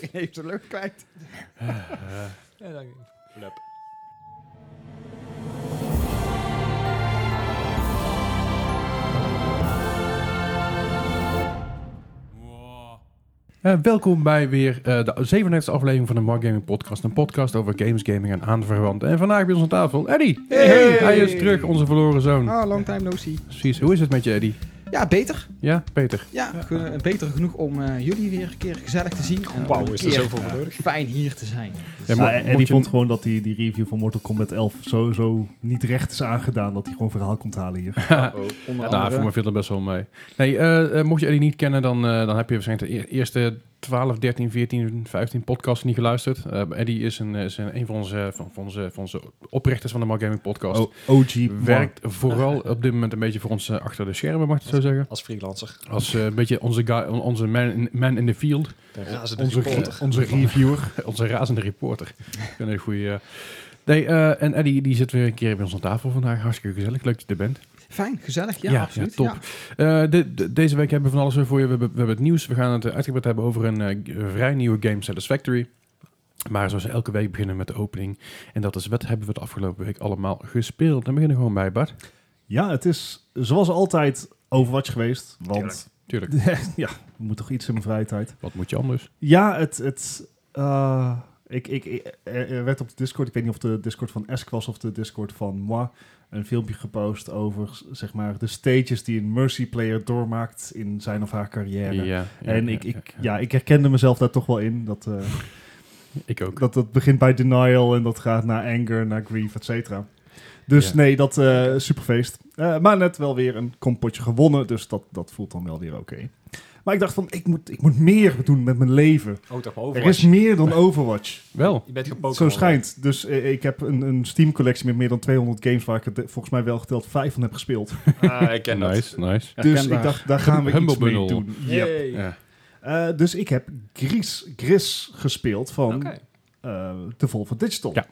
Iedereen heeft zijn lucht kwijt. Ja, dank je. Eh, welkom bij weer eh, de 37e aflevering van de Mark Gaming Podcast. Een podcast over games, gaming en aanverwanten. En vandaag bij ons aan tafel, Eddie. Hey! Hij is terug, onze verloren zoon. Ah, long time no see. Precies, hoe is het met je, Eddie? Ja, beter. Ja, Peter? Ja, ge- beter genoeg om eh, jullie weer een keer gezellig te zien. En Wauw, is er zoveel voor nodig? Fijn hier te zijn. Ja, Ja, en die je- vond gewoon dat die, die review van Mortal Kombat 11 sowieso niet recht is aangedaan. Dat hij gewoon verhaal komt halen hier. Onder Nou, andere. voor me viel er best wel mee. Nee, eh, eh, mocht je Eddie niet kennen, dan, eh, dan heb je waarschijnlijk de eer- eerste 12, 13, 14, 15 podcasts niet geluisterd. Eh, Eddie is, een, is een, een van, onze, van, van, onze, van onze oprichters van de Mark Gaming Podcast. O- OG Werkt vooral op dit moment een beetje voor ons eh, achter de schermen, mag ik het zo zeggen. Als freelancer. Als eh, een beetje onze, guy, on- onze man in, man in the field. De razende Onze, reporter. onze reviewer. onze razende reporter. Een hele goede. Nee, eh, en Eddie die zit weer een keer bij ons aan tafel vandaag. Hartstikke gezellig. Leuk dat je er bent. Fijn, gezellig. Ja, Ja, absoluut. ja, top. Eh, de- de- deze week hebben we van alles weer voor je. We hebben, we hebben het nieuws. We gaan het uitgebreid hebben over een eh, vrij nieuwe game, Satisfactory. Maar zoals elke week beginnen we met de opening. En dat is wat hebben we de afgelopen week allemaal gespeeld. Dan beginnen we gewoon bij Bart. Ja, het is zoals altijd Overwatch geweest. Want Tuurlijk. ja, we moeten toch iets in mijn vrije tijd. Wat moet je anders? Ja, het... het eh, ik, ik, ik- er er werd op de Discord, ik weet niet of de Discord van Esk was of de Discord van Moi, een filmpje gepost over zeg maar de stages die een Mercy player doormaakt in zijn of haar carrière. Ja, ja, en ik, ja, ik, ja. ik herkende mezelf daar toch wel in. Dat, eh, Ik ook. dat, dat begint bij denial en dat gaat naar anger, naar grief, et cetera. Dus Ja. nee, dat eh superfeest. Eh, maar net wel weer een kompotje gewonnen, dus dat, dat voelt dan wel weer oké. Maar ik dacht van, ik moet, ik moet meer doen met mijn leven. Oh, toch Er Overwatch. is meer dan Overwatch. Wel. Je bent gewoon Pokémon. Zo schijnt. Dus eh, ik heb een, een Steam-collectie met meer dan 200 games... waar ik er de- volgens mij wel geteld vijf van heb gespeeld. Ah, ik ken dat. Nice, nice. Dus ik dacht, daar gaan we Humble iets mee bundle. doen. Yep. Yay. Ja. Eh, dus ik heb Gris, Gris gespeeld van Oké. eh de Volvo Digital. Ja.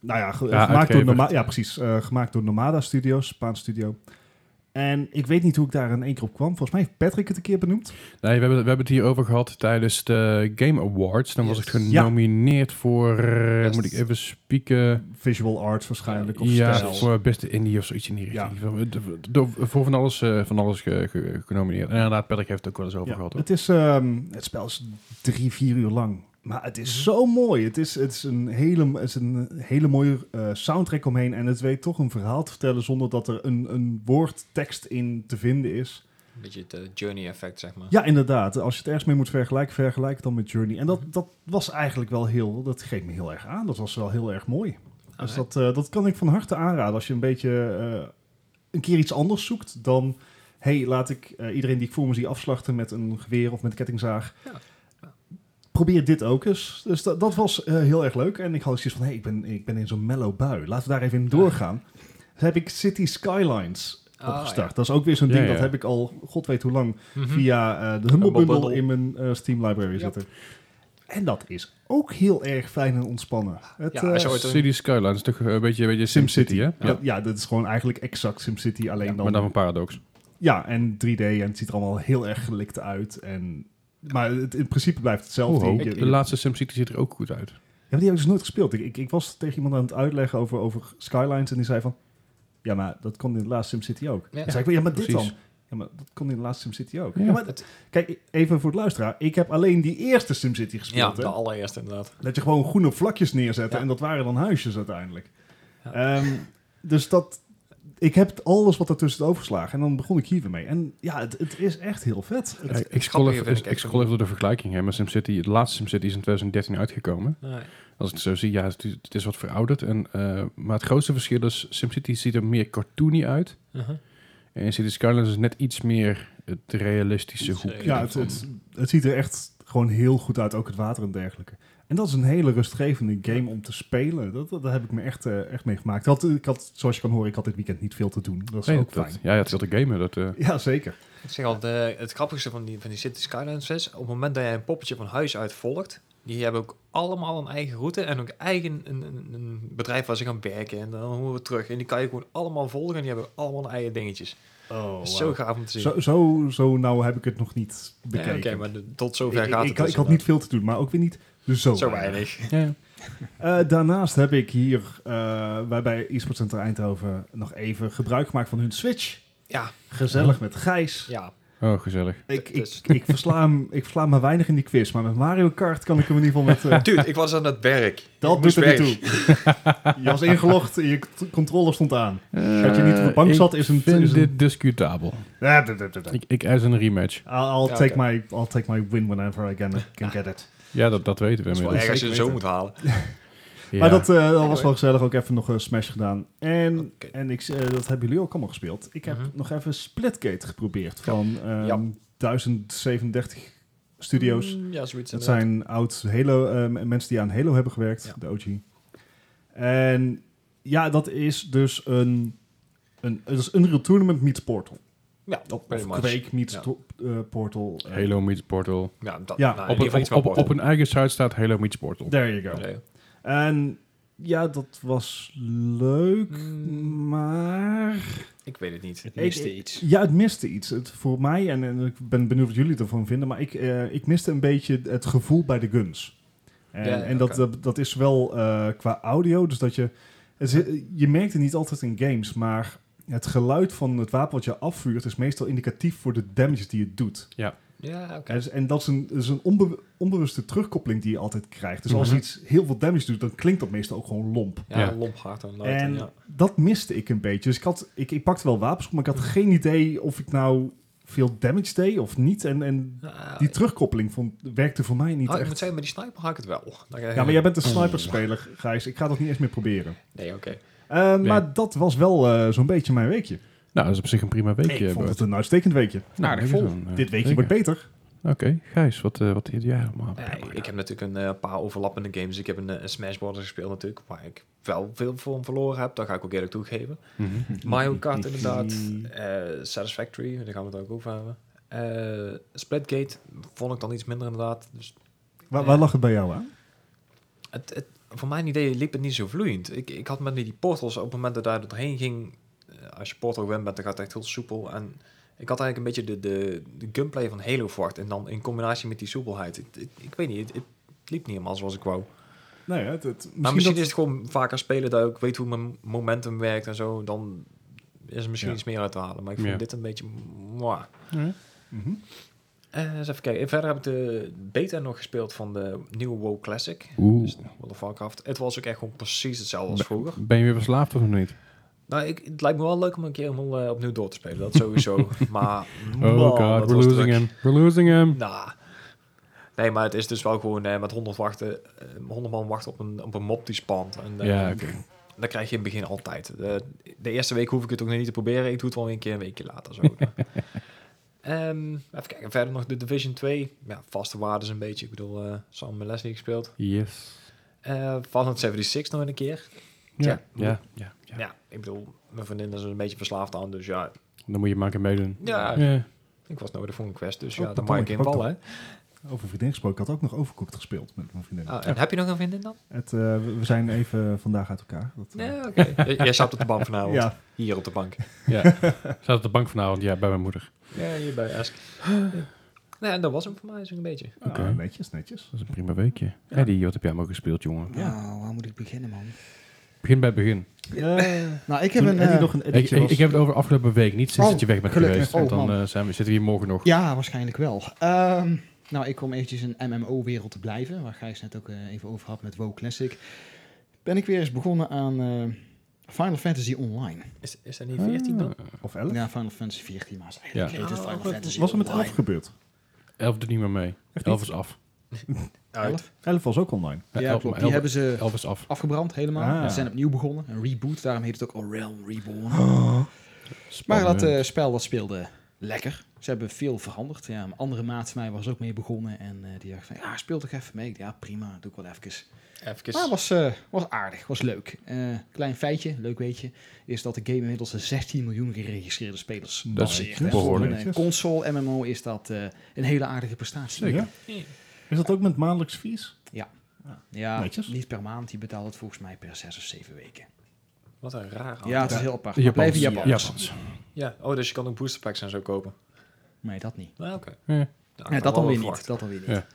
Nou ja, ge- Ja, gemaakt door uitgever. Nomada, ja, precies. eh, gemaakt door Nomada Studios, Spaans studio. En ik weet niet hoe ik daar in één keer op kwam. Volgens mij heeft Patrick het een keer benoemd. Nee, we hebben, we hebben het hier over gehad tijdens de Game Awards. Dan was ik genomineerd voor, eh, Best. moet ik even spieken, Visual arts waarschijnlijk. Of ja, stijl. voor beste indie of zoiets in die Ja. richting. Door, voor van alles, eh, van alles ge- ge- genomineerd. En inderdaad, Patrick heeft het ook wel eens over Ja, gehad. hoor. het, is, ehm, het spel is drie, vier uur lang. Maar het Mhm. is zo mooi. Het is, het is, een, hele, het is een hele mooie eh, soundtrack omheen. En het weet toch een verhaal te vertellen zonder dat er een, een woordtekst in te vinden is. Een beetje het eh, journey effect, zeg maar. Ja, inderdaad. Als je het ergens mee moet vergelijken, vergelijk het dan met Journey. En dat, dat was eigenlijk wel heel, dat greep me heel erg aan. Dat was wel heel erg mooi. Dus dat, eh, dat kan ik van harte aanraden. Als je een beetje eh, een keer iets anders zoekt dan... hey, laat ik eh, iedereen die ik voor me zie afslachten met een geweer of met een kettingzaag. Ja. Probeer dit ook eens. Dus dat, dat was eh, heel erg leuk. En ik had zoiets van, hey, ik ben, ik ben in zo'n mellow bui. Laten we daar even in doorgaan. Dus heb ik City Skylines Ah, opgestart. Dat is ook weer zo'n Ja, ding, ja. dat heb ik al, god weet hoe lang. Mhm. via eh, de Humble Bundle in mijn eh, Steam library Yep. zitten. En dat is ook heel erg fijn en ontspannen. Het, Ja, een- City Skyline is toch een beetje, een beetje SimCity, hè? Ja. ja. dat is gewoon eigenlijk exact SimCity, alleen Ja, dan... maar dan van Paradox. Ja, en 3D en het ziet er allemaal heel erg gelikt uit. En, maar het, in principe blijft hetzelfde. Oh, Je- de laatste SimCity ziet er ook goed uit. Ja, maar die heb ik dus nooit gespeeld. Ik, ik, ik was tegen iemand aan het uitleggen over, over Skylines en die zei van... Ja, maar dat kon in de laatste SimCity ook. Ja. Dan zei ik, ja, maar dit Precies. dan? Ja, maar dat kon in de laatste SimCity ook. Ja. Ja, maar, kijk, even voor het luisteraar. Ik heb alleen die eerste SimCity Ja, gespeeld. hè. de allereerste inderdaad. Dat je gewoon groene vlakjes neerzette Ja. en dat waren dan huisjes uiteindelijk. Ja. Ehm, dus dat... Ik heb alles wat ertussen overgeslagen en dan begon ik hier weer mee. En ja, het, het is echt heel vet. Het- Ja, ik, scroll even, ik, scroll even door de vergelijking heen. Maar SimCity, het laatste SimCity is in 2013 uitgekomen. Nee. Als ik het zo zie, ja, het, is- het is wat verouderd. En, eh, maar het grootste verschil is, SimCity ziet er meer cartoony uit. Uh-huh. En City Skylines is net iets meer het realistische hoek. Ja, het, het, het ziet er echt gewoon heel goed uit, ook het water en dergelijke. En dat is een hele rustgevende game om te spelen. Dat, dat, daar heb ik me echt, eh, echt mee gemaakt. Ik had, ik had, zoals je kan horen, ik had dit weekend niet veel te doen. Dat is Nee, ook dat, fijn. ja, het is veel te gamen. Dat, eh, Ja, zeker. Ik zeg al, de, het grappigste van die, van die City Skylines is, op het moment dat jij een poppetje van huis uit volgt, die hebben ook allemaal een eigen route en ook eigen een, een, een bedrijf waar ze gaan werken en dan horen we terug. En die kan je gewoon allemaal volgen en die hebben allemaal eigen dingetjes. Oh, Zo gaaf om te zien. Zo, zo, zo nou heb ik het nog niet Ja, bekeken. Oké, maar de- tot zover ik, gaat ik, het. ik, dus had niet veel te doen, maar ook weer niet zo, Zo weinig. Ja. Eh, daarnaast heb ik hier uh, bij, bij eSports Center Eindhoven nog even gebruik gemaakt van hun Switch. Ja, Gezellig met Gijs. ja. Oh, gezellig. Ik, ik, Dus- ik, versla hem, ik versla hem maar weinig in die quiz, maar met Mario Kart kan ik hem in ieder geval met... eh, Dude, ik was aan het werk. dat Ik doet er niet toe. je was ingelogd en je controller stond aan. Dat je niet op de bank zat, is een- Ik vind is een- dit discutabel. Ik, ik eis een rematch. I'll, take my, I'll take my win whenever I can, can get it. Ja, dat, dat weten we Dat is wel inmiddels. erg als je het zo moet halen. Ja. Maar dat, eh, dat was wel gezellig. Ook even nog een Smash gedaan. En, en ik, eh, dat hebben jullie ook allemaal gespeeld. Ik heb Mhm. nog even Splitgate geprobeerd van ehm, Ja. 1037 studios. Mm, ja, zoiets. Dat zijn oud Halo, ehm, mensen die aan Halo hebben gewerkt, Ja. de OG. En ja, dat is dus een, een, het is Unreal Tournament meets Portal. Ja, of much. Quake meets Ja. to- eh, Portal. Eh, Halo meets Portal. Ja, dat, Ja, nou, Op, een- op, op, Portal. op een eigen site staat Halo meets Portal. There you go. Nee. En ja, dat was leuk, Mm. maar... Ik weet het niet. Het miste ik- iets. Ja, het miste iets. Het, voor mij, en, en ik ben benieuwd wat jullie ervan vinden, maar ik, eh, ik miste een beetje het gevoel bij de guns. En, Ja, en dat, dat, dat is wel eh, qua audio, dus dat je... Het, je merkt het niet altijd in games, maar het geluid van het wapen wat je afvuurt is meestal indicatief voor de damage die het doet. Ja, oké. En, en dat is een, dat is een onbe- onbewuste terugkoppeling die je altijd krijgt. Dus als Mhm. iets heel veel damage doet, dan klinkt dat meestal ook gewoon lomp. Ja, Ja. lomp hard en luid. En En, ja. dat miste ik een beetje. Dus ik, had, ik, ik pakte wel wapens op, maar ik had geen idee of ik nou veel damage deed of niet. En, en Ja, die terugkoppeling vond, werkte voor mij niet oh, ik echt. moet zeggen, met die sniper had ik het wel. Dan Ja, maar jij bent een sniperspeler, Gijs. Ik ga dat niet eens meer proberen. Nee, oké. Eh, Nee. Maar dat was wel eh, zo'n beetje mijn weekje. Nou, dat is op zich een prima weekje. ik vond het een uitstekend weekje. Nou, Aardig vol. Dit weekje wordt beter. Oké, Gijs, wat, eh wat deed jij allemaal? Ja, ik, ik heb natuurlijk een paar overlappende games. Ik heb een, een Smash Bros. gespeeld natuurlijk, waar ik wel veel van verloren heb. Dat ga ik ook eerlijk toegeven. Mhm. Mario Kart inderdaad. eh, Satisfactory, daar gaan we het ook over hebben. Eh, Splitgate vond ik dan iets minder inderdaad. Dus Waar, waar lag het bij jou aan? het, het, voor mijn idee liep het niet zo vloeiend. Ik, ik had met die portals op het moment dat daar doorheen ging... eh, als je portal gewend bent, dan gaat het echt heel soepel. En ik had eigenlijk een beetje de, de, de gunplay van Halo verwacht. En dan in combinatie met die soepelheid. Het- ik weet niet, het, het liep niet helemaal zoals ik wou. Nee, het, het, misschien, Maar misschien dat- is het gewoon vaker spelen dat ik weet hoe mijn momentum werkt en zo. Dan is er misschien Ja. iets meer uit te halen. Maar ik vond Ja. dit een beetje... mwah. Ja. Eh, eens even kijken. Verder heb ik de beta nog gespeeld van de nieuwe WoW Classic. Oeh. Dus World of Warcraft. Het was ook echt gewoon precies hetzelfde als vroeger. Ben je weer verslaafd of niet? Nou, ik, het lijkt me wel leuk om een keer helemaal eh, opnieuw door te spelen. Dat sowieso. maar... Oh man, god, dat we're losing druk. him. We're losing him. Nou. Nee, maar het is dus wel gewoon eh, met 100 wachten, eh, 100 man wachten op een, op een mop die spant. En, Ja, oké. Dat krijg je in het begin altijd. De, de eerste week hoef ik het ook nog niet te proberen. Ik doe het wel een keer een weekje later. Zo. Ehm, even kijken, verder nog de Division 2. Ja, vaste waardes een beetje. Ik bedoel, eh samen met Leslie gespeeld. Yes. Eh Fallout 76 nog een keer. Ja, Ja. ja, ja. ja. Ik bedoel, mijn vriendin is er een beetje verslaafd aan. Dus ja, Dan moet je maar een keer meedoen. Ja. Ja. ik was nodig voor een quest. Dus Oh, ja, dan mag ik ook invallen. hè. Over vriendin gesproken. Ik had ook nog Overcooked gespeeld met mijn vriendin. Ah, en heb je nog een vriendin dan? Het, eh, we zijn even vandaag uit elkaar. Dat, eh, Nee, oké. J- Jij zat op de bank vanavond. ja. Hier op de bank. ja. Zat op de bank vanavond, ja, bij mijn moeder. Ja, hier bij Ask. Nee, en dat was hem voor mij zo'n beetje. Oké. Ah, netjes, netjes. Dat is een prima weekje. Eddie, wat heb jij allemaal gespeeld, jongen? Nou, waar moet ik beginnen, man? Begin bij het begin. Nou, ik heb Toen een... Nog een Ik, heb het over afgelopen week, niet sinds Oh, dat je weg bent gelukkig. geweest. Want Oh, dan eh, zijn we, zitten we hier morgen nog. Ja, waarschijnlijk wel. Ehm, nou, ik kom eventjes in MMO-wereld te blijven, waar Gijs net ook eh, even over had met WoW Classic. Ben ik weer eens begonnen aan eh, Final Fantasy Online. Is, is dat niet 14 dan? Ah. Of 11? Ja, Final Fantasy 14, maar is eigenlijk Ja. het Oh, Final wat Fantasy was er met Online. 11 gebeurd? Elf doet niet meer mee. Echt Elf niet? is af. Uit. 11 was ook online. Ja, Ja, elf, klopt. elf- Die hebben ze elf is af. afgebrand helemaal. Ah. Ze zijn opnieuw begonnen. Een reboot, daarom heet het ook al Realm Reborn. Oh. Maar dat eh, spel dat speelde lekker. Ze hebben veel veranderd. Ja, een andere maat van mij was ook mee begonnen. En eh, die dacht van, ja, speel toch even mee. Dacht, Ja, prima, doe ik wel even. Even. Maar was, eh, was aardig, was leuk. Eh, klein feitje, leuk weetje, is dat de game inmiddels de 16 miljoen geregistreerde spelers Dat is. Voor behoorlijk. een console MMO is dat eh, een hele aardige prestatie. Zeker. Ja? Is dat ook met maandelijks fees? Ja, Netjes. niet per maand. Die betaalt het volgens mij per 6 of 7 weken. Wat een raar Ja, het is heel apart. Japans. Japans. Japans. Ja, oh, dus je kan ook booster packs en zo kopen. Nee, dat niet. Nou, oké. Ja. Ja, Ja, ik dat dan wel weer niet. Dat dan weer niet. Ja.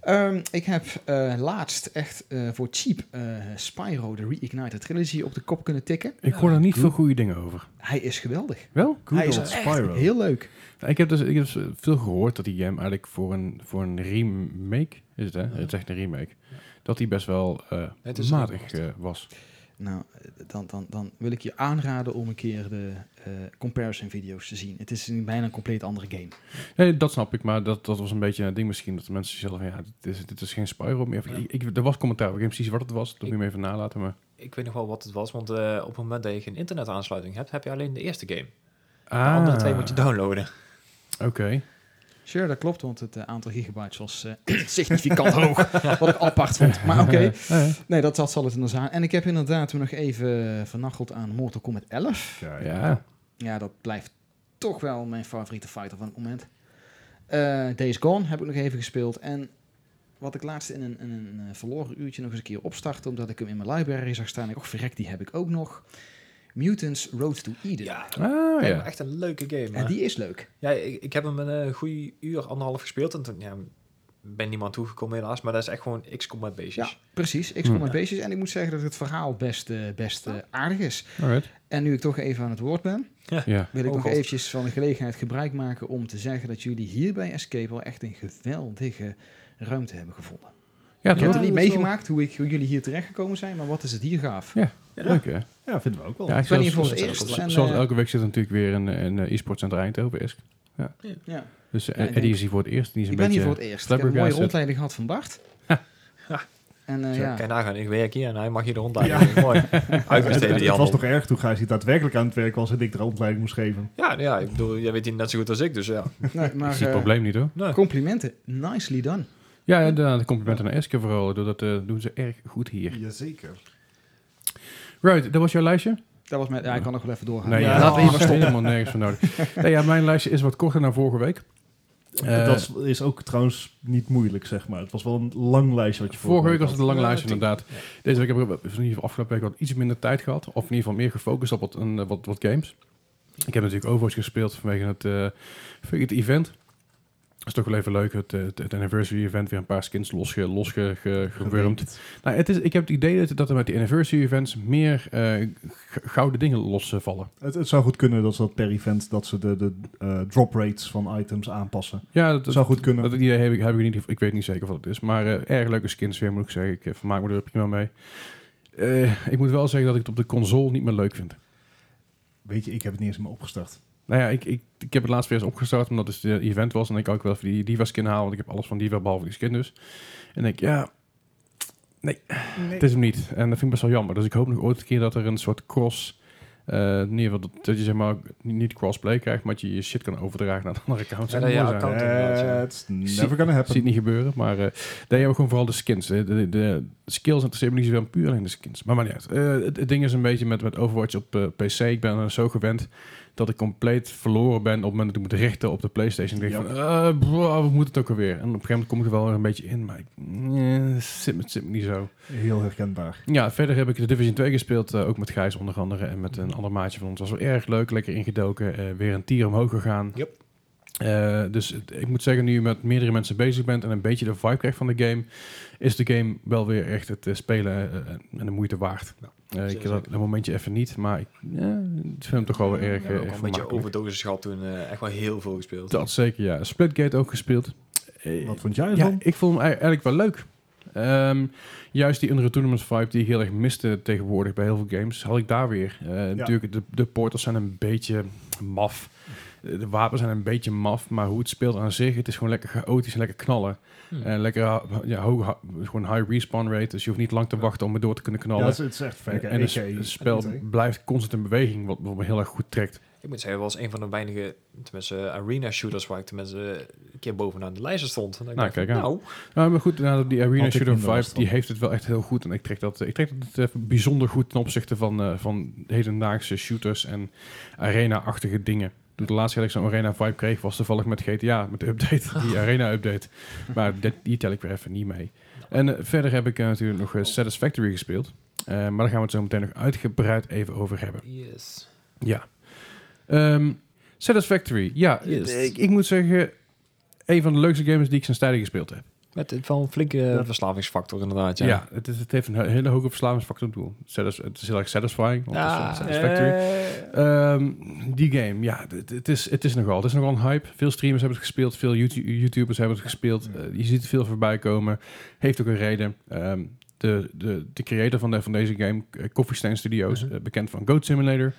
Ehm, ik heb eh, laatst echt eh, voor cheap eh, Spyro, de Reignited Trilogy, op de kop kunnen tikken. Ik hoor er niet veel goede dingen over. Hij is geweldig. Wel? Good Hij is echt Spyro. heel leuk. Ik heb dus, ik heb dus veel gehoord dat die game eigenlijk voor een, voor een remake, is het hè? Het is echt een remake, dat die best wel eh, matig eh, was. Nou, dan, dan, dan wil ik je aanraden om een keer de eh, comparison video's te zien. Het is een bijna een compleet andere game. Nee, dat snap ik, maar dat, dat was een beetje een ding misschien, dat de mensen zelf van, ja, dit is, dit is geen Spyro meer. Ja. Ik, ik, er was commentaar, ik weet niet precies wat het was, dat moet Ik- je me even nalaten, maar... Ik weet nog wel wat het was, want eh, op het moment dat je geen internetaansluiting hebt, heb je alleen de eerste game. De Ah, andere twee moet je downloaden. Oké. Sure, dat klopt, want het eh, aantal gigabytes was eh, significant hoog. Wat ik apart vond. Maar oké, Ja, ja. nee, dat, dat zal het inderdaad zijn. En ik heb inderdaad toen nog even vernacheld aan Mortal Kombat 11. Ja, Ja. Ja, dat blijft toch wel mijn favoriete fighter van het moment. Eh Days Gone heb ik nog even gespeeld. En wat ik laatst in een, in een eh, verloren uurtje nog eens een keer opstartte, omdat ik hem in mijn library zag staan. Ik, oh verrek, die heb ik ook nog. Mutants Road to Eden. Ja, Ah, ja. echt een leuke game. En hè. die is leuk. Ja, ik, ik heb hem een uh, goede uur, anderhalf gespeeld. En toen ja, ben niemand toegekomen helaas. Maar dat is echt gewoon XCOM basis. Ja, precies. Ik kom met beestjes. En ik moet zeggen dat het verhaal best, eh, best eh, aardig is. Alright. En nu ik toch even aan het woord ben, Ja. wil ik Oh, nog God. eventjes van de gelegenheid gebruik maken om te zeggen dat jullie hier bij Escape wel echt een geweldige ruimte hebben gevonden. Ja, ik heb het niet meegemaakt hoe, ik, hoe jullie hier terechtgekomen zijn, maar wat is het hier gaaf. Ja. Leuk hè? Ja, vinden we ook wel. Ja, ik ben hier zoals- voor het eerst. En, Zoals eh, elke week zit er natuurlijk weer een, een eh, e-sport center Eindhoven is. ja. Dus eh, Ja, ik Eddie denk- is hier voor het eerst. Die is een Ik ben hier voor het eerst. Ik heb een mooie rondleiding gehad van Bart. Ja. En eh, Zo, ja, Kan je nagaan, ik werk hier en hij mag hier de rondleiding. Mooi. Het, Uitbesteden het die was handel. nog erg toen Gijs hier daadwerkelijk aan het werk was en ik de rondleiding moest geven. Ja, ja, ik bedoel, jij weet die net zo goed als ik, dus ja. nee, Ik maar zie het probleem niet hoor. Nee. complimenten. Nicely done. Ja, inderdaad. De complimenten naar Eske vooral. Dat eh, doen ze erg goed hier. Jazeker. Right, dat was jouw lijstje? Dat was mijn, ja, ik kan nog wel even doorgaan. Nee, Ja. ja, Laten we hier maar stoppen. helemaal nergens van nodig. nee, ja, mijn lijstje is wat korter dan vorige week. Eh, dat is, is ook trouwens niet moeilijk, zeg maar. Het was wel een lang lijstje wat je Vorige week was het een lang lijstje inderdaad. Deze week hebben we in ieder geval afgelopen week wat iets minder tijd gehad. Of in ieder geval meer gefocust op wat, een, wat, wat games. Ik heb natuurlijk Overwatch gespeeld vanwege het, eh, vanwege het event. Dat is toch wel even leuk, het, het, het anniversary event. Weer een paar skins losge, losge, ge- gewurmd. Nou, het is, ik heb het idee dat, dat er met die anniversary events meer eh, gouden dingen losvallen. Het, het zou goed kunnen dat ze dat per event dat ze de, de eh, drop rates van items aanpassen. Ja, dat, Dat zou goed kunnen. Dat idee heb ik, heb ik niet. Ik weet niet zeker wat het is. Maar eh, erg leuke skins weer, moet ik zeggen. Ik vermaak me er prima mee. Ik moet wel zeggen dat ik het op de console niet meer leuk vind. Weet je, ik heb het niet eens meer opgestart. Nou ja, ik, ik, ik heb het laatst weer eens opgestart omdat het een event was. En ik ook wel even die Diva skin halen. Want ik heb alles van Diva behalve die skin dus. En ik ja, het is hem niet. En dat vind ik best wel jammer. Dus ik hoop nog ooit een keer dat er een soort cross... eh, in ieder geval dat, dat je zeg maar niet crossplay krijgt, maar dat je je shit kan overdragen naar de andere accounts. Ja, zijn. account- ja. Eh, It's never gonna happen. Ziet niet gebeuren, maar eh daar hebben we gewoon vooral de skins. De, de, de skills interesseren me niet zoveel, puur alleen de skins. Maar maar niet uit. Eh, het, het ding is een beetje met, met Overwatch op PC. Ik ben er zo gewend dat ik compleet verloren ben op het moment dat ik moet richten op de Playstation. Ik denk Ja. van, eh, bro, we moeten het ook alweer. En op een gegeven moment kom ik er wel weer een beetje in, maar ik, eh, het zit, me- het zit me niet zo. Heel herkenbaar. Ja, verder heb ik de Division 2 gespeeld, eh, ook met Gijs onder andere en met een ander maatje van ons. was wel erg leuk, lekker ingedoken, eh, weer een tier omhoog gegaan. Yep. Dus ik moet zeggen, nu je met meerdere mensen bezig bent en een beetje de vibe krijgt van de game, is de game wel weer echt het spelen en de moeite waard. Nou, Ik heb dat een momentje even niet, maar ik ja, ik vind hem toch wel weer erg, Ja, eh, een beetje overdosis gehad toen. eh, echt wel heel veel gespeeld. Dat zeker, ja. Splitgate ook gespeeld. Eh, Wat vond jij ja, ervan? ik vond hem ei- eigenlijk wel leuk. Ehm, juist die Unreal Tournament vibe die ik heel erg miste tegenwoordig bij heel veel games, had ik daar weer. Eh, Natuurlijk, de, de portals zijn een beetje maf. Eh, De wapens zijn een beetje maf, maar hoe het speelt aan zich, het is gewoon lekker chaotisch en lekker knallen. Hm. En lekker ha- ja, hoog, gewoon high respawn rate, dus je hoeft niet lang te wachten om er door te kunnen knallen. het is, echt en het, AK, het spel AK. blijft constant in beweging, wat, me heel erg goed trekt. Ik moet zeggen, dat was een van de weinige, tenminste, arena shooters waar ik tenminste een keer bovenaan de lijsten stond. En ik Nou, dacht van, kijk aan. Nou, Nou, maar goed, nou, die Arena Shooter vibe, die heeft het wel echt heel goed. En ik trek dat, ik trek dat het, eh, bijzonder goed ten opzichte van, eh, van hedendaagse shooters en arena-achtige dingen. Toen de laatste keer dat ik zo'n arena vibe kreeg, was toevallig met GTA, met de update, die arena update. Maar dit- die tel ik weer even niet mee. En eh, verder heb ik eh, natuurlijk nog eh, Satisfactory gespeeld. Maar daar gaan we het zo meteen nog uitgebreid even over hebben. yes. Ja. Ehm, Satisfactory. Ja, Yes. ik, ik moet zeggen, een van de leukste games die ik sinds tijden gespeeld heb. Met het wel een flinke Ja. verslavingsfactor inderdaad. Ja, Ja, het, is, het heeft een he- hele hoge verslavingsfactor. Doel. Het is heel erg satisfying. Want het is, Ja, Satisfactory. eh, Ehm, die game, ja, het, het is, het is nogal. Het is nogal een hype. Veel streamers hebben het gespeeld, veel YouTube, YouTubers hebben het gespeeld. Eh, je ziet het veel voorbij komen. Heeft ook een reden. Ehm, de, de, de creator van, de, van deze game, Coffee Stain Studios, Mhm. eh, bekend van Goat Simulator,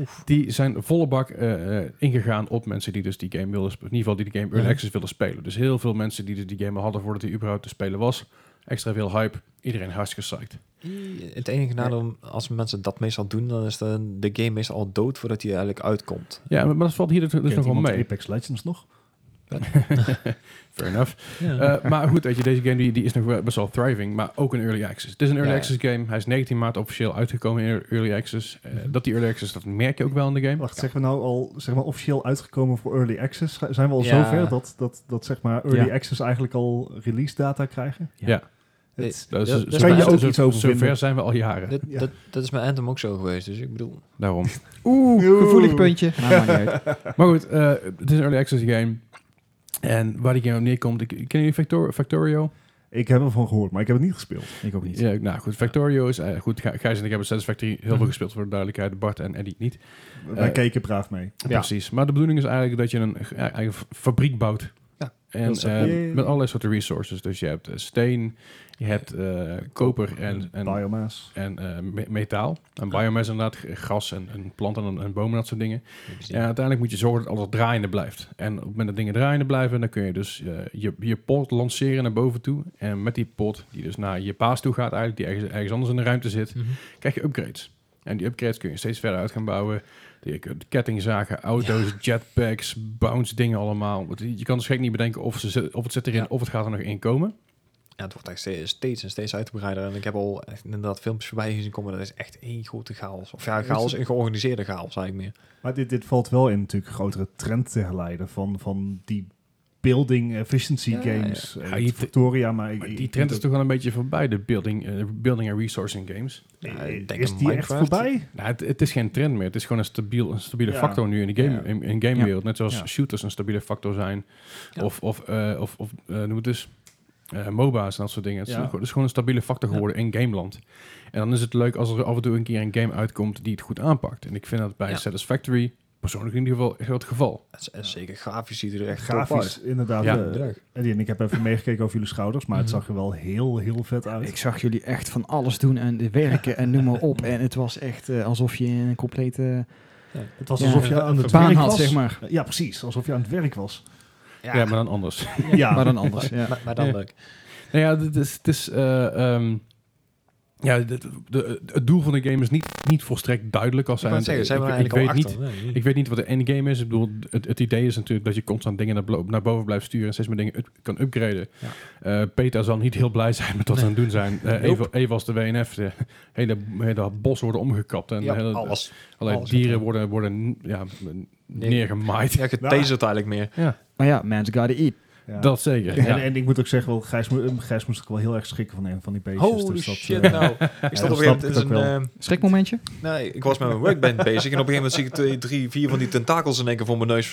Oef. die zijn volle bak eh, eh, ingegaan op mensen die dus die game wilden, in ieder geval die de game Early. Access willen spelen. Dus heel veel mensen die dus die game hadden voordat hij überhaupt te spelen was. Extra veel hype. Iedereen hartstikke psyched. Het enige nadeel, als mensen dat meestal doen, dan is de, de game meestal al dood voordat hij eigenlijk uitkomt. Ja, maar, maar dat valt hier dus, dus Kent nog wel mee. Apex Legends nog? Fair enough. Ja. Eh, maar goed, weet je, deze game die, die is nog wel best wel thriving, maar ook een early access. Het is een early Ja, ja. access game. Hij is 19 maart officieel uitgekomen in early access. Eh, dat die early access, dat merk je ook wel in de game. Wacht, zeggen we nou al zeg maar, officieel uitgekomen voor Early Access? Zijn we al Ja. zover dat, dat, dat zeg maar, Early Ja. Access eigenlijk al release data krijgen? Ja. Het, Dat is, dat zo- ook iets over Zover zijn we al jaren. Ja. dat, dat is mijn Anthem ook zo geweest, dus ik bedoel... Daarom. Oeh, gevoelig puntje. Nou, maar goed, eh, het is een early access game. En waar die game op neerkomt, ik, ken jullie Factor, Factorio? Ik heb ervan gehoord, maar ik heb het niet gespeeld. Ik ook niet. Ja, nou goed, Factorio is, eh, goed, Ga- Gijs en ik hebben Satisfactory heel veel Mhm. gespeeld voor de duidelijkheid. Bart en Eddie niet. Wij Eh, keken braaf mee. Precies. Maar de bedoeling is eigenlijk dat je een eigen f- fabriek bouwt. Ja, En eh, met allerlei soorten resources. Dus je hebt eh, steen, je hebt eh, koper en, en, Biomass. en eh, me- metaal. En biomass inderdaad, g- gras en, en planten en, en bomen, dat soort dingen. En uiteindelijk moet je zorgen dat alles draaiende blijft. En op het moment dat dingen draaiende blijven, dan kun je dus eh, je, je pot lanceren naar boven toe. En met die pot, die dus naar je paas toe gaat eigenlijk, die ergens, ergens anders in de ruimte zit, Mhm. krijg je upgrades. En die upgrades kun je steeds verder uit gaan bouwen. Je kunt kettingzagen, auto's, jetpacks, bounce dingen allemaal. Want Je kan dus gek niet bedenken of, ze, zit- of het zit erin Ja. of het gaat er nog in komen. Ja, het wordt echt steeds, steeds en steeds uitgebreider. En ik heb al echt inderdaad filmpjes voorbij gezien komen. Dat is echt één grote chaos. Of ja, chaos, een georganiseerde chaos eigenlijk meer. Maar dit, dit valt wel in natuurlijk grotere trend te herleiden van, van die building efficiency Ja, ja, ja. games. Eh, Ja, je- Victoria, maar, ik, Maar ik die trend is toch wel een beetje voorbij, de building, eh, building and resourcing games. Eh, ik denk is die echt voorbij? Nou, het, het is geen trend meer. Het is gewoon een, stabiel, een stabiele factor nu in de game, in, in gamewereld. Net zoals shooters een stabiele factor zijn. Of, of, eh, of, of eh, noem het dus, eh, MOBA's en dat soort dingen. Het, is, Ja. gewoon- het is gewoon een stabiele factor geworden in gameland. En dan is het leuk als er af en toe een keer een game uitkomt die het goed aanpakt. En ik vind dat bij Ja. Satisfactory persoonlijk in ieder geval echt wel het geval. Het is- het is zeker grafisch ziet er echt Grafisch, inderdaad. Ja. eh, uit. Eddie en ik heb even meegekeken over jullie schouders, maar het Mhm. zag er wel heel, heel vet uit. Ik zag jullie echt van alles doen en werken en noem maar op. En het was echt eh, alsof je een complete het was Ja, alsof je aan het baan werk had, was. zeg maar. Ja, precies. Alsof je aan het werk was. Ja, maar dan anders. Ja, Maar dan anders. Ja. Maar, maar dan Ja. leuk. nou ja, het is... Het is eh, ehm, ja, de, de- het doel van de game is niet, niet volstrekt duidelijk als zijn. zeggen, zijn we ik, weet niet? Nee, Ik weet niet wat de endgame is. Ik bedoel, het, het idee is natuurlijk dat je constant dingen naar, naar boven blijft sturen en steeds meer dingen up- kan upgraden. Ja. Eh, Peter zal niet heel blij zijn met wat ze aan het doen zijn. Eh Nope. even, even als de WNF, de hele, hele bos worden omgekapt en Ja, hele, alles. allerlei alles dieren worden, worden ja, neergemaaid. Ja, getaserd eigenlijk meer. Ja, Maar ja, man's gotta eat. Ja. dat zeker. En, Ja. en ik moet ook zeggen, wel, Gijs, mo- Gijs moest ook wel heel erg schrikken van een van die beestjes. Holy dus dat, shit, eh, nou. Ik stond op een gegeven moment ik wel. een... eh, Schrikmomentje? nee, ik was met mijn workband bezig en op een gegeven moment zie ik twee, drie, vier van die tentakels in één keer voor mijn neus. Ik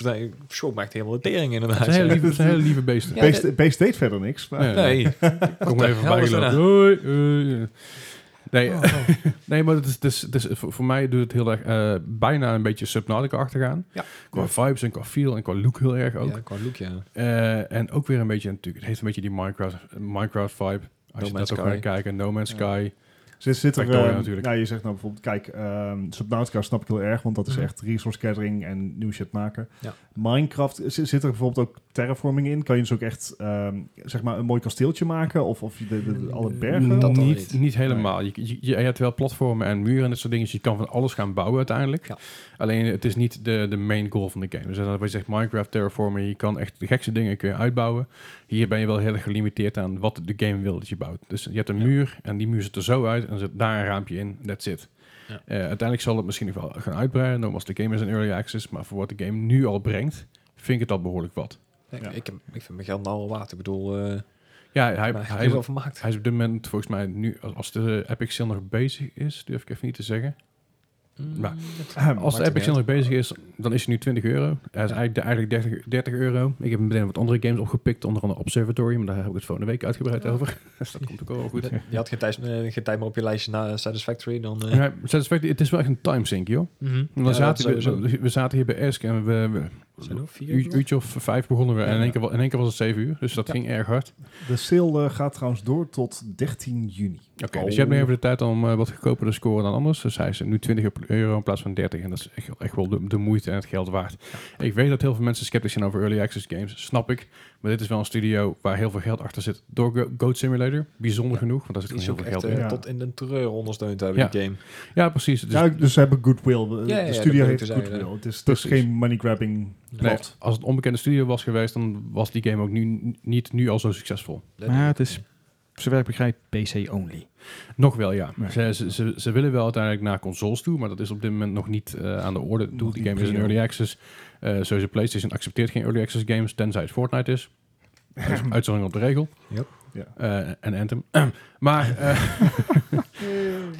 me echt helemaal de tering inderdaad. Het zijn hele lieve, het zijn hele lieve beesten. Ja, beest, beest deed verder niks. Maar, Ja. Nee. Kom even hel voorbij gelopen. Hoi, hoi. Nee, nee, maar het is, het is, het is, voor, voor mij doet het heel erg eh, bijna een beetje Subnautica achtergaan. Ja. Qua vibes en qua feel en qua look heel erg ook. Ja, qua look, ja. Eh, en ook weer een beetje natuurlijk, het heeft een beetje die Minecraft, Minecraft vibe. Als No je Man's dat ook gaat kijken, No Man's Ja. Sky. Zit, zit er, Factoria eh, natuurlijk. Nou, je zegt nou bijvoorbeeld, kijk, ehm Subnautica snap ik heel erg, want dat is Mhm. echt resource gathering en nieuw shit maken. Ja. Minecraft, zit, er bijvoorbeeld ook terraforming in? Kan je dus ook echt, ehm, zeg maar, een mooi kasteeltje maken? Of, of je de, de- de- alle bergen? Mm, Dat niet, niet. niet helemaal. Je, je, je hebt wel platformen en muren en dat soort dingen. Dus je kan van alles gaan bouwen uiteindelijk. Ja. Alleen het is niet de, de main goal van de game. Dus wat je zegt Minecraft, terraforming, je kan echt de gekste dingen kun je uitbouwen. Hier ben je wel heel erg gelimiteerd aan wat de game wil dat je bouwt. Dus je hebt een Ja. muur en die muur zit er zo uit en er zit daar een raampje in. That's it. Ja. Eh, uiteindelijk zal het misschien nog wel gaan uitbreiden. Nogmaals, de game is in early access. Maar voor wat de game nu al brengt, vind ik het al behoorlijk wat. Ik, Ja. ik, vind mijn geld nou al waard. Ik bedoel, eh Ja, hij, hij, is. Hij is op dit moment volgens mij nu, als- als de Epic Sale nog bezig is, durf ik even niet te zeggen. Mm, Ahem. Als de Epic Store nog bezig is, dan is hij nu 20 euro. Hij is eigenlijk, eigenlijk 30, 30 euro. Ik heb meteen wat andere games opgepikt, onder andere Observatory, maar daar heb ik het volgende week uitgebreid over. dus dat komt ook wel goed. Je had geen tijd, eh, geen tijd meer op je lijstje na Satisfactory, dan... eh, Ja, Satisfactory, het is wel echt een timesink, joh. mhm. Ja, zaten we, sowieso. we, we zaten hier bij Esk en we, we Zijn er nog vier? een uurtje of vijf begonnen we. En in één, keer, wa- in één keer was het 7 uur, dus dat Ja. ging erg hard. De sale eh, gaat trouwens door tot 13 juni. Oké, Oh. dus je hebt nu even de tijd om eh, wat goedkoper te scoren dan anders. Dus hij is nu 20 euro in plaats van 30. En dat is echt, echt wel de, de moeite en het geld waard. Ik weet dat heel veel mensen sceptisch zijn over early access games. Snap ik. Maar dit is wel een studio waar heel veel geld achter zit. Door Go- Goat Simulator. Bijzonder genoeg, want daar zit gewoon heel veel echt geld in. eh, tot in de terreur ondersteund hebben, Ja. die game. Ja, precies. Dus, ja, dus ze hebben goodwill. De- Ja, ja, de dat studio heeft goodwill. Het is, het is Precies. geen money grabbing nee, als het onbekende studio was geweest, dan was die game ook nu, niet nu al zo succesvol. Maar het is, zover ik begrijp, PC only. Nog wel, ja. Nee. Ze, ze, ze, ze willen wel uiteindelijk naar consoles toe, maar dat is op dit moment nog niet eh, aan de orde. Doe, die game is in early access. Eh sowieso PlayStation accepteert geen early access games, tenzij het Fortnite is. Dat is een uitzondering op de regel. Yep. Ja. Eh, en Anthem. maar eh,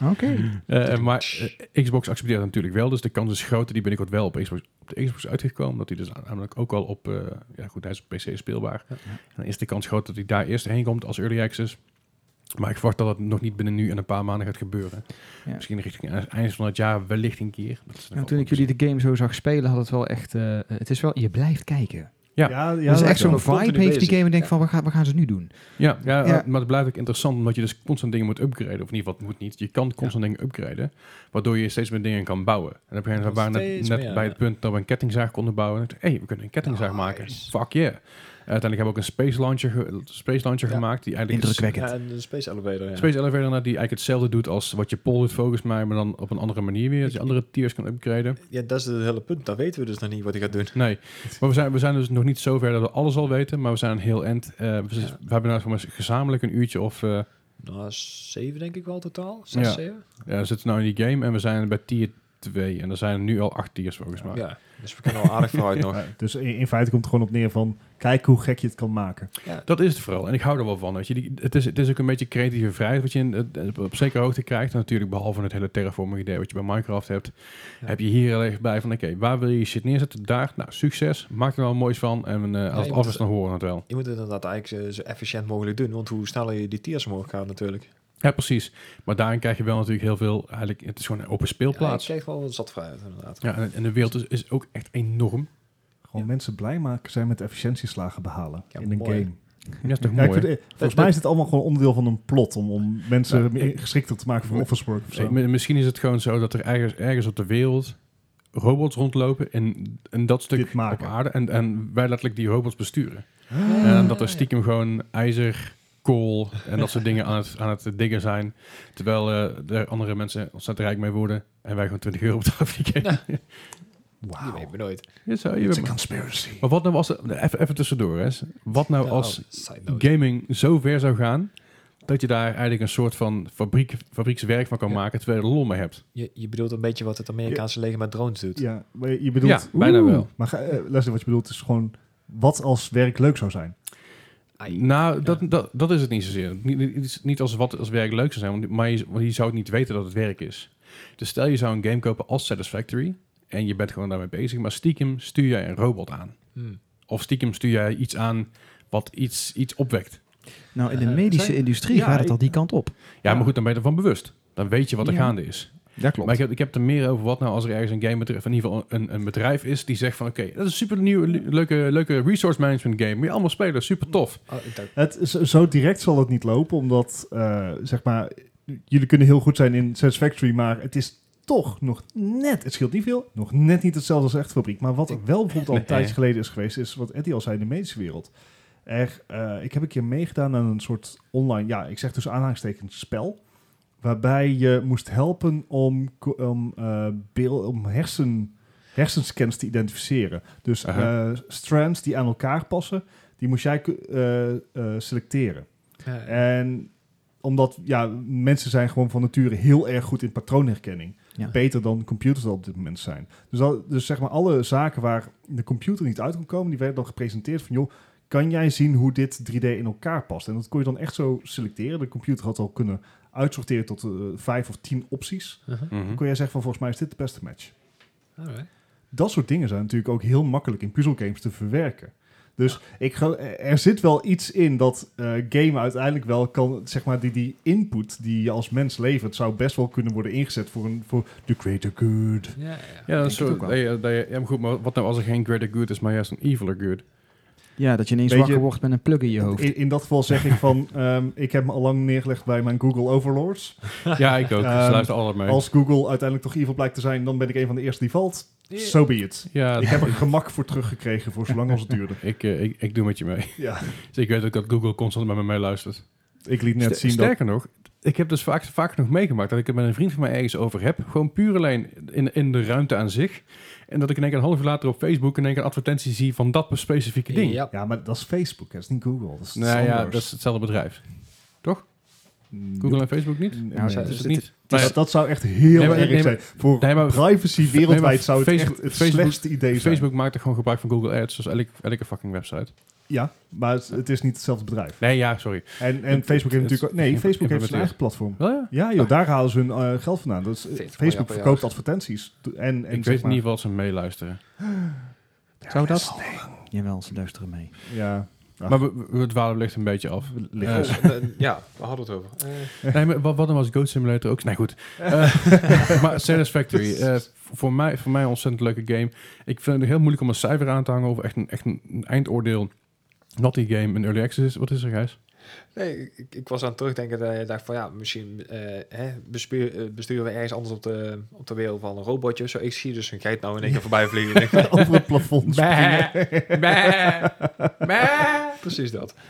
Oké. eh, maar Xbox accepteert het natuurlijk wel, dus de kans is groot dat die binnenkort wel op, Xbox, op de Xbox uitgekomen. Dat hij dus namelijk ook al op, eh, ja goed, hij is op PC speelbaar. Ja. En dan is de kans groot dat hij daar eerst heen komt als early access. Maar ik verwacht dat het nog niet binnen nu en een paar maanden gaat gebeuren. Ja. Misschien richting eind- eind van het jaar wellicht een keer. Dat toen ik jullie de game zo zag spelen, had het wel echt... eh, het is wel, je blijft kijken. Ja. ja, ja, het is dat echt zo'n vibe heeft die game en denk Ja. van, wat gaan, wat gaan ze nu doen? Ja, ja, Ja. maar het blijft ook interessant omdat je dus constant dingen moet upgraden. Of in ieder geval, moet niet. Je kan constant dingen upgraden, waardoor je steeds meer dingen kan bouwen. En op een gegeven moment waren we net, net meer, bij ja. het punt dat we een kettingzaag konden bouwen. Dacht, hey, we kunnen een kettingzaag Nice. maken. Fuck yeah. Uiteindelijk hebben we ook een space launcher, ge- space launcher Ja. gemaakt. Die eigenlijk Indrukwekkend. Ja, en de Space Elevator, ja. Space Elevator, nou, die eigenlijk hetzelfde doet als wat je pol doet volgens mij, maar dan op een andere manier weer. Dat je andere tiers kan upgraden. Ja, dat is het hele punt. Dat weten we dus nog niet wat hij gaat doen. Nee, maar we zijn, we zijn dus nog niet zo ver dat we alles al weten, maar we zijn een heel end. Eh, we, we hebben nou maar gezamenlijk een uurtje of... eh, Nou, zeven denk ik wel totaal. Zes, Ja. zeven? Ja, we zitten nou in die game en we zijn bij tier 2. En er zijn nu al acht tiers volgens mij. Ja, dus we kunnen al aardig vooruit nog. Ja, dus in, in feite komt het gewoon op neer van... Kijk hoe gek je het kan maken. Ja, Dat is het vooral. En ik hou er wel van. Weet je. Die, het, is, het is ook een beetje creatieve vrijheid wat je in, op zekere hoogte krijgt. En natuurlijk behalve het hele terraforming idee wat je bij Minecraft hebt. Ja. Heb je hier heel erg bij van oké, waar wil je je shit neerzetten? Daar. Nou, succes. Maak er wel moois van. En eh, als je het moet af is, het- dan horen we het wel. je moet het inderdaad eigenlijk zo, zo efficiënt mogelijk doen. Want hoe sneller je die tiers omhoog gaat natuurlijk. Ja, precies. Maar daarin krijg je wel natuurlijk heel veel... Eigenlijk, het is gewoon een open Ja, speelplaats. je krijgt wel zat vrijheid inderdaad. Ja, en, en de wereld is, is ook echt enorm. Gewoon Ja. mensen blij maken zijn met efficiëntieslagen behalen Ja, in een mooi. game. Ja, is toch Ja, mooi. vind, volgens mij is het allemaal gewoon onderdeel van een plot om, om mensen Ja, meer ik- geschikter te maken voor office work of Misschien is het gewoon zo dat er ergens, ergens op de wereld robots rondlopen en, en dat stuk op maken. aarde en, en wij letterlijk die robots besturen. Ah. En dat er stiekem gewoon ijzer, kool en dat soort dingen aan het, aan het diggen zijn. Terwijl eh er andere mensen ontzettend rijk mee worden en wij gewoon 20 euro betalen voor die game. Je Wauw. weet me nooit. Ja, a bent- conspiracy. maar wat nou als... Even, even tussendoor, hè. Wat nou als oh, gaming zo ver zou gaan... dat je daar eigenlijk een soort van fabriek, fabriekswerk van kan Ja. maken... terwijl je er lol mee hebt. Je, je bedoelt een beetje wat het Amerikaanse leger met drones doet. Ja, maar je bedoelt... Ja, bijna Oeh. wel. Maar ga, eh, luister, wat je bedoelt is gewoon... Wat als werk leuk zou zijn? Ai. Nou, dat, dat, dat is het niet zozeer. Niet, niet, als wat als werk leuk zou zijn, want, maar je, zou het niet weten dat het werk is. Dus stel je zou een game kopen als Satisfactory en je bent gewoon daarmee bezig, maar stiekem stuur jij een robot aan. Hmm. Of stiekem stuur jij iets aan wat iets, iets opwekt. Nou, in de Eh, medische zijn- industrie Ja, gaat het al die kant op. Ja, Ja. maar goed, dan ben je ervan bewust. Dan weet je wat er Ja. gaande is. Dat klopt. Maar ik heb, ik heb er meer over wat nou als er ergens een gamebedrijf, in ieder geval een, een bedrijf is die zegt van oké, dat is een super nieuwe, le- leuke, leuke resource management game. Moet je allemaal spelen, super tof. Oh, Het, is- zo direct zal het niet lopen, omdat, eh, zeg maar, jullie kunnen heel goed zijn in Satisfactory, maar het is toch nog net, het scheelt niet veel, nog net niet hetzelfde als echt fabriek. Maar wat wel bijvoorbeeld al een Nee. tijdje geleden is geweest, is wat Eddie al zei in de medische wereld. Er, eh, ik heb een keer meegedaan aan een soort online, ja, ik zeg dus aanhalingstekens spel, waarbij je moest helpen om, om, eh, beeld, om hersen, hersenscans te identificeren. Dus eh, strands die aan elkaar passen, die moest jij eh, eh, selecteren. En omdat ja, mensen zijn gewoon van nature heel erg goed in patroonherkenning. Ja. Beter dan computers dat op dit moment zijn. Dus, al, dus zeg maar alle zaken waar de computer niet uit kon komen, die werden dan gepresenteerd van joh, kan jij zien hoe dit 3D in elkaar past? En dat kon je dan echt zo selecteren. De computer had al kunnen uitsorteren tot eh, vijf of tien opties. Uh-huh. Mhm. Dan kon jij zeggen van volgens mij is dit de beste match. Alright. Dat soort dingen zijn natuurlijk ook heel makkelijk in puzzelgames te verwerken. Dus ik ga, er zit wel iets in dat eh game uiteindelijk wel kan, zeg maar, die, die input die je als mens levert, zou best wel kunnen worden ingezet voor, een, voor the greater good. Ja, ja. Ja, dat is zo. Dat je, dat je, ja, maar goed, maar wat nou als er geen greater good is, maar juist een eviler good? Ja, dat je ineens Weet je- wakker wordt met een plug in je hoofd. In, in dat geval zeg ik van, ehm, ik heb me al lang neergelegd bij mijn Google Overlords. ja, ik ook. Ze Ehm, allemaal mee. Als Google uiteindelijk toch evil blijkt te zijn, dan ben ik een van de eerste die valt. So be it. ja, Ik heb er gemak voor teruggekregen voor zolang als het duurde. ik, eh, ik, ik doe met je mee. Ja, Dus ik weet ook dat Google constant met me meeluistert. ik liet net Ster- zien dat... Sterker nog, ik heb dus vaak, vaak nog meegemaakt dat ik het met een vriend van mij ergens over heb. Gewoon puur alleen in, in de ruimte aan zich. En dat ik in één keer een half uur later op Facebook in één keer een advertentie zie van dat specifieke ding. Ja. Ja, maar dat is Facebook, hè. dat is niet Google. Dat is Nou ja, dat is hetzelfde bedrijf. Google en Facebook niet? Nee, Nou, Dus is het niet. dat, Maar ja, dat zou echt heel Nee, maar- erg nee, zijn. Voor nee, maar- privacy nee, wereldwijd maar zou het Facebook- echt het Facebook- slechtste idee zijn. Facebook maakt er gewoon gebruik van Google Ads, zoals elke, elke fucking website. Ja, maar het, het is niet hetzelfde bedrijf. Nee, ja, sorry. En, en Het- Facebook heeft natuurlijk... ook- Nee, Facebook heeft zijn eigen platform. Wel ja? Ja, joh, daar halen ze hun eh, geld vandaan. Dus, 40 Facebook verkoopt advertenties. En, en ik zeg weet in ieder geval dat ze meeluisteren. Zou dat? Jawel, ze luisteren mee. Ja. Ach, Maar we, we, dwalen wellicht een beetje af. Eh, eh, ja, we hadden het over. Eh, nee, maar wat, wat dan was Goat Simulator ook? Nee, goed. Eh, maar Satisfactory, voor, mij, voor mij een ontzettend leuke game. Ik vind het heel moeilijk om een cijfer aan te hangen over echt een, echt een, eindoordeel. Naughty game in Early Access is. Wat is er, Gijs? nee, ik, ik was aan het terugdenken dat je dacht van ja, misschien eh, hè, bestuur- besturen we ergens anders op de, op de wereld van een robotje. Zo, ik zie dus een geit nou in één keer voorbij vliegen. Ik denk, Over het plafond springen. Precies dat.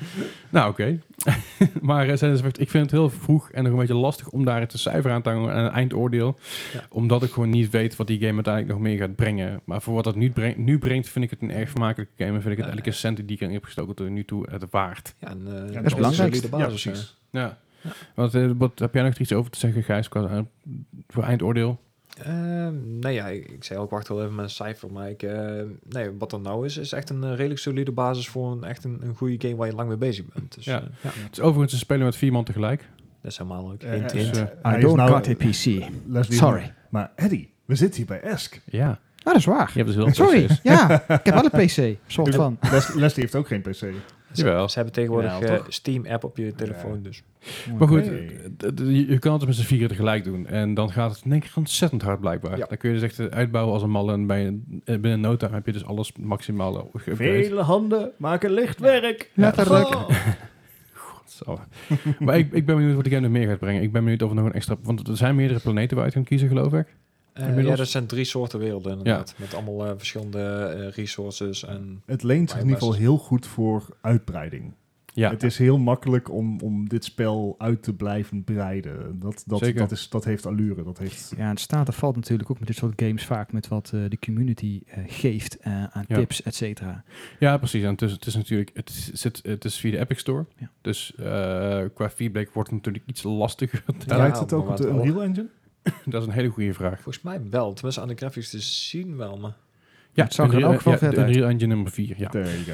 Nou, oké. maar eh, ik vind het heel vroeg en nog een beetje lastig om daar het cijfer aan te hangen en een eindoordeel. Ja. Omdat ik gewoon niet weet wat die game uiteindelijk nog meer gaat brengen. Maar voor wat het nu, brengt, nu brengt, vind ik het een erg vermakelijke game. En vind ik het Ja, elke cent die ik erin heb gestoken tot nu toe het waard. Ja, en, uh, dat is belangrijk. Ja, basis. precies. Ja. Wat, eh, wat, heb jij nog iets over te zeggen, Gijs, qua, voor eindoordeel? Eh, nee, ja, ik, ik zei ook, wacht wel even met een cijfer. Maar ik, eh, nee, wat er nou is, is echt een eh, redelijk solide basis voor een, echt een, een goede game waar je lang mee bezig bent. Dus Ja. ja, ja Het is overigens te spelen met vier man tegelijk. dat is helemaal leuk. Eh, Hint, eh, hint. eh, hij I don't nou- got a PC. Leslie, Sorry. Maar Eddie, we zitten hier bij Esk. Ja, Ah, dat is waar. je hebt dus veel Sorry. PC's. Ja, ik heb wel een PC. Soort van. Les- Leslie heeft ook geen PC. Ze, Jawel. ze hebben tegenwoordig eh, toch? Steam-app op je telefoon, dus. Maar goed, je kan het met z'n vieren tegelijk doen. En dan gaat het in één keer ontzettend hard blijkbaar. Ja. Dan kun je dus echt eh, uitbouwen als een malle. En bij een, eh, binnen no time heb je dus alles maximaal eh. Vele handen maken licht werk. Letterlijk. Oh. Zo. maar ik, ik ben benieuwd wat die game nog meer gaat brengen. Ik ben benieuwd of er nog een extra... Want er zijn meerdere planeten waar je uit kan kiezen, geloof ik. Eh, Inmiddels? ja, dat zijn drie soorten werelden inderdaad. Met allemaal verschillende resources en... Het leent zich in ieder geval heel goed voor uitbreiding. Ja, Het is heel makkelijk om, om dit spel uit te blijven breiden. Dat, dat, Zeker. dat, is, dat heeft allure. Dat heeft, Ja, het staat en valt natuurlijk ook met dit soort games vaak met wat eh, de community eh, geeft eh, aan Ja. tips, et cetera. ja precies. En het is, het is natuurlijk... Het, is- het is via de Epic Store. Ja. Dus eh, qua feedback wordt het natuurlijk iets lastiger. Ja, Draait het ook op de wel. Unreal Engine? dat is een hele goede vraag. Volgens mij wel. Tenminste, aan de graphics te zien wel, maar... Ja, Het zag er vet de uit. Unreal Engine nummer 4, ja. There you go.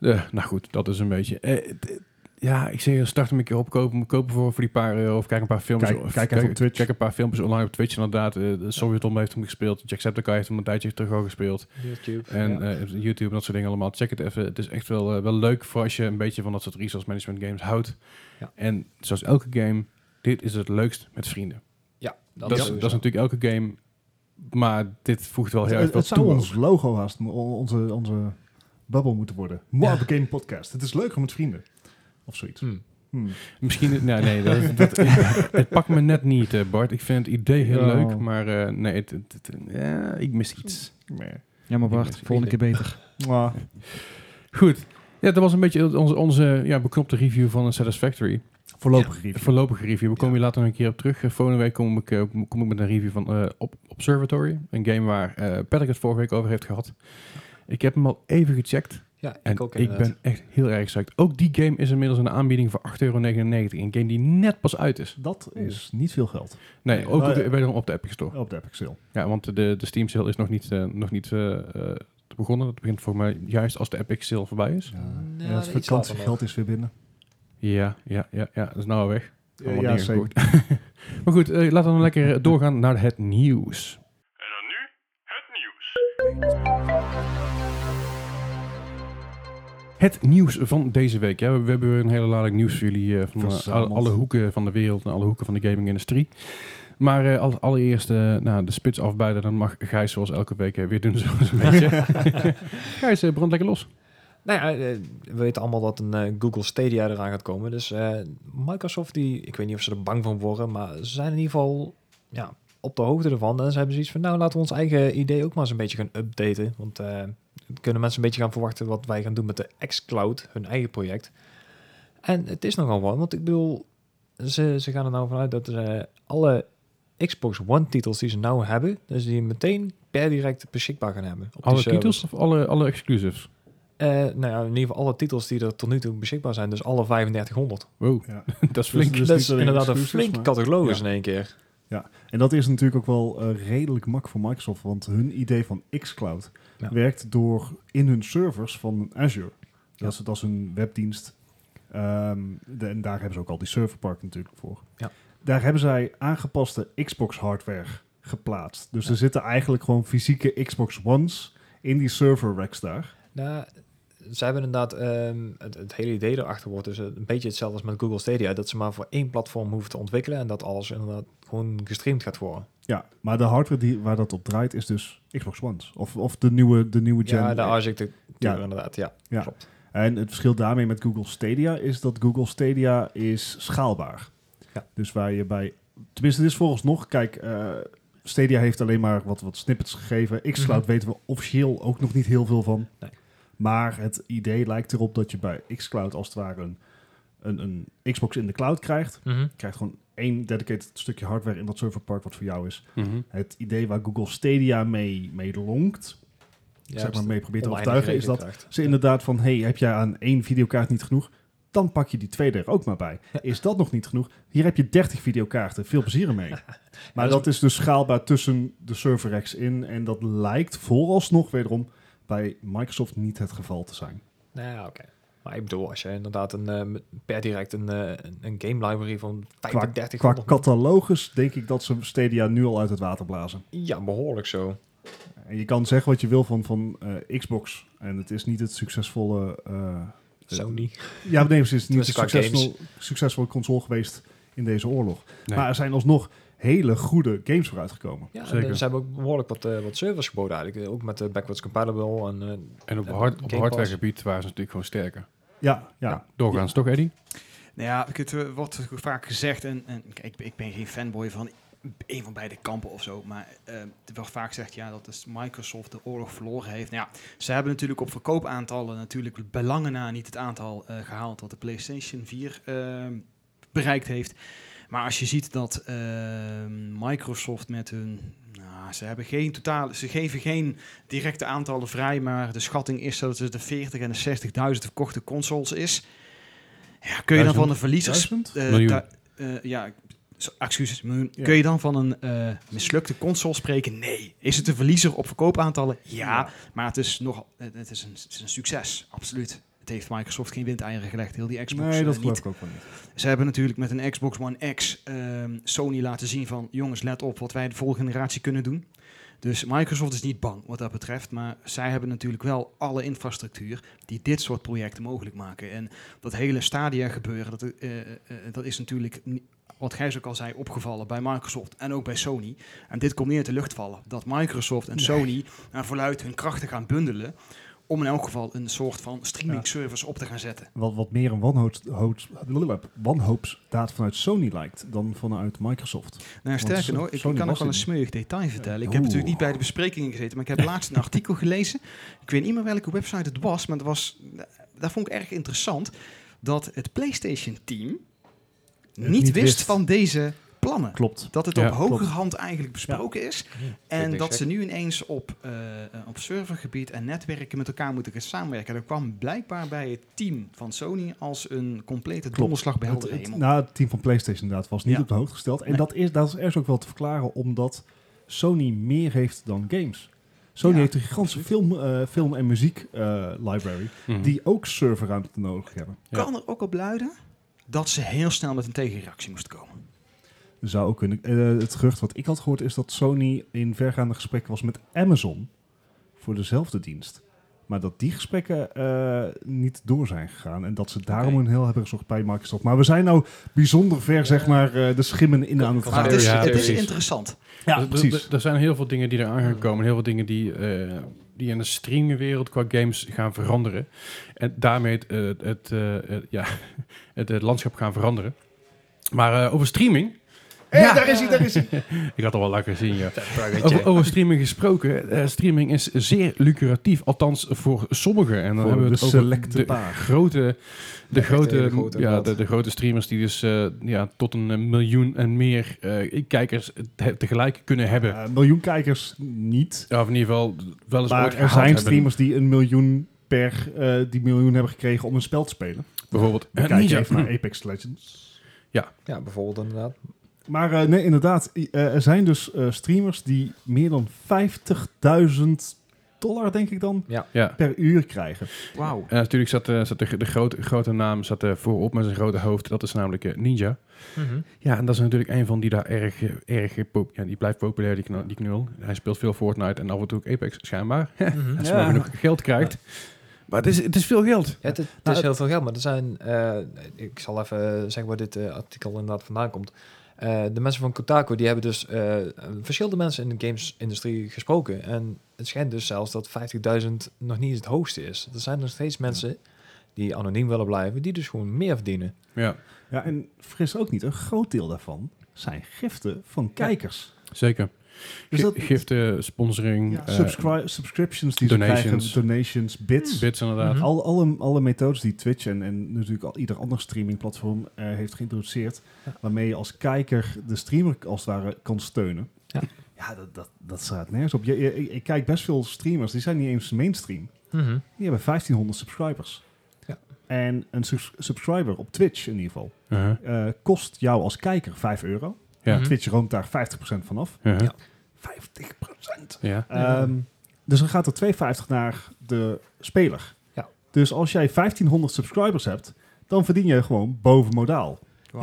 Eh, nou goed, dat is een beetje. eh, d- ja, ik zeg, je, start hem een keer opkopen, kopen voor, voor die paar euro of kijk een paar filmpjes. Kijk- of kijk even op Twitch. Kijk een paar filmpjes online op Twitch inderdaad. Eh, de Sovjetom heeft hem gespeeld, Jacksepticeye heeft hem een tijdje terug al gespeeld. YouTube. En ja. eh, YouTube en dat soort dingen allemaal. Check het even. Het is echt wel, eh, wel leuk voor als je een beetje van dat soort resource management games houdt. Ja. En zoals elke game, dit is het leukst met vrienden. ja, Dat, is, dat is natuurlijk elke game, maar dit voegt wel heel erg veel het zou toe. ons logo haast, onze, onze bubble moeten worden. Mob Game Podcast. Het is leuker met vrienden. Of zoiets. Hmm. Hmm. Misschien, nee, nee, dat, dat, het pakt me net niet, eh, Bart. Ik vind het idee heel Ja. leuk, maar eh, nee, het, het- het- ja, ik mis iets. Nee. Ja, maar Bart, mis- volgende keer beter. Mwah. Goed. Ja, dat was een beetje onze, onze ja, beknopte review van een Satisfactory. Voorlopig Een review. voorlopige review. We komen hier later nog een keer op terug. Eh, Volgende week kom ik, kom ik met een review van eh, Ob- Observatory. Een game waar eh Patrick het vorige week over heeft gehad. Ik heb hem al even gecheckt. Ja, ik En ook ik ben echt heel erg psyched. Ook die game is inmiddels een aanbieding voor 8,99 euro. Een game die net pas uit is. Dat is niet veel geld Nee, ook Nou, op de, ja. op de Epic Store. op de Epic Sale. Ja, want de, de Steam sale is nog niet, eh, nog niet eh, eh, begonnen. Dat begint voor mij juist als de Epic Sale voorbij is. Ja, Ja, ja, het vakantiegeld is weer binnen. Ja, ja, ja, ja. Dat is nou weg. Ja, Allemaal ja, neergegooid. maar goed, eh, laten we dan lekker doorgaan naar het nieuws. En dan nu het nieuws. Het nieuws van deze week. Ja, we, hebben een hele lading nieuws voor jullie eh, van eh, alle, alle hoeken van de wereld en alle hoeken van de gaming-industrie. Maar eh, als allereerst nou, de spits afbijden, dan mag Gijs zoals elke week weer doen zoals een beetje. Gijs, brand lekker los. Nou ja, we weten allemaal dat een Google Stadia eraan gaat komen. Dus Microsoft, die, ik weet niet of ze er bang van worden, maar ze zijn in ieder geval ja, op de hoogte ervan. En ze hebben zoiets van, nou laten we ons eigen idee ook maar eens een beetje gaan updaten. Want eh, dan kunnen mensen een beetje gaan verwachten wat wij gaan doen met de xCloud, hun eigen project. En het is nogal wat, want ik bedoel, ze, ze gaan er nou vanuit dat ze alle Xbox One titels die ze nou hebben, dus die meteen per direct beschikbaar gaan hebben. op Alle titels of alle, alle exclusives? Eh, nou ja, in ieder geval alle titels die er tot nu toe beschikbaar zijn. Dus alle 3500. Wow, Ja. dat is flink. Dus- dat is inderdaad een flink maar- catalogus Ja. in één keer. En dat is natuurlijk ook wel eh, redelijk mak voor Microsoft, want hun idee van xCloud Ja. werkt door in hun servers van Azure. Dat, is, dat is een webdienst. Ehm, de- en daar hebben ze ook al die serverpark natuurlijk voor. Ja. Daar hebben zij aangepaste Xbox hardware geplaatst. Dus Ja. er zitten eigenlijk gewoon fysieke Xbox Ones in die server racks daar. Nou, ze hebben inderdaad... ehm, het, het hele idee erachter wordt dus een beetje hetzelfde als met Google Stadia. Dat ze maar voor één platform hoeven te ontwikkelen. En dat alles inderdaad gewoon gestreamd gaat worden. Ja, maar de hardware die, waar dat op draait is dus Xbox Ones. Of, of de nieuwe, de nieuwe gen. Ja, de architectuur Ja. inderdaad. Ja, Ja. klopt. En het verschil daarmee met Google Stadia is dat Google Stadia is schaalbaar. Ja. Dus waar je bij... Tenminste, is vooralsnog... Kijk, eh, Stadia heeft alleen maar wat, wat snippets gegeven. xCloud Mhm. weten we officieel ook nog niet heel veel van. Nee. Maar het idee lijkt erop dat je bij xCloud als het ware een, een, een Xbox in de cloud krijgt. Mhm. Je krijgt gewoon één dedicated stukje hardware in dat serverpark wat voor jou is. Mhm. Het idee waar Google Stadia mee, mee lonkt, Ja, zeg maar mee probeert te overtuigen, is dat ze inderdaad van, hey, heb jij aan één videokaart niet genoeg? Dan pak je die tweede er ook maar bij. Is dat nog niet genoeg? Hier heb je 30 videokaarten. Veel plezier ermee. Maar dat dat is dus schaalbaar tussen de server racks in. En dat lijkt vooralsnog wederom bij Microsoft niet het geval te zijn. Nou ja, oké. Maar ik bedoel, als je inderdaad een, eh, per direct een, eh, een- een game library van Qua, 35, qua catalogus denk ik dat ze Stadia nu al uit het water blazen. Ja, behoorlijk zo. En je kan zeggen wat je wil van, van eh, Xbox. En het is niet het succesvolle... eh, Sony. Ja, nee, het is niet een succesvol, succesvolle console geweest in deze oorlog. Nee. Maar er zijn alsnog hele goede games vooruitgekomen. Ja, Zeker. en ze hebben ook behoorlijk wat, eh, wat servers geboden eigenlijk. Ook met de backwards compatible en... eh, En op, hard, op Game hardware Pass. gebied waren ze natuurlijk gewoon sterker. Ja, ja. Ja, doorgaans toch, Eddie? Nou ja, het eh, wordt vaak gezegd, en, en kijk, ik, ik ben geen fanboy van een van beide kampen of zo, maar eh er wordt vaak gezegd ja, dat dus Microsoft de oorlog verloren heeft. Nou ja, ze hebben natuurlijk op verkoopaantallen natuurlijk belangen na niet het aantal eh, gehaald dat de PlayStation 4 eh, bereikt heeft. Maar als je ziet dat eh, Microsoft met hun, nou, ze hebben geen totale, ze geven geen directe aantallen vrij, maar de schatting is dat het de 40 en de 60.000 verkochte consoles is. Ja, kun je dan van de verliezers Duizend? eh, da- eh, ja, excuses, miljoen. Ja. Kun je dan van een eh, mislukte console spreken? Nee. Is het een verliezer op verkoopaantallen? Ja, Ja. maar het is, nog, het het is, een, het is een succes, absoluut. Heeft Microsoft geen windeieren gelegd, heel die Xbox Nee, dat geloof ik ook wel niet. Ze hebben natuurlijk met een Xbox One X ehm, Sony laten zien van... jongens, let op wat wij de volgende generatie kunnen doen. Dus Microsoft is niet bang wat dat betreft. Maar zij hebben natuurlijk wel alle infrastructuur die dit soort projecten mogelijk maken. En dat hele Stadia gebeuren, dat, eh, eh, dat is natuurlijk... Wat Gijs ook al zei, opgevallen bij Microsoft en ook bij Sony. En dit komt uit de lucht vallen. Dat Microsoft en Sony naar voluit hun krachten gaan bundelen. Om in elk geval een soort van streaming service op te gaan zetten. Wat, wat meer een wanhoops, wanhoopsdaad vanuit Sony lijkt dan vanuit Microsoft. Nou, sterker nog, ik Sony kan nog wel een smeuig detail vertellen. Ik heb natuurlijk niet bij de besprekingen gezeten, maar ik heb laatst een artikel gelezen. Ik weet niet meer welke website het was, maar het was, dat vond ik erg interessant. Dat het PlayStation-team niet, wist. van deze plannen. Klopt. Dat het Ja, op hoger hand eigenlijk besproken is. En dat ze nu ineens op, eh, eh, op servergebied en netwerken met elkaar moeten gaan samenwerken. Dat kwam blijkbaar bij het team van Sony als een complete donderslag bij hemel. nou, het team van PlayStation inderdaad was niet Ja. op de hoogte gesteld. En Nee. dat, is, dat is ergens ook wel te verklaren omdat Sony meer heeft dan games. Sony Ja, heeft een gigantische film, eh, film- en muziek eh, library, Mhm. die ook serverruimte nodig hebben. Ja. Kan er ook op luiden dat ze heel snel met een tegenreactie moesten komen. Zou ook kunnen. Eh, het gerucht wat ik had gehoord is dat Sony in vergaande gesprekken was met Amazon voor dezelfde dienst. Maar dat die gesprekken eh, niet door zijn gegaan. En dat ze daarom een heel hebben gezocht bij Microsoft. Maar we zijn nou bijzonder ver, zeg maar, eh, de schimmen in aan het gaan. het is, Ja, het is interessant. Ja, precies. Er, er zijn heel veel dingen die eraan gaan komen. Heel veel dingen die, eh, die in de streamingwereld qua games gaan veranderen. En daarmee het, het, het- ja, het, eh, landschap gaan veranderen. Maar eh, over streaming... Hé, daar is hij, daar is hij. Ik had al wel lekker zien, ja. Over, over streaming gesproken. eh, streaming is zeer lucratief, althans voor sommigen. En dan Voor hebben we de het over selecte de paar. grote, de, grote, ja, de, de grote streamers die dus eh, ja, tot een eh, miljoen en meer eh, kijkers te- tegelijk kunnen hebben. Eh, miljoen kijkers niet. Ja, of in ieder geval wel eens Maar ooit er zijn hebben. streamers die een miljoen per eh, die miljoen hebben gekregen om een spel te spelen. Bijvoorbeeld eh, Kijk even naar Apex Legends. Ja, bijvoorbeeld inderdaad. Maar eh, nee, inderdaad, eh, er zijn dus eh, streamers die meer dan 50.000 dollar, denk ik dan, Ja. per uur krijgen. Wauw. En natuurlijk zat, eh, zat de, de grote, grote naam zat voorop met zijn grote hoofd. Dat is namelijk Ninja. Ja, en dat is natuurlijk een van die daar erg, erg pop- ja, die blijft populair, die, knul, die knul. Hij speelt veel Fortnite en af en toe ook Apex, schijnbaar. Mhm. Als Ja. hij genoeg geld krijgt. Maar het is, het is veel geld. Ja, het, het Nou, is heel veel geld, maar er zijn... eh, ik zal even zeggen waar dit artikel inderdaad vandaan komt. Eh, de mensen van Kotaku, die hebben dus eh, verschillende mensen in de gamesindustrie gesproken. En het schijnt dus zelfs dat 50.000 nog niet het hoogste is. Er zijn nog steeds mensen die anoniem willen blijven, die dus gewoon meer verdienen. Ja, Ja, en fris ook niet, een groot deel daarvan zijn giften van kijkers. zeker. Dus dat- Giften, sponsoring, Ja, eh, subscri- subscriptions die donations. ze krijgen, donations, bits. bits inderdaad. Mhm. Al, alle, alle methodes die Twitch en, en natuurlijk al ieder ander streamingplatform eh, heeft geïntroduceerd, Ja. waarmee je als kijker de streamer als het ware kan steunen. Ja. Ja, dat, dat, dat staat nergens op. Je, je- ik, ik kijk best veel streamers, die zijn niet eens mainstream. Mhm. Die hebben 1500 subscribers. Ja. En een subs- subscriber op Twitch in ieder geval Uh-huh. eh, kost jou als kijker 5 euro. Ja. Twitch roomt daar 50% vanaf. Uh-huh. Ja. 50%! Ja. Ehm, dus dan gaat er 2,50 naar de speler. Ja. Dus als jij 1500 subscribers hebt, dan verdien je gewoon boven modaal.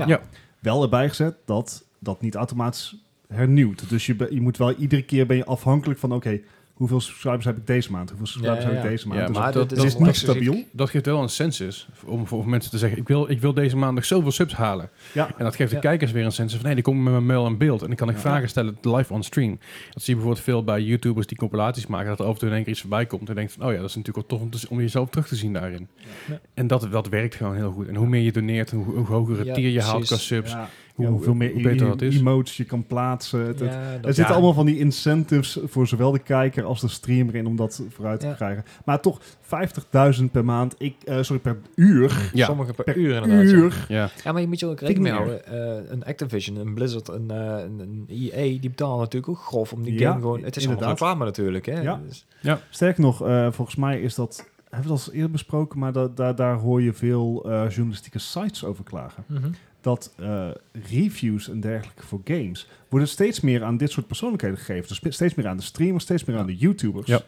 Ja. Wel erbij gezet dat dat niet automatisch hernieuwt. Dus je, be- je moet wel iedere keer ben je afhankelijk van oké, hoeveel subscribers heb ik deze maand? Hoeveel subscribers Ja, ja, heb ik deze maand? Ja, dus maar dat- is niet stabiel. Dat geeft wel een census om voor mensen te zeggen, ik wil, ik wil deze maand nog zoveel subs halen. Ja. En dat geeft de kijkers weer een census van, nee, die komen met mijn mail en beeld. En dan kan ik Ja. vragen stellen live on stream. Dat zie je bijvoorbeeld veel bij YouTubers die compilaties maken, dat er af en toe in één keer iets voorbij komt. En denkt van, oh ja, dat is natuurlijk wel tof om, te, om jezelf terug te zien daarin. Ja. En dat, dat werkt gewoon heel goed. En hoe meer je doneert, hoe, hoe hoger het Ja, tier je haalt qua subs, Ja, hoe, ja, hoeveel meer hoe beter dat is. emotes je kan plaatsen. Het- het- Ja, er dat- zitten Ja. allemaal van die incentives voor zowel de kijker als de streamer in om dat vooruit te Ja. krijgen. Maar toch, 50.000 per maand, ik, eh, sorry, per uur. Ja. Sommige per, Per uur inderdaad. ja. uur. Ja, Ja, maar je moet je ook rekening houden. eh, een Activision, een Blizzard, een, eh, een, EA, die betalen natuurlijk ook grof om die Ja, game gewoon... Het is allemaal inderdaad. reclame natuurlijk, hè? Ja. Dus- Sterker nog, eh, volgens mij is dat, hebben we dat al eerder besproken, maar da- da- daar hoor je veel eh, journalistieke sites over klagen. Mhm. Dat eh, reviews en dergelijke voor games worden steeds meer aan dit soort persoonlijkheden gegeven. Dus steeds meer aan de streamers, steeds meer aan de YouTubers. Ja.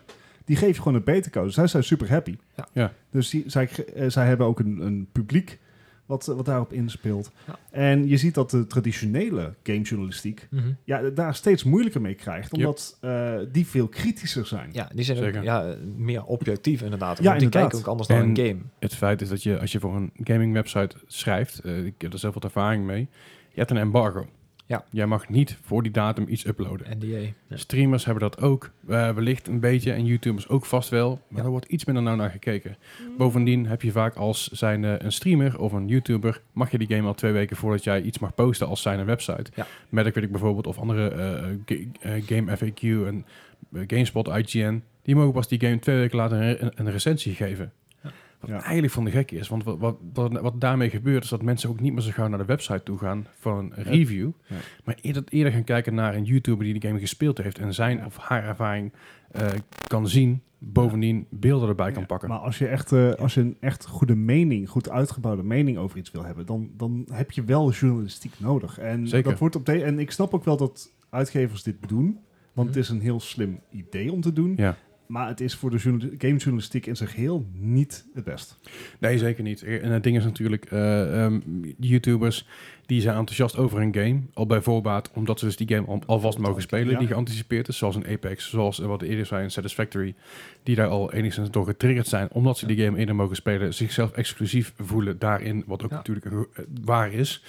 Die geef je gewoon een beta-code. Zij zijn super happy. Ja. Ja. Dus die, zij, eh, zij hebben ook een, een publiek wat, wat daarop inspeelt. Ja. En je ziet dat de traditionele gamejournalistiek Mhm. ja, daar steeds moeilijker mee krijgt. Omdat eh, die veel kritischer zijn. Ja, die zijn ook ja, meer objectief inderdaad. Ja, Want die inderdaad. kijken ook anders dan En- een game. het feit is dat je, als je voor een gaming website schrijft, eh, ik heb er zelf wat ervaring mee, je hebt een embargo. Ja. Jij mag niet voor die datum iets uploaden. NDA. Ja. Streamers hebben dat ook, eh, wellicht een beetje, en YouTubers ook vast wel, maar Ja. er wordt iets minder nauw naar gekeken. Bovendien heb je vaak als zijn een streamer of een YouTuber, mag je die game al twee weken voordat jij iets mag posten als zijn website. Ja. Metacritic bijvoorbeeld, of andere eh, eh, Game FAQ en GameSpot, IGN, die mogen pas die game twee weken later een, een, een recensie geven. Ja. Wat Ja. eigenlijk van de gek is, want wat, wat, daarmee gebeurt is dat mensen ook niet meer zo gauw naar de website toe gaan voor een review, Ja. maar eerder, eerder gaan kijken naar een YouTuber die de game gespeeld heeft en zijn of haar ervaring eh, kan zien, bovendien beelden erbij kan pakken. Maar als je, echt, eh, als je een echt goede mening, goed uitgebouwde mening over iets wil hebben, dan, dan heb je wel journalistiek nodig. En, Zeker. Dat wordt op de, en ik snap ook wel dat uitgevers dit doen. Want het is een heel slim idee om te doen. Ja. Maar het is voor de journal- gamejournalistiek in zijn geheel niet het best. Nee, zeker niet. En het ding is natuurlijk, eh, ehm, YouTubers die zijn enthousiast over een game. Al bij voorbaat, omdat ze dus die game al, alvast mogen spelen, Ja. die geanticipeerd is. Zoals een Apex, zoals eh, wat eerder zei in Satisfactory. Die daar al enigszins door getriggerd zijn, omdat ze die game eerder mogen spelen. Zichzelf exclusief voelen daarin, wat ook Ja. natuurlijk eh, waar is.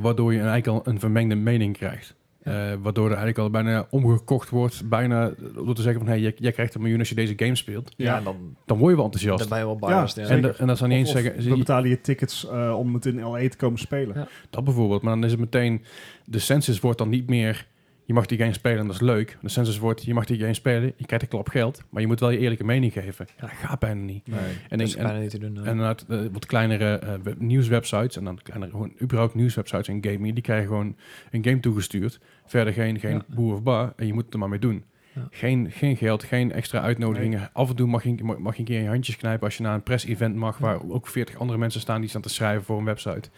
Waardoor je eigenlijk al een vermengde mening krijgt. Eh, waardoor er eigenlijk al bijna omgekocht wordt, bijna door te zeggen van, hey, jij, jij krijgt een miljoen als je deze game speelt. Ja, Ja. dan, Dan word je wel enthousiast. dan ben je wel Ja, biased. Ja, en, en dat zou niet eens zeggen... we betalen je tickets eh, om het in LA te komen spelen. Ja. Dat bijvoorbeeld. Maar dan is het meteen... De census wordt dan niet meer... Je mag die game spelen en dat is leuk. De census wordt... Je mag die game spelen. Je krijgt een klap geld. Maar je moet wel je eerlijke mening geven. Ja, dat gaat bijna niet. Nee, En dat ik- is bijna niet te doen. eh. En inderdaad, eh, wat kleinere eh, web- nieuwswebsites... En dan kleinere, gewoon überhaupt nieuwswebsites en gaming... Die krijgen gewoon een game toegestuurd. Verder geen, geen Ja. boer of bar. En je moet het er maar mee doen. Ja. Geen, geen geld, geen extra uitnodigingen. Af en toe mag je, mag je een keer in je handjes knijpen als je naar een press-event mag, waar ook 40 andere mensen staan die staan te schrijven voor een website.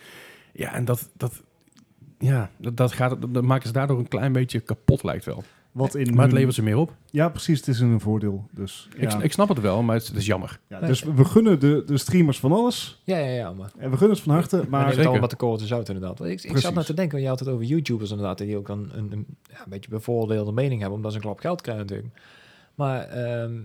Ja, en dat, dat, ja, dat, dat, gaat, dat, maken ze daardoor een klein beetje kapot, lijkt wel. Wat in Maar het levert ze meer op. Ja, precies. Het is een voordeel. Dus, ja. Ik, ik snap het wel, maar het, het is jammer. Ja, dus we we gunnen de, de streamers van alles. ja, ja, ja, maar... En we gunnen het van harte. Maar Maar neemt zeker. allemaal wat de korreltjes zout inderdaad. Ik, ik zat net te denken, want je had het over YouTubers inderdaad, die ook een, een, een, ja, een beetje bevoordeelde mening hebben, omdat ze een klap geld krijgen natuurlijk. Maar ehm, eh,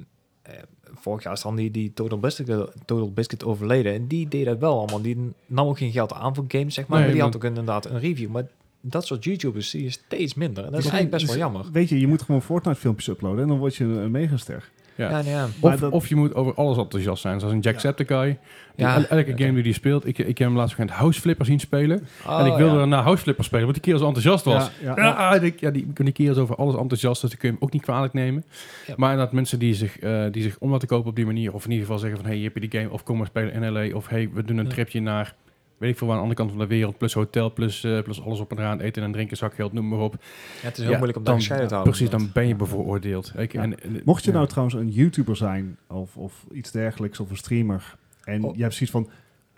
vorig jaar is dan die, die Total, Biscuit, Total Biscuit overleden en die deed dat wel allemaal. Die nam ook geen geld aan voor games, zeg maar, Nee, maar die maar- had ook inderdaad een review. Maar dat soort YouTubers zie je steeds minder. En dat is eigenlijk best wel dus, jammer. Weet je, je moet gewoon Fortnite filmpjes uploaden en dan word je een megaster. Ja. Ja. Maar Of, dat- of je moet over alles enthousiast zijn, zoals een Jacksepticeye. Ja, el- elke game die die speelt, ik, ik heb hem laatst een House Flipper zien spelen. Oh, en ik wilde ja. daarna House Flipper spelen, want die kerel zo enthousiast was. Ja, ja, Ja, ja, die, ja die, die kerel is over alles enthousiast, dus die kun je hem ook niet kwalijk nemen. Ja. Maar inderdaad, mensen die zich, eh, die zich om laten kopen op die manier, of in ieder geval zeggen van, hey, je die game, of kom maar spelen in LA, of hey, we doen een Ja. tripje naar, weet ik veel, waar aan de andere kant van de wereld, plus hotel, plus, eh, plus alles op en eraan, eten en drinken, zakgeld, noem maar op. Ja, het is heel Ja, moeilijk om dan, dat gescheiden te houden. Precies, dan ben je bevooroordeeld. Ik, Ja. en, en- Mocht je ja. nou trouwens een YouTuber zijn of, of iets dergelijks of een streamer en Oh. je hebt zoiets van,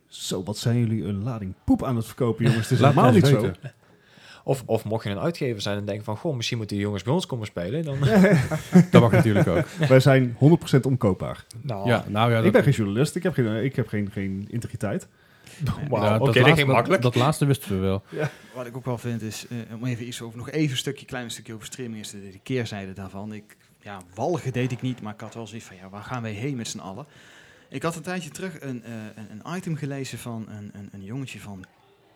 zo wat zijn jullie een lading poep aan het verkopen jongens, het is Laat helemaal niet zo. Of, of mocht je een uitgever zijn en denken van, goh, misschien moeten die jongens bij ons komen spelen, dan... Dat mag natuurlijk ook. Wij zijn 100% omkoopbaar. nou, Ja, nou ja, Ik dat, ben geen journalist, ik heb geen, ik heb geen, geen integriteit. Wauw, ja, oké, dat dat ging laatste- makkelijk. Dat, dat laatste wisten we wel. Wat ik ook wel vind is, eh, om even iets over, nog even een stukje, klein stukje over streaming is de, de keerzijde daarvan. Ik, ja, walgen deed ik niet, maar ik had wel zoiets van, ja, waar gaan wij heen met z'n allen? Ik had een tijdje terug een, eh, een, een item gelezen van een, een, een jongetje van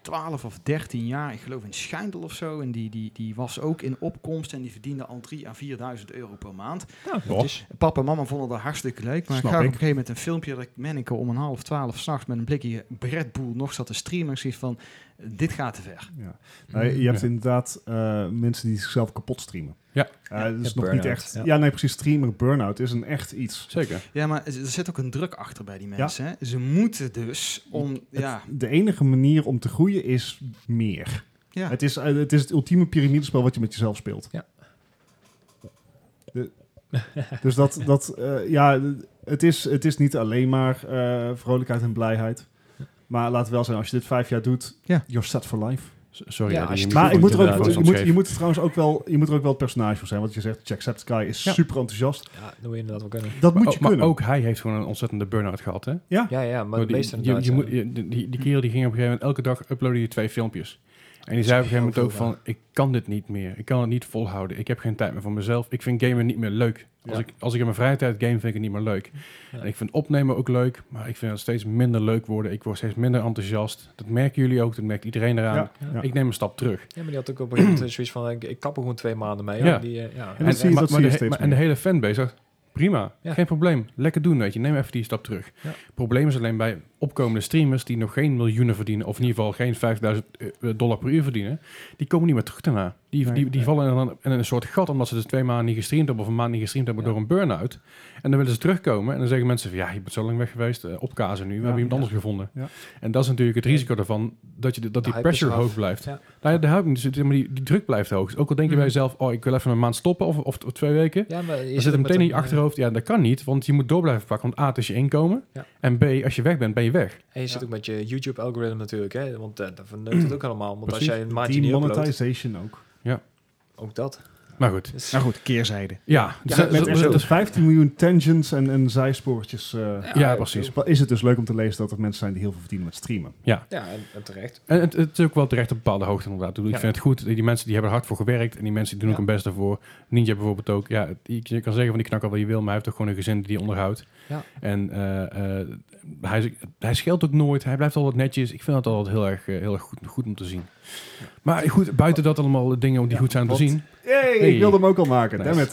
12 of 13 jaar, ik geloof in Schijndel of zo. En die, die, die was ook in opkomst en die verdiende al 3 à 4.000 euro per maand. Nou, netjes. Papa en mama vonden dat hartstikke leuk. Maar Snap ik ga op een gegeven moment een filmpje dat ik Menneke om een half twaalf s'nachts met een blikje Red Bull nog zat te streamen. En ik van, dit gaat te ver. Ja. Nou, je hebt Ja. inderdaad eh, mensen die zichzelf kapot streamen. Ja. Dat is Ja, nog niet burn-out, echt. ja. Ja. nee, precies. Streamer burn-out is een echt iets. Zeker. Ja, maar er zit ook een druk achter bij die mensen. Hè? Ze moeten dus om, Het- ja, De enige manier om te groeien is meer. ja. Het, is, eh, het is het ultieme piramidespel wat je met jezelf speelt. Ja. De- dus dat, dat eh, ja, het is, het is niet alleen maar eh, vrolijkheid en blijheid. Maar laat wel zijn, als je dit vijf jaar doet, Ja. you're set for life. Sorry. Ja, je- je Maar moet ik moet er ook, je, moet, je moet er trouwens ook wel, je moet er ook wel het personage voor zijn. Want je zegt, Jacksepticeye is Ja. super enthousiast. Ja, dat moet je inderdaad wel kunnen. Dat moet Maar, je maar kunnen. ook hij heeft gewoon een ontzettende burn-out gehad, hè? Ja, ja, maar de die, je, je ja. moet, je- die, die, die kerel die ging op een gegeven moment elke dag uploaden je twee filmpjes. En die zei op een gegeven moment ook van, ik kan dit niet meer. Ik kan het niet volhouden. Ik heb geen tijd meer voor mezelf. Ik vind gamen niet meer leuk. Als, Ja. ik, als ik in mijn vrije tijd game, vind ik het niet meer leuk. Ja. En ik vind opnemen ook leuk, maar ik vind het steeds minder leuk worden. Ik word steeds minder enthousiast. Dat merken jullie ook, dat merkt iedereen eraan. Ja, ja. Ik neem een stap terug. Ja, maar die had ook op een gegeven moment zoiets van, ik, ik kap er gewoon twee maanden mee. Ja. Die, eh, ja. En maar, maar de, maar- en de hele fanbase zegt, prima, Ja. geen probleem. Lekker doen, weet je. Neem even die stap terug. Ja. Probleem is alleen bij opkomende streamers die nog geen miljoenen verdienen, of in ieder geval geen 5000 eh, dollar per uur verdienen, die komen niet meer terug daarna. Die, Nee. die, die vallen in een, in een soort gat omdat ze dus twee maanden niet gestreamd hebben of een maand niet gestreamd hebben Ja. door een burn-out. En dan willen ze terugkomen en dan zeggen mensen van ja, je bent zo lang weg geweest, eh, opkazen nu, we hebben iemand anders gevonden. En dat is natuurlijk het risico daarvan, dat, je, de- dat die De pressure hoog blijft. Nou ja, de niet, dus het- maar die, die druk blijft hoog. Ook al denk je bij Mhm. jezelf, oh, ik wil even een maand stoppen of, of, of twee weken. Ja, maar je Dan zit er meteen in je ja, dat kan niet, want je moet door blijven pakken. Want A, het is je inkomen. Ja. En B, als je weg bent, ben je weg. En je zit Ja. ook met je YouTube-algoritme natuurlijk, hè? Want uh, dat verneukt het ook allemaal. Want Precies. als jij een maandje niet uploadt, Demonetization ook. ook dat. Maar Maar goed. Dus- Nou goed, keerzijde. Ja, Ja, dus- met- dus- Met dus- 15 miljoen tangents en, en zijspoortjes eh, ja, precies. is het dus leuk om te lezen dat er mensen zijn die heel veel verdienen met streamen. Ja, en, en terecht. En het, het is ook wel terecht op bepaalde hoogte inderdaad. Ik Ja. vind het goed. Die mensen die hebben er hard voor gewerkt. En die mensen die doen ook Ja. hun best daarvoor. Ninja bijvoorbeeld ook. Ja, je, kan zeggen van die knakker wat je wil. Maar hij heeft toch gewoon een gezin die hij onderhoudt. Ja. En eh, eh, hij, hij scheelt ook nooit. Hij blijft altijd netjes. Ik vind dat altijd heel erg, heel erg goed, goed om te zien. Maar goed, buiten dat allemaal dingen die Ja, goed zijn om te zien. Hey, Hey. ik wilde hem ook al maken, Nice.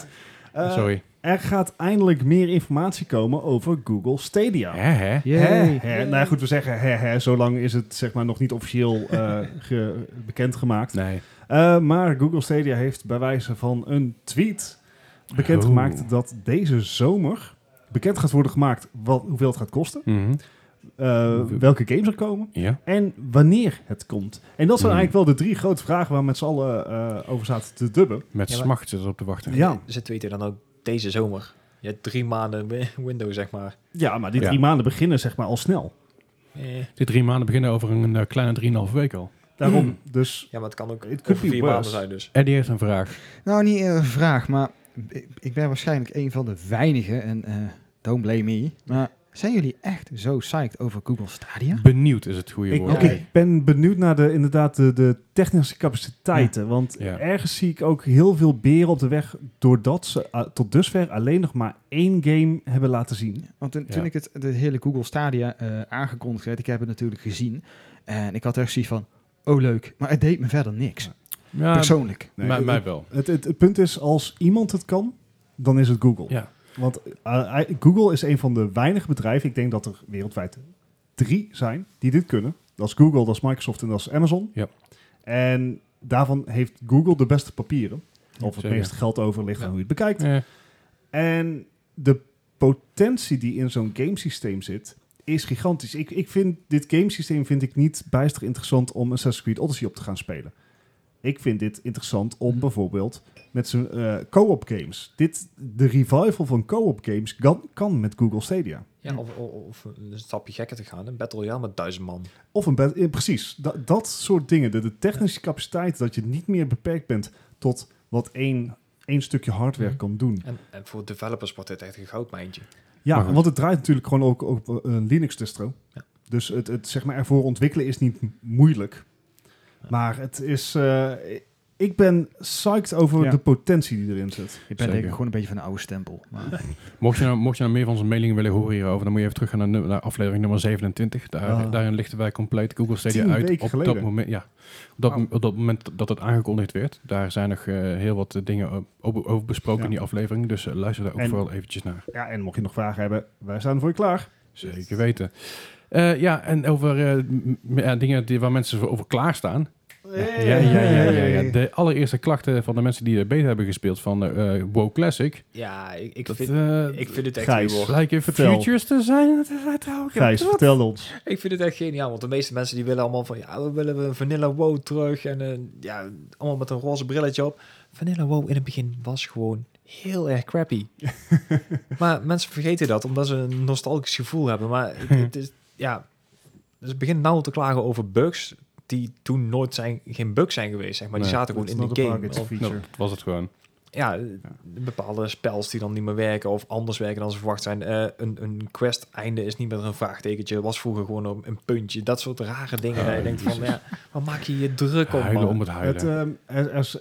Eh, Sorry. Er gaat eindelijk meer informatie komen over Google Stadia. Hè, hè? Hè, hè. Nou ja, goed, we zeggen hè, hè, zolang is het zeg maar nog niet officieel eh ge- bekendgemaakt. Nee. Eh, maar Google Stadia heeft bij wijze van een tweet bekendgemaakt Oh. dat deze zomer bekend gaat worden gemaakt wat, hoeveel het gaat kosten, Mhm. Eh, welke games er komen Ja. en wanneer het komt. En dat zijn Hmm. eigenlijk wel de drie grote vragen waar we met z'n allen eh, over zaten te dubben. Met Ja, smacht zitten op te wachten. Ja. Ze tweeten dan ook deze zomer. Je hebt drie maanden wi- window, zeg maar. Ja, maar die Ja. drie maanden beginnen zeg maar al snel. Eh, Die drie maanden beginnen over een eh, kleine drieënhalve week al. Daarom, Hmm. dus ja, maar het kan ook could over vier worse. maanden zijn dus. Eddie heeft een vraag. Nou, niet een vraag, maar ik, ben waarschijnlijk een van de weinigen. En eh don't blame me. Maar zijn jullie echt zo psyched over Google Stadia? Benieuwd is het goede ik, woord. ik ben benieuwd naar de, inderdaad de, de technische capaciteiten. Want Ja. ergens zie ik ook heel veel beren op de weg... doordat ze eh, tot dusver alleen nog maar één game hebben laten zien. Want toen, Ja. ik het de hele Google Stadia eh, aangekondigd werd, ik heb het natuurlijk gezien. En ik had echt zoiets van, oh leuk. Maar het deed me verder niks. Ja, Persoonlijk. Nee, mij wel. Het, het, het punt is, als iemand het kan, dan is het Google. Ja. Want eh, Google is een van de weinige bedrijven, ik denk dat er wereldwijd drie zijn die dit kunnen. Dat is Google, dat is Microsoft en dat is Amazon. Ja. En daarvan heeft Google de beste papieren. Of het Zeker. meeste geld over ligt aan Ja. hoe je het bekijkt. En de potentie die in zo'n gamesysteem zit, is gigantisch. Ik, ik vind dit gamesysteem vind ik niet bijster interessant om Assassin's Creed Odyssey op te gaan spelen. Ik vind dit interessant om bijvoorbeeld met zijn eh, co-op games. Dit, de revival van co-op games kan, kan met Google Stadia. Ja, of, of, of een stapje gekker te gaan. Een Battle Royale met duizend man. Of een eh, precies, dat, dat soort dingen. De, de technische capaciteit, dat je niet meer beperkt bent tot wat één, één stukje hardware Mhm. kan doen. En, en voor developers wordt dit echt een goudmijntje. Ja, Maar goed. want het draait natuurlijk gewoon ook op een Linux-distro. Ja. Dus het, het zeg maar ervoor ontwikkelen is niet moeilijk. Maar het is... eh, ik ben psyched over Ja. de potentie die erin zit. Ik ben Zeker. denk ik gewoon een beetje van een oude stempel. Maar, mocht, je nou, mocht je nou meer van onze meningen willen horen hierover, dan moet je even terug gaan naar, naar aflevering nummer 27. Daar, Ah. Daarin lichten wij compleet Google Stadia Tien uit. Op geleden. dat, moment, ja, op, dat, op dat moment dat het aangekondigd werd. Daar zijn nog eh, heel wat dingen over, over besproken Ja. in die aflevering. Dus eh, luister daar ook En- vooral eventjes naar. Ja, en mocht je nog vragen hebben, wij staan voor je klaar. Zeker weten. Eh, ja, en over eh, m- m- ja, dingen die, waar mensen over klaarstaan. Ja, ja, ja, ja, ja, ja. De allereerste klachten van de mensen die de beta hebben gespeeld van eh WoW Classic. Ja, ik, ik, Dat, vind, ik vind het echt Gijs. heel lijkt even Vertel. futures te zijn. Gijs, vertel ons. Ik vind het echt geniaal, want de meeste mensen die willen allemaal van, ja, we willen een Vanilla WoW terug en eh, ja, allemaal met een roze brilletje op. Vanilla WoW in het begin was gewoon heel erg crappy. maar mensen vergeten dat, omdat ze een nostalgisch gevoel hebben. Maar het, het is, ja, dus het begint nou te klagen over bugs die toen nooit zijn, geen bugs zijn geweest, zeg maar. Die zaten gewoon in de game. Of- was het gewoon. Ja, bepaalde spels die dan niet meer werken of anders werken dan ze verwacht zijn. Eh, een, een quest einde is niet meer een vraagtekentje, was vroeger gewoon een, een puntje. Dat soort rare dingen. dat je denkt van, ja, waar maak je je druk op, man? om het huilen. Het, ehm, er, er is,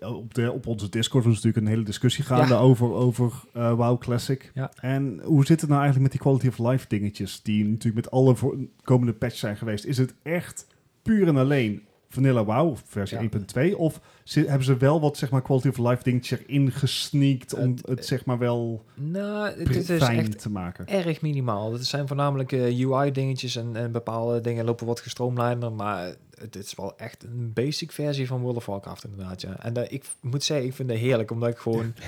eh, op, de, op onze Discord was natuurlijk een hele discussie gaande Ja. over, over eh, WoW Classic. Ja. En hoe zit het nou eigenlijk met die quality of life dingetjes die natuurlijk met alle voor, komende patches zijn geweest? Is het echt puur en alleen Vanilla WoW versie Ja. 1.2? Of hebben ze wel wat zeg maar quality of life dingetjes erin gesneakt om Het- het, zeg maar wel Nou, het is fijn echt te maken? erg minimaal. Het zijn voornamelijk UI-dingetjes en, en bepaalde dingen lopen wat gestroomlijnder, maar het is wel echt een basic versie van World of Warcraft inderdaad, ja. En dat, ik moet zeggen, ik vind het heerlijk, omdat ik gewoon...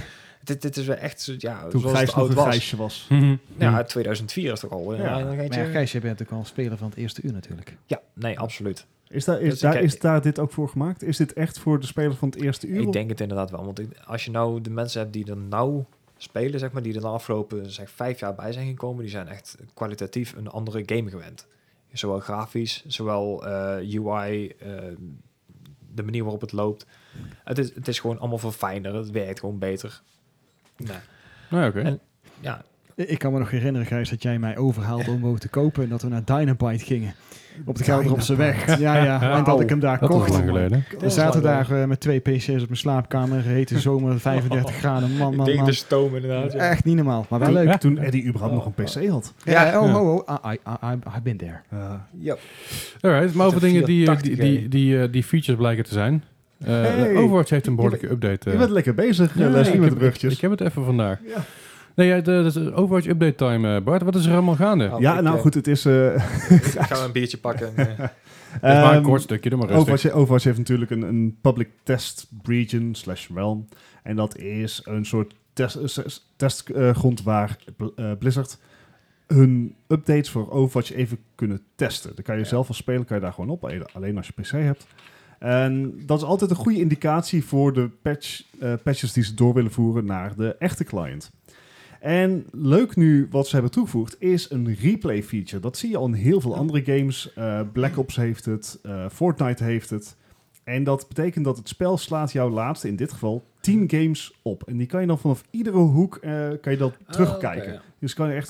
dit, dit is wel echt, zo- ja, Toen zoals Gijs het nog oud een was. Gijsje was. Mhm. Ja, 2004 is toch al. eh, Ja. ja, Gijs, je bent ook al een speler van het eerste uur natuurlijk. Ja, nee, absoluut. Is daar, is, Dus daar, is daar dit ook voor gemaakt? Is dit echt voor de speler van het eerste uur? Ik denk het inderdaad wel. Want ik- als je nou de mensen hebt die er nou spelen, zeg maar, die er de afgelopen zeg, vijf jaar bij zijn gekomen, die zijn echt kwalitatief een andere game gewend. Zowel grafisch, zowel eh, UI, eh, de manier waarop het loopt. Het is, het is gewoon allemaal veel fijner. Het werkt gewoon beter. Nou ja, oké. En- ja, Ik kan me nog herinneren, Gijs, dat jij mij overhaalde om te kopen en dat we naar Dynabyte gingen. Op de Gelderopse weg. Ja, ja. En dat ik hem daar Dat was kocht. lang geleden. We zaten daar eh, met twee PC's op mijn slaapkamer. Hete zomer, 35 graden. Man, man, tegen man. de stoom inderdaad. ja. Echt niet normaal, maar wel leuk. Ja. Toen Eddie überhaupt nog een PC had. Ja, oh, Ja. oh, oh. I, I, I, I've been there. Ja. Alright, maar over dingen die, eh, die, 480G. die, die, eh, die features blijken te zijn. Eh, Hey. Overwatch heeft een behoorlijke update. Je eh. bent lekker bezig, Ja, ja, Leslie, ik, met de heb, ik, heb het even vandaag. Ja. Nee, ja, de, de Overwatch update time, eh, Bart. Wat is er allemaal gaande? Oh, ja, ik, nou goed, het is... eh Ik ga een biertje pakken. en, eh, Het is maar een ehm, kort stukje, doe maar rustig. Overwatch, Overwatch heeft natuurlijk een, een public test region slash realm. En dat is een soort test, eh, testgrond waar Bl- eh, Blizzard hun updates voor Overwatch even kunnen testen. Dan kan je Ja. zelf als speler kan je daar gewoon op, alleen- alleen als je PC hebt. En dat is altijd een goede indicatie voor de patch, eh, patches die ze door willen voeren naar de echte client. En leuk nu wat ze hebben toegevoegd is een replay feature. Dat zie je al in heel veel andere games. Eh, Black Ops heeft het, eh, Fortnite heeft het. En dat betekent dat het spel slaat jouw laatste, in dit geval, 10 games op. En die kan je dan vanaf iedere hoek eh, kan je dat terugkijken. Oh, oké, Dus kan je echt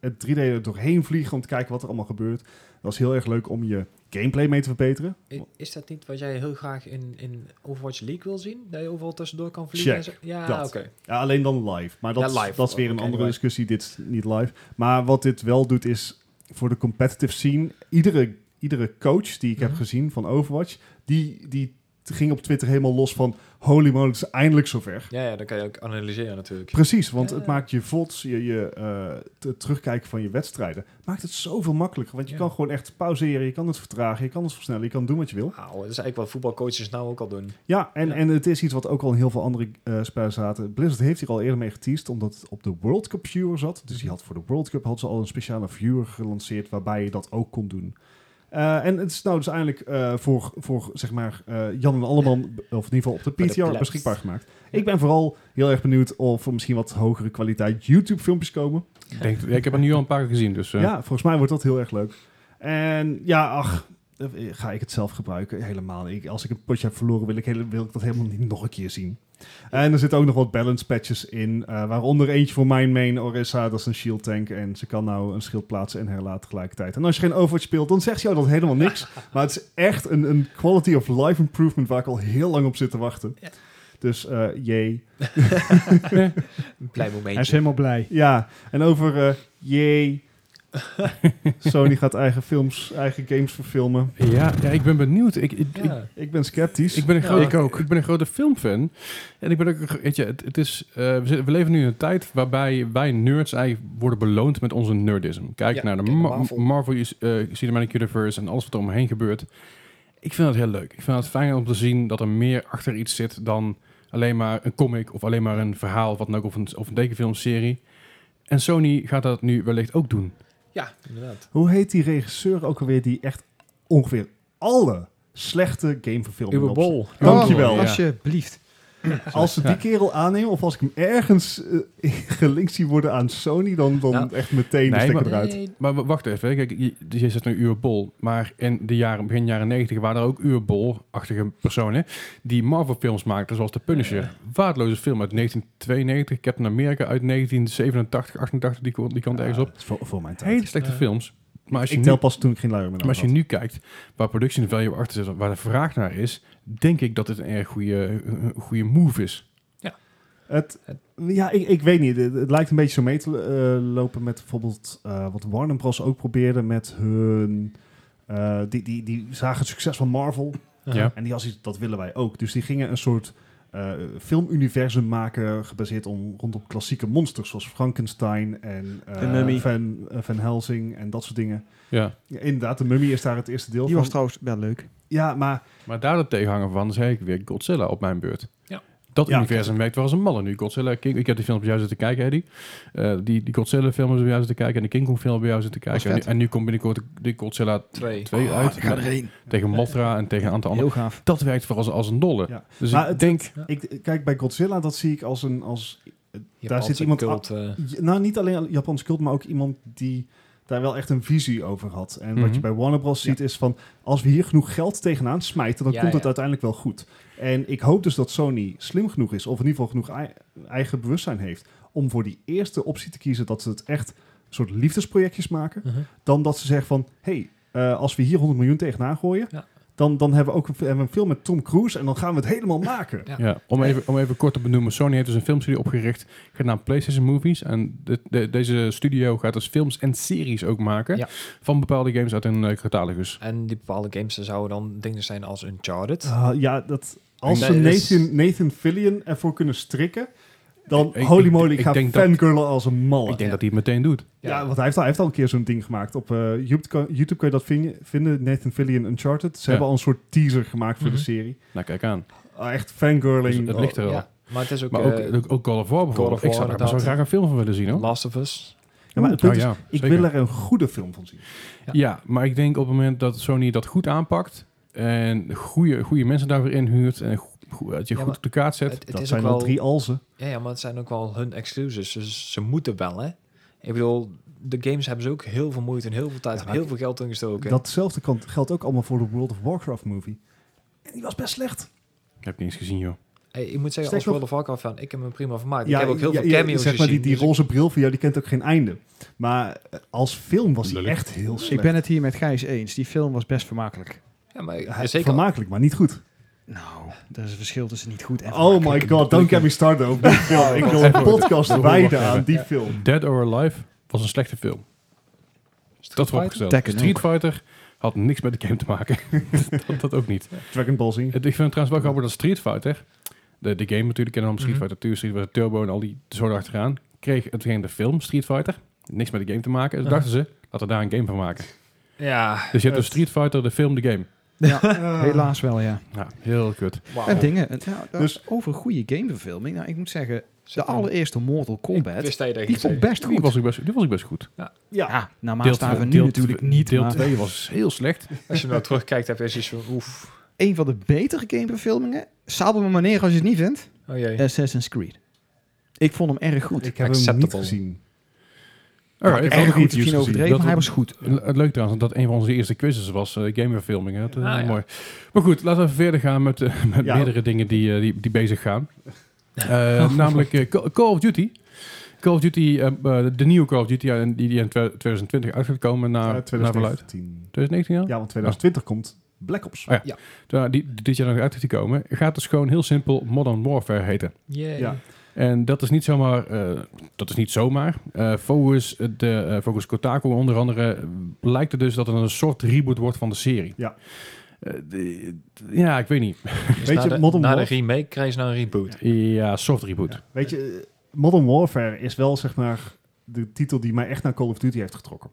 het 3D er doorheen vliegen om te kijken wat er allemaal gebeurt. Dat is heel erg leuk om je gameplay mee te verbeteren. Is dat niet wat jij heel graag in, in Overwatch League wil zien? Dat je overal tussendoor kan vliegen? Check. en zo? Ja, oké. Ja, alleen dan live. Maar dat, Ja, live. dat is weer een andere live. discussie. Dit is niet live. Maar wat dit wel doet is voor de competitive scene. Iedere, iedere coach die ik heb Mhm. gezien van Overwatch, die, die ging op Twitter helemaal los van holy moly, het is eindelijk zover. Ja, ja, dan kan je ook analyseren natuurlijk. Precies, want Ja. het maakt je VODs, je, je eh, het terugkijken van je wedstrijden, maakt het zoveel makkelijker. Want je Ja. kan gewoon echt pauzeren, je kan het vertragen, je kan het versnellen, je kan doen wat je wil. Wauw, dat is eigenlijk wat voetbalcoaches nou ook al doen. Ja, en, Ja. en het is iets wat ook al in heel veel andere eh spellen zaten. Blizzard heeft hier al eerder mee geteased, omdat het op de World Cup viewer zat. Dus die had voor de World Cup had ze al een speciale viewer gelanceerd waarbij je dat ook kon doen. Eh, en het is nou dus eindelijk eh, voor, voor zeg maar eh, Jan en Alleman, of in ieder geval op de PTR beschikbaar gemaakt. Ik ben vooral heel erg benieuwd of er misschien wat hogere kwaliteit YouTube filmpjes komen. Ik, denk, ja, ik heb er nu al een paar gezien, dus... eh, Ja, volgens mij wordt dat heel erg leuk. En ja, ach, ga ik het zelf gebruiken? Helemaal niet. Ik- Als ik een potje heb verloren, wil ik, hele, wil ik dat helemaal niet nog een keer zien. En er zitten ook nog wat balance patches in, eh, waaronder eentje voor mijn main Orisa, dat is een shield tank. En ze kan nou een schild plaatsen en herlaten tegelijkertijd. En als je geen Overwatch speelt, dan zegt jou dat helemaal niks. maar het is echt een, een quality of life improvement waar ik al heel lang op zit te wachten. Ja. Dus eh jee. Een blij Hij is momentje. helemaal blij. Ja, en over eh jee. Sony gaat eigen films, eigen games verfilmen. Ja, ja, ik ben benieuwd. Ik, ik, ik, Ja. Ik ben sceptisch. ik ben een Ja, ik ook. Ik ben een grote filmfan. En ik ben ook, een- weet je, het, het is, eh, we, zitten- we leven nu in een tijd waarbij wij nerds eigenlijk worden beloond met onze nerdism. Kijk Ja, naar de kijk naar Ma- Marvel. Marvel, eh, Cinematic Universe en alles wat er omheen gebeurt. Ik vind dat heel leuk. Ik vind het fijn om te zien dat er meer achter iets zit dan alleen maar een comic of alleen maar een verhaal, wat dan ook, of een, of een tekenfilmserie. En Sony gaat dat nu wellicht ook doen. Ja, inderdaad. Hoe heet die regisseur ook alweer die echt ongeveer alle slechte gameverfilmingen Uwe op Bol. Dankjewel. Oh, Ja. alsjeblieft. Als ze die kerel aannemen, of als ik hem ergens eh, gelinkt zie worden aan Sony, dan, dan Nou, echt meteen de nee, stekker maar- eruit. Nee, Maar wacht even, kijk, je, dus je zegt nu Uwe Bol, maar in de jaren, begin jaren 90 waren er ook Uwe Bol-achtige personen die Marvel-films maakten, zoals The Punisher. Ja. Waardeloze film uit 1992, Captain America uit 1987, 88, die, die kant ergens op. voor, voor mijn tijd. Hele slechte films. Maar als je, ik nu, pas toen ik geen luier meer maar als je had. nu kijkt waar production value achter zit, waar de vraag naar is, denk ik dat het een erg goede, een goede move is. Het, ja, ik, ik weet niet. Het, het lijkt een beetje zo mee te eh, lopen met bijvoorbeeld eh, wat Warner Bros. ook probeerde met hun... eh, die, die, die zagen het succes van Marvel Ja. en die als iets, dat willen wij ook. Dus die gingen een soort eh, filmuniversum maken gebaseerd om, rondom klassieke monsters zoals Frankenstein en eh, De Mummy. Van, eh, Van Helsing en dat soort dingen. Ja. Ja, inderdaad, de Mummy is daar het eerste deel Die van. was trouwens wel leuk. Ja, maar Maar daar de tegenhanger van zeg ik weer Godzilla op mijn beurt. Ja. Dat Ja, universum werkt wel als een malle nu. Godzilla, King, ik heb die film bij jou zitten kijken, Eddie. Eh, die, die Godzilla film is bij jou zitten kijken en de King Kong film bij jou zitten kijken. En nu, vet. en nu komt binnenkort de, Godzilla Twee. 2 uit. ik ga erheen. Tegen Mothra en tegen een aantal andere. Heel gaaf. Dat werkt voor als, als een dolle. Ja. Dus Maar ik het- denk... ik, kijk, bij Godzilla, dat zie ik als een... Als, daar zit iemand... cult, eh, Nou, niet alleen Japanse cult, maar ook iemand die daar wel echt een visie over had. En Mhm. wat je bij Warner Bros. ziet is van, als we hier genoeg geld tegenaan smijten, dan Ja, komt het ja. uiteindelijk wel goed. En ik hoop dus dat Sony slim genoeg is, of in ieder geval genoeg ei- eigen bewustzijn heeft, om voor die eerste optie te kiezen dat ze het echt een soort liefdesprojectjes maken, Mhm. dan dat ze zeggen van, hé, hey, eh, als we hier 100 miljoen tegenaan gooien, Ja. dan, dan hebben we ook een, hebben we een film met Tom Cruise en dan gaan we het helemaal maken. Ja. Ja, om, even, om even kort te benoemen. Sony heeft dus een filmstudio opgericht genaamd PlayStation Movies. En de, de- deze studio gaat dus films en series ook maken Ja. van bepaalde games uit hun eh, catalogus. En die bepaalde games zouden dan dingen zijn als Uncharted. Ah, ja, dat, als ze is- Nathan, Nathan Fillion ervoor kunnen strikken, dan Ik- holy ik- moly, ik ik ga denk dat- fangirlen als een malle. Ik denk Ja. dat hij het meteen doet. Ja, want hij heeft, al, hij heeft al een keer zo'n ding gemaakt. Op eh, YouTube, kan, YouTube kun je dat vinden, vinden, Nathan Fillion Uncharted. Ze Ja. hebben al een soort teaser gemaakt voor Mhm. de serie. Nou, kijk aan. Ah, echt fangirling. Dus het ligt er wel. Ja, maar het is ook, Maar eh, ook, ook, ook Call of War bijvoorbeeld. of War, ik zou daar inderdaad. graag een film van willen zien hoor. Last of Us. Ja, maar het Oh, punt is, ja, ik wil er een goede film van zien. Ja. Ja, maar ik denk op het moment dat Sony dat goed aanpakt en goede, goede mensen daarvoor inhuurt en go- go- dat je Ja, goed op de kaart zet. Het, het dat is zijn ook wel, drie alzen. Ja, ja, maar het zijn ook wel hun exclusives. Dus ze moeten wel, hè. Ik bedoel, de games hebben ze ook heel veel moeite en heel veel tijd Ja, en heel ik- veel geld ingestoken. Datzelfde kan, geldt ook allemaal voor de World of Warcraft movie. En die was best slecht. Ik heb niet eens gezien joh. Hey, ik moet zeggen, als World of Warcraft fan, ik heb me prima vermaakt. ik heb ook heel ja, veel ja, cameo's zeg maar, die, gezien. die dus roze bril van jou, die kent ook geen einde. Maar eh, als film was die Lullig. echt heel slecht. Ik ben het hier met Gijs eens. Die film was best vermakelijk. Ja, maar Hij- zeker. Vermakelijk, maar niet goed. Nou, er is een verschil tussen niet goed en Oh my god, don't get me started over die film. Ik wil een podcast wijden aan die film. Dead or Alive was een slechte film. Dat vooropgesteld. Tekken Street ook. Fighter had niks met de game te maken. dat, dat ook niet. Dragon Ball Z. Het- Ik vind het trouwens wel grappig dat Street Fighter, de, de game natuurlijk, en dan Street Mhm. Fighter 2, Street Fighter Turbo en al die zo achteraan, kreeg het ging de film Street Fighter, niks met de game te maken. Dus dachten ze, laten we daar een game van maken. Ja. Dus je hebt dus Het- Street Fighter, de film, de game. Ja, helaas wel, ja. Nou, heel kut. Wauw. En dingen. en, nou, nou, Dus- over goede gameverfilming. Nou, ik moet zeggen, de allereerste Mortal Ik Kombat, wist dat je dat die vond best Die goed. was ik best, die was ik best goed. Ja, Ja, nou Deel maar twee- nu deel natuurlijk niet. Deel maar 2 was heel slecht. Als je nou terugkijkt, heb je zoiets van, oef. Een van de betere gameverfilmingen, sabel me maar neer als je het niet vindt, Oh jee. Assassin's Creed. Ik vond hem erg goed. ik heb hem niet Acceptable. gezien. Alright, erg wel goed, goed misschien nieuws overdreven, Dat- maar hij was goed. Het leuk trouwens dat een van onze eerste quizzes was uh, gameverfilming. hè. Dat is Ah, wel ja. mooi. Maar goed, laten we even verder gaan met, eh, met Ja. meerdere dingen die, eh, die, die bezig gaan. Eh, namelijk eh, Call of Duty. Call of Duty, eh, eh, de nieuwe Call of Duty, ja, en die, die in 2020 uit gaat komen naar, Uh, naar verluid. 2019. 2019 al? Ja, want 2020 komt Black Ops. Ah, ja. Terwijl die, die dit jaar nog uit gaat komen, gaat dus gewoon heel simpel Modern Warfare heten. Yay. Ja. En dat is niet zomaar, eh, dat is niet zomaar. Eh volgens, de, eh, volgens Kotaku onder andere lijkt het dus dat het een soort reboot wordt van de serie. Ja. Eh, de- ja, ik weet niet. Dus Weet je, de, Modern na de Warfare- remake krijg je nou een reboot. Ja, soft reboot. Ja. Weet je, Modern Warfare is wel zeg maar de titel die mij echt naar Call of Duty heeft getrokken.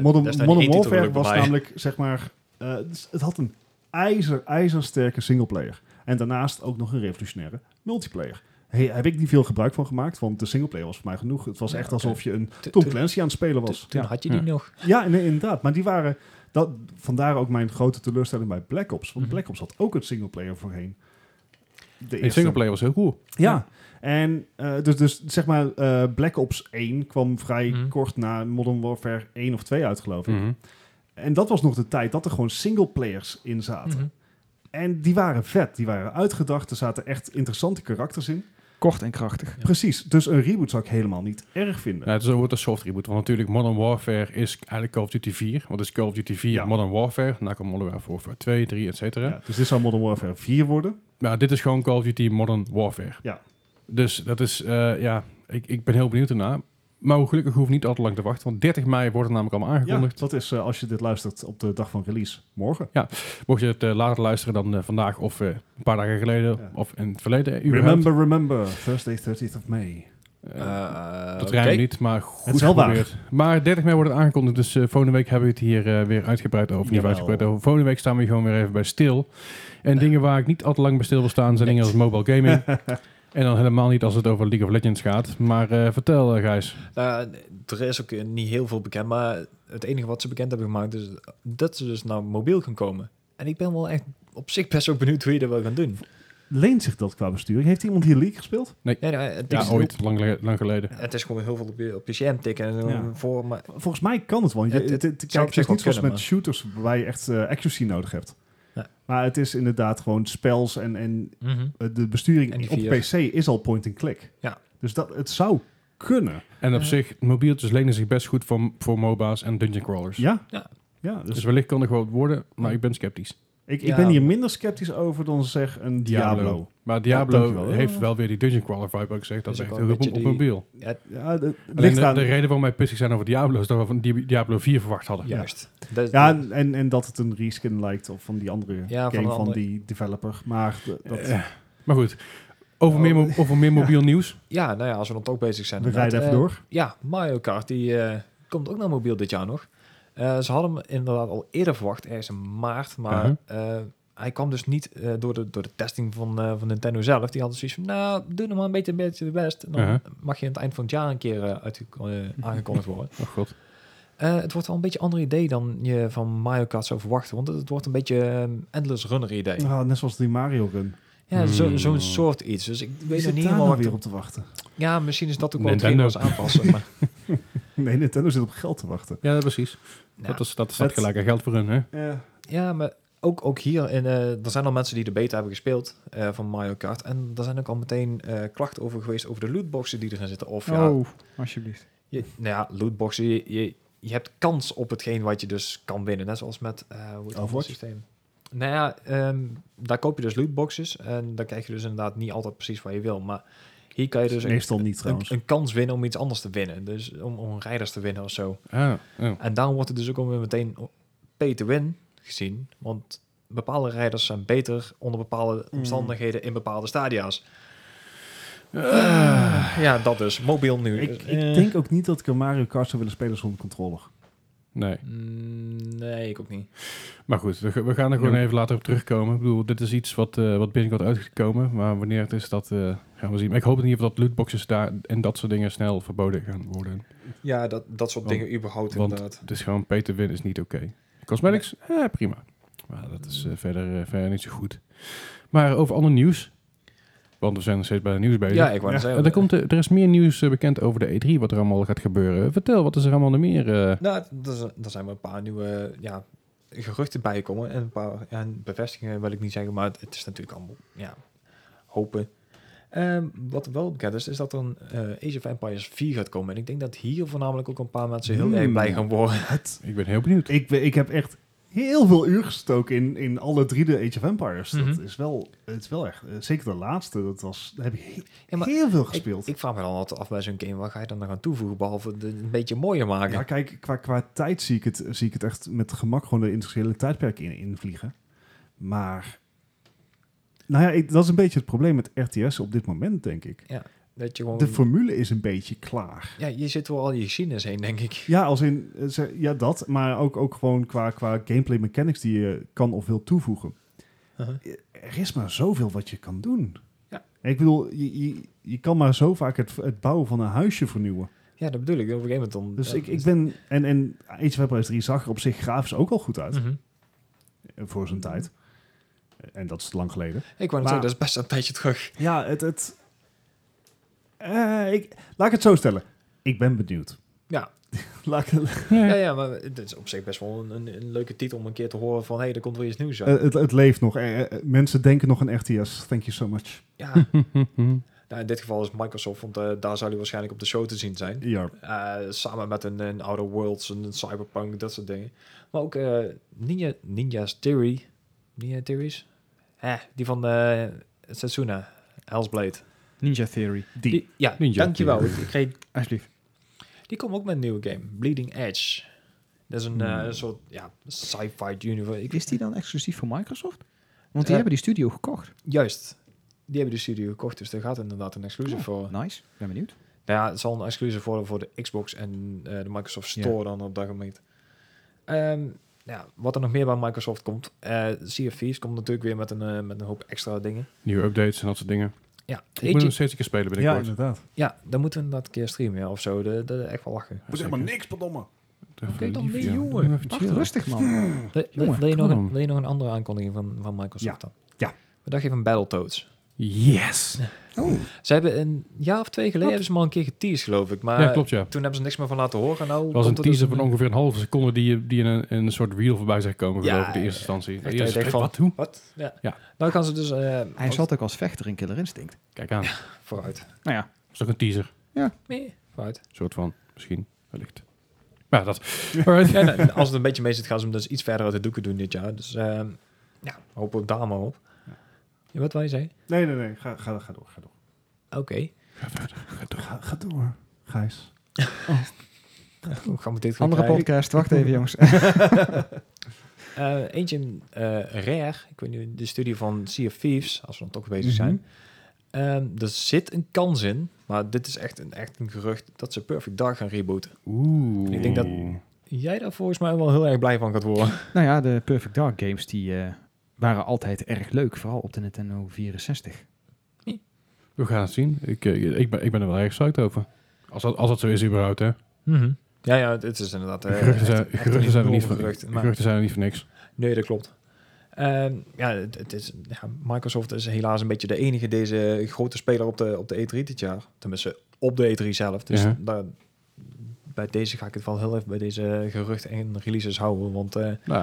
Modern, Modern Warfare was namelijk zeg maar, eh, dus het had een ijzer, ijzersterke singleplayer. En daarnaast ook nog een revolutionaire multiplayer. Hey, heb ik niet veel gebruik van gemaakt, want de singleplayer was voor mij genoeg. Het was Ja, echt alsof je een Tom Clancy aan het spelen was. toen Ja, had je die nog. ja nee, inderdaad. Maar die waren, dat, vandaar ook mijn grote teleurstelling bij Black Ops. Want Mhm. Black Ops had ook een singleplayer voorheen. De De eerste- singleplayer was heel cool. ja, en eh, dus, dus zeg maar, eh, Black Ops 1 kwam vrij Mhm. kort na Modern Warfare 1 of 2 uit, geloof ik. Mhm. En dat was nog de tijd dat er gewoon singleplayers in zaten. En die waren vet, die waren uitgedacht, er zaten echt interessante karakters in. Kort en krachtig. Ja. Precies, dus een reboot zou ik helemaal niet erg vinden. Ja, het is een een soft reboot. Want natuurlijk Modern Warfare is eigenlijk Call of Duty 4. Wat is Call of Duty 4? Ja. Modern Warfare. Daarna komt Modern Warfare 2, 3, et cetera. Ja, dus dit zou Modern Warfare 4 worden. Maar dit is gewoon Call of Duty Modern Warfare. Ja. Dus dat is, eh, ja, ik, ik ben heel benieuwd ernaar. Maar gelukkig hoef ik niet al te lang te wachten. Want 30 mei wordt het namelijk allemaal Ja, aangekondigd. dat is eh, als je dit luistert op de dag van release, morgen. Mocht je het eh, later luisteren dan eh, vandaag of eh, een paar dagen geleden. Ja. Of in het verleden. überhaupt. Remember, remember, Thursday 30th of May. Dat rijmt niet, maar goed waar. geprobeerd. Maar 30 mei wordt het aangekondigd. Dus eh, volgende week hebben we het hier weer uitgebreid over. Of niet uitgebreid over. Volgende week staan we hier gewoon weer even bij stil. En dingen waar ik niet al te lang bij stil wil staan... zijn dingen als mobile gaming. en dan helemaal niet als het over League of Legends gaat. Maar eh, vertel, eh, Gijs. Nou, er is ook eh, niet heel veel bekend, maar het enige wat ze bekend hebben gemaakt is dat ze dus naar mobiel gaan komen. En ik ben wel echt op zich best ook benieuwd hoe je dat wil gaan doen. leent zich dat qua besturing? Heeft iemand hier League gespeeld? Ja, nou, het, Ja, is, ooit, lang, gele- lang geleden. het is gewoon heel veel op je, op je scherm tikken en Ja. voor, maar Volgens mij kan het wel. Je, Het- het, het het, zou kijk, op het zich is niet wel zoals met shooters waar je echt accuracy nodig hebt. Maar het is inderdaad gewoon spels en, en Mhm. eh, de besturing En op. PC is al point-and-click. Ja. Dus dat, het zou kunnen. En op Eh. zich, mobieltjes lenen zich best goed voor, voor MOBA's en dungeon crawlers. Ja. Ja. ja dus Dus wellicht kan het wel worden, maar ik ben sceptisch. Ik, ik ben hier minder sceptisch over dan zeg een Diablo. Maar Diablo heeft wel weer die dungeon crawler vibe, ook gezegd. Dat Is ook echt op, mobiel. Ja, Ja, de, Alleen ligt de, aan, de reden waarom wij pissig zijn over Diablo is dat we van die Diablo 4 verwacht hadden. juist. Ja, en- en, dat het een reskin lijkt of van die andere Ja, van game van, andere- die developer. Maar de- dat, Eh, maar goed, over, Oh. meer, over meer mobiel nieuws. ja, nou ja, als we dan toch bezig zijn. we rijden even eh, door. Ja, Mario Kart, die eh, komt ook naar mobiel dit jaar nog. Eh, ze hadden hem inderdaad al eerder verwacht, ergens in maart. Maar eh, hij kwam dus niet eh, door, de, door de testing van, eh, van Nintendo zelf. Die hadden zoiets van, nou, doe nog maar een beetje, een beetje de best. En dan mag je aan het eind van het jaar een keer eh, uitge- eh, aangekondigd worden. Oh god. Eh, het wordt wel een beetje een ander idee dan je van Mario Kart zou verwachten. Want het, het wordt een beetje ehm, endless runner idee. Ah, net zoals die Mario Run. Ja, zo- Hmm. zo'n soort iets. Dus ik weet nog zit niet helemaal nou weer op te wachten? Ja, misschien is dat ook wel Nintendo. hetgeen wat ze aanpassen. Maar, Nee, Nintendo zit op geld te wachten. Ja, precies. Nou, dat, is, dat staat het- gelijk aan geld voor hun, hè? Ja. Ja, maar ook, ook hier, in, eh, er zijn al mensen die de beta hebben gespeeld eh, van Mario Kart. En er zijn ook al meteen eh, klachten over geweest over de lootboxen die erin zitten. Of ja, Oh, alsjeblieft. je, nou ja, lootboxen, je, je, je hebt kans op hetgeen wat je dus kan winnen. Net zoals met, eh hoe het systeem? Nou ja, ehm, daar koop je dus lootboxes. En dan krijg je dus inderdaad niet altijd precies wat je wil. Maar hier kan je dus een, niet een, trouwens. een kans winnen om iets anders te winnen. Dus om, om rijders te winnen of zo. Ah, oh. En daarom wordt het dus ook alweer meteen pay to win gezien. Want bepaalde rijders zijn beter onder bepaalde Mm. omstandigheden in bepaalde stadia's. Ah. Ja, dat dus. Mobiel nu. Ik, Eh, ik denk ook niet dat ik een Mario Kart zou willen spelen zonder controller. Nee. mm, Nee, ik ook niet. Maar goed, we, we gaan er gewoon Ja. even later op terugkomen. Ik bedoel, dit is iets wat, eh wat binnenkort uitgekomen. Maar wanneer het is, dat eh, gaan we zien. Maar ik hoop in ieder geval dat lootboxes daar en dat soort dingen snel verboden gaan worden. Ja, dat, dat soort Want- dingen überhaupt want- inderdaad. Het is gewoon pay to win is niet oké. Cosmetics, eh, prima. Maar dat is verder, verder niet zo goed. Maar over ander nieuws. Want we zijn nog steeds bij de nieuws bezig. Ja, ik wou Ja. net zeggen. er, komt, er is meer nieuws eh, bekend over de E3, wat er allemaal gaat gebeuren. Vertel, wat is er allemaal nog meer? eh? Nou, er zijn- er wel een paar nieuwe ja, geruchten bijgekomen. En een paar ja, bevestigingen wil ik niet zeggen, maar het, is natuurlijk allemaal ja, hopen. Ehm, wat wel bekend is, is dat er een eh, Age of Empires 4 gaat komen. En ik denk dat hier voornamelijk ook een paar mensen heel Hmm. erg blij gaan worden. Ik ben heel benieuwd. ik, ben- ik heb echt heel veel uur gestoken in, in alle drie de Age of Empires. Dat Mhm. is wel, het is wel echt, eh, zeker de laatste, dat was, daar heb ik Ja, maar heel veel gespeeld. ik vraag me dan altijd af bij zo'n game, wat ga je dan nog aan toevoegen, behalve de, een beetje mooier maken? ja, kijk, qua, qua tijd zie ik, het, zie ik het echt met gemak gewoon de industriële tijdperk in, invliegen. Maar, nou ja, ik- dat is een beetje het probleem met RTS op dit moment, denk ik. Dat je gewoon, De formule is een beetje klaar. ja, je zit wel al je geschiedenis heen, denk ik. Ja, als in, eh, ja dat, maar ook, ook gewoon qua, qua gameplay mechanics die je kan of wil toevoegen. Uh-huh. Er is maar zoveel wat je kan doen. Ja. Ik bedoel, je, je, je kan maar zo vaak het, het bouwen van een huisje vernieuwen. Ja, dat bedoel ik. Op een gegeven moment. Dus ja, ik, ik ben, en, en Age of Empires 3 zag er op zich grafisch ook al goed uit, Mhm. voor zijn tijd. En dat is lang geleden. Ik wou Maar- zeggen, dat is best een tijdje terug. Ja, het... het eh, ik, laat ik het zo stellen. Ik ben benieuwd. Ja. Laat ik, Ja, ja, maar het is op zich best wel een, een, een leuke titel om een keer te horen van... hé, hey, er komt weer iets nieuws uit. eh, het, het leeft nog. Eh, mensen denken nog aan RTS. Thank you so much. ja, nou, in dit geval is Microsoft, want eh, daar zal hij waarschijnlijk op de show te zien zijn. Ja. Eh, samen met een, een Outer Worlds, een, een Cyberpunk, dat soort dingen. Maar ook eh, Ninja, Ninja's Theory. Ninja Theories? Eh, die van Setsuna, Hellsblade. Ninja Theory. Die. Die, ja, Ninja dankjewel. Theory. Ik, ik kreeg, Alsjeblieft. die komt ook met een nieuwe game, Bleeding Edge. Dat is een, eh, Hmm. een soort ja, sci-fi universe. Ik, Is die dan exclusief voor Microsoft? Want die Eh, hebben die studio gekocht. Juist. Die hebben de studio gekocht, dus daar gaat inderdaad een exclusive Oh, voor. Nice. Ben benieuwd. Nou ja, het zal een exclusive worden voor de Xbox en eh, de Microsoft. Store dan op dat moment. Ehm, ja, wat er nog meer bij Microsoft komt. eh Sea of Thieves komt natuurlijk weer met een, eh, met een hoop extra dingen. Nieuwe updates en dat soort dingen. Ja, Ik moet hem steeds een keer spelen Ja, binnenkort. inderdaad. ja, dan moeten we inderdaad een keer streamen ja, of zo. De, de, echt wel lachen. Ja, zeker. niks, verdomme. Oké, dan ja. jongen. Wacht, rustig man. Wil, je nog een, on. wil je nog een andere aankondiging van, van Microsoft Ja. dan? Ja. Wat dacht je van Battletoads? Yes! Ze hebben een jaar of twee geleden hebben ze maar een keer geteased, geloof ik. Maar ja, klopt ja. toen hebben ze niks meer van laten horen. Nou, Er was een er teaser dus van ongeveer een halve seconde die, die in een, in een soort reel voorbij zijn gekomen, Ja, geloof ik, in de eerste ja, instantie. Echt, De eerste dat van, wat? Hoe? Wat? Ja. Ja. Dan gaan ze dus... eh, Hij als- zat ook als vechter in Killer Instinct. Kijk aan. Vooruit. Nou ja, Dat is ook een teaser. Nee, vooruit. Een soort van, misschien, wellicht. Ja, dat. Ja, nou, als het een beetje mee zit, gaan ze hem dus iets verder uit de doeken doen dit jaar. Dus ehm, ja, hopen we daar maar op. Ja, wat wil je zeggen? Nee, nee, nee. Ga, ga, ga door. Ga door. Oké. Ga verder, ga door. Ga, ga door, Gijs. Hoe gaan we dit gaan andere krijgen? podcast. Wacht even, jongens. Eh, eentje eh Rare, ik weet niet, de studie van Sea of Thieves, als we dan toch bezig zijn. Ehm, er zit een kans in, maar dit is echt een, echt een gerucht dat ze Perfect Dark gaan rebooten. Oeh. Ik denk dat- Jij daar volgens mij wel heel erg blij van gaat worden. nou ja, de Perfect Dark games die eh, waren altijd erg leuk. Vooral op de Nintendo 64. We gaan het zien. Ik, eh, ik, ben, ik ben er wel erg psyched over. Als dat, als dat zo is überhaupt, hè. Ja, ja, het is inderdaad... eh, Geruchten zijn, echt- echt geruchten een zijn er niet maar- geruchten zijn er niet voor niks. Nee, dat klopt. Ehm, ja, het, het is, ja, Microsoft is helaas een beetje de enige deze grote speler op de, op de E3 dit jaar. Tenminste, op de E3 zelf. Dus Ja. daar, bij deze ga ik het wel heel even bij deze geruchten en releases houden. Want eh, Nou, we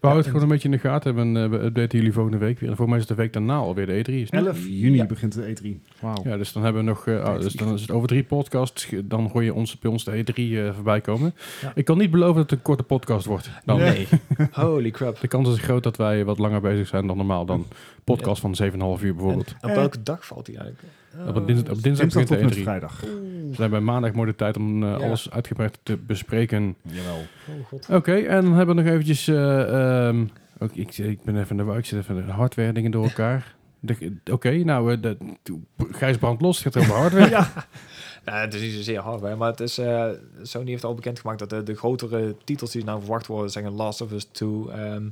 houden het gewoon een beetje in de gaten. En eh, we updaten jullie volgende week weer. En voor mij is het de week daarna alweer de E3. Is het niet? 11 juni Ja. begint de E3. Wauw. Ja, dus dan hebben we nog... eh, oh, dus dan is het over drie podcasts. Dan hoor je ons bij ons de E3 eh, voorbij komen. Ja. Ik kan niet beloven dat het een korte podcast wordt. Dan. nee. Holy crap. De kans is groot dat wij wat langer bezig zijn dan normaal. Dan podcast van 7,5 uur bijvoorbeeld. En op welke dag valt die eigenlijk? Op dins- op dinsdag Dinsdag tot met E3. vrijdag. We zijn bij maandag mooi de tijd om eh, Ja. alles uitgebreid te bespreken. Jawel. Oh god. Oké, en dan hebben we nog eventjes... eh, ehm, ook, ik, ik ben even in de ik zit even de hardware dingen door elkaar. Oké, nou, eh, de, Gijs brandt los, het gaat over hardware. Ja. Nou, het is niet zozeer hardware, maar het is, eh, Sony heeft al bekendgemaakt dat de, de grotere titels die nou verwacht worden, zeggen Last of Us 2, ehm,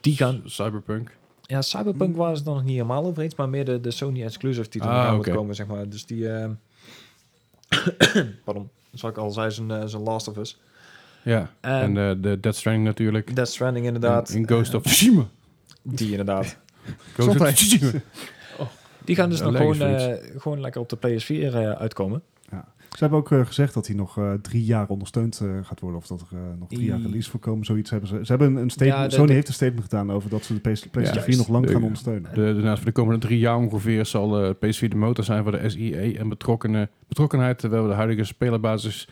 die gaan... Cyberpunk. Ja, Cyberpunk waren ze dan nog niet helemaal over eens, maar meer de, de Sony exclusive titels die Ah, oké. komen, zeg maar. Dus die... ehm pardon, zoals ik al zei, zijn, eh, zijn Last of Us. Ja, En- en eh, de Death Stranding natuurlijk. Death Stranding inderdaad. En, en Ghost of Tsushima. Die inderdaad. Ghost of. Tsushima. Die gaan dus nog gewoon, gewoon lekker op de PS4 eh, uitkomen. Ze hebben ook eh, gezegd dat hij nog eh, drie jaar ondersteund eh, gaat worden. Of dat er nog drie jaar release voor komen. Zoiets hebben ze. Ze hebben een, een statement. Ja, de- Sony de- heeft een statement gedaan over dat ze de PS PlayStation 4 juist. nog lang De- gaan ondersteunen. De, daarnaast voor de komende drie jaar ongeveer zal eh, PS4 de motor zijn voor de SIE en betrokkenen, betrokkenheid, terwijl we de huidige spelerbasis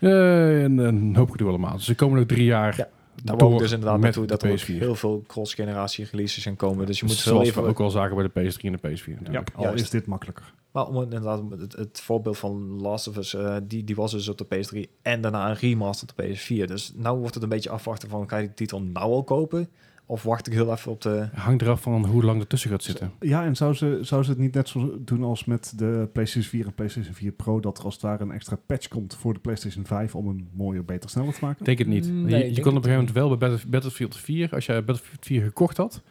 eh, en een hoop gedoe allemaal. Dus de komende drie jaar Ja, Daar door wou ik dus inderdaad met naartoe dat er ook PS4. heel veel cross-generatie releases gaan komen. Dus je moet Zoals even... we ook al zagen bij de PS3 en de PS4 Ja, natuurlijk. al is dit makkelijker. Maar om het- inderdaad, het, voorbeeld van Last of Us, eh, die, die was dus op de PS3 en daarna een remaster op de PS4. Dus nou wordt het een beetje afwachten van, ga je die titel nou al kopen? Of wacht ik heel even op de... Hangt eraf van hoe lang ertussen gaat zitten. Ja, en zou ze, zou ze het niet net zo doen als met de PlayStation 4 en PlayStation 4 Pro, dat er als het ware een extra patch komt voor de PlayStation 5 om hem mooier, beter, sneller te maken? Ik denk het niet. Nee, je kon op een het gegeven moment wel bij Battle- Battlefield 4, als jij Battlefield 4 gekocht had,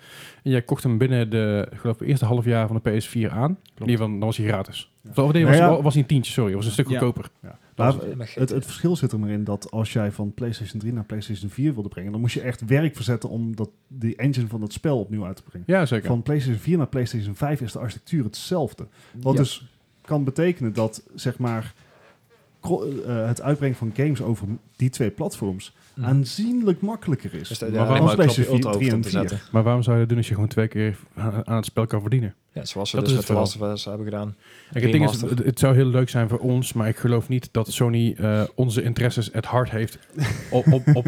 en jij kocht hem binnen de ik geloof, eerste half jaar van de PS4 aan, in ieder geval, dan was hij gratis. Of nee, Nou was, ja. was niet een tientje, sorry, was een stuk Ja. goedkoper. Ja. Dat Maar het, het verschil zit er maar in dat als jij van PlayStation 3 naar PlayStation 4 wilde brengen, dan moest je echt werk verzetten om dat, die engine van het spel opnieuw uit te brengen. Ja, zeker. Van PlayStation 4 naar PlayStation 5 is de architectuur hetzelfde. Wat Ja. dus kan betekenen dat zeg maar eh, het uitbrengen van games over die twee platforms. Aanzienlijk makkelijker is. Dus de- Maar ja, waarom maar een PlayStation knopje 4, ultra 3 hoofd en om te 4? zetten. Maar waarom zou je dat doen als je gewoon twee keer aan aan het spel kan verdienen? Ja, zoals ze Dat dus is met het de Last of Us hebben gedaan. Kijk, het, ding is, het, het zou heel leuk zijn voor ons, maar ik geloof niet dat Sony eh, onze interesses at hart heeft op, op, op,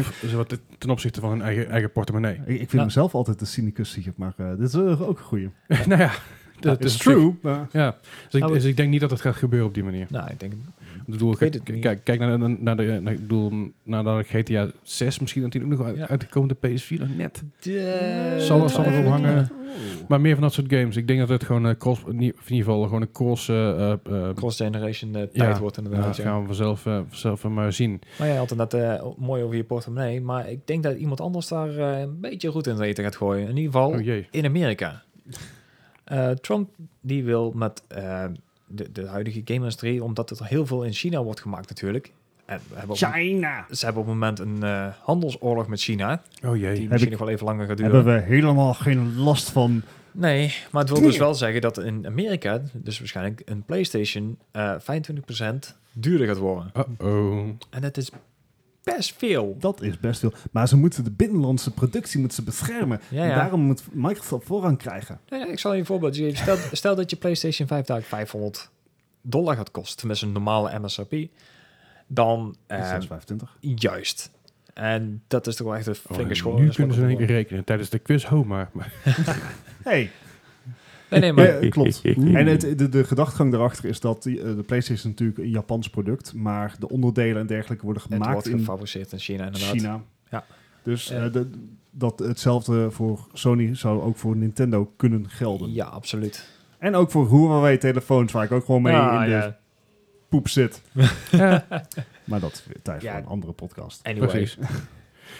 ten opzichte van hun eigen, eigen portemonnee. Ik, ik vind Ja. mezelf altijd de cynicus hier, maar eh, dit is eh, ook een goeie. nou ja, dat is is true. maar- Ja, dus ik, Nou, we- dus ik denk niet dat het gaat gebeuren op die manier. Nou, ik denk... Ik bedoel, Ik weet kijk, het kijk, kijk naar, naar, naar de, naar, ik bedoel, nadat GTA 6 misschien natuurlijk nog uit, Ja. uitgekomen, de PS4 nog net. De... Zal er- zal er wel hangen. Maar meer van dat soort games. Ik denk dat het gewoon een cross, in ieder geval gewoon een cross, eh, eh, eh, Cross-generation eh, tijd Ja. wordt ja, inderdaad. dat ja. gaan we vanzelf, eh, vanzelf eh, maar zien. Maar jij had eh, mooi over je portemonnee. Maar ik denk dat iemand anders daar eh, een beetje goed in het eten gaat gooien. In ieder geval Oh in Amerika. Eh, Trump die wil met eh, de, de huidige game-industrie, omdat er heel veel in China wordt gemaakt natuurlijk. En we hebben China! ze hebben op het moment een eh, handelsoorlog met China. Oh Die jee. misschien ik- nog wel even langer gaat duren. Hebben we helemaal geen last van Nee, maar het wil dus wel zeggen dat in Amerika, dus waarschijnlijk een PlayStation, eh 25% duurder gaat worden. Uh-oh. En dat is best veel. Dat is best veel. Maar ze moeten de binnenlandse productie moeten ze beschermen. Ja, En daarom moet Microsoft voorrang krijgen. Nee, nee, ik zal je een voorbeeld geven. Stel, stel dat je PlayStation 5 daar 500 dollar gaat kosten, met een normale MSRP, dan eh, 625. juist. En dat is toch wel echt een Oh, flinke school. nu kunnen ze in één keer rekenen tijdens de quiz. Ho, maar. maar- Hey, Nee, nee, maar Ja, klopt. En het, de, de gedachtegang daarachter is dat die, eh, de PlayStation is natuurlijk een Japans product, maar de onderdelen en dergelijke worden het gemaakt wordt in gefabriceerd in China inderdaad. China. Ja. Dus de, dat hetzelfde voor Sony zou ook voor Nintendo kunnen gelden. Ja, absoluut. En ook voor Huawei telefoons, waar ik ook gewoon mee Ja, in de ja. poep zit. Maar dat tijd Ja. voor een andere podcast. Anyway.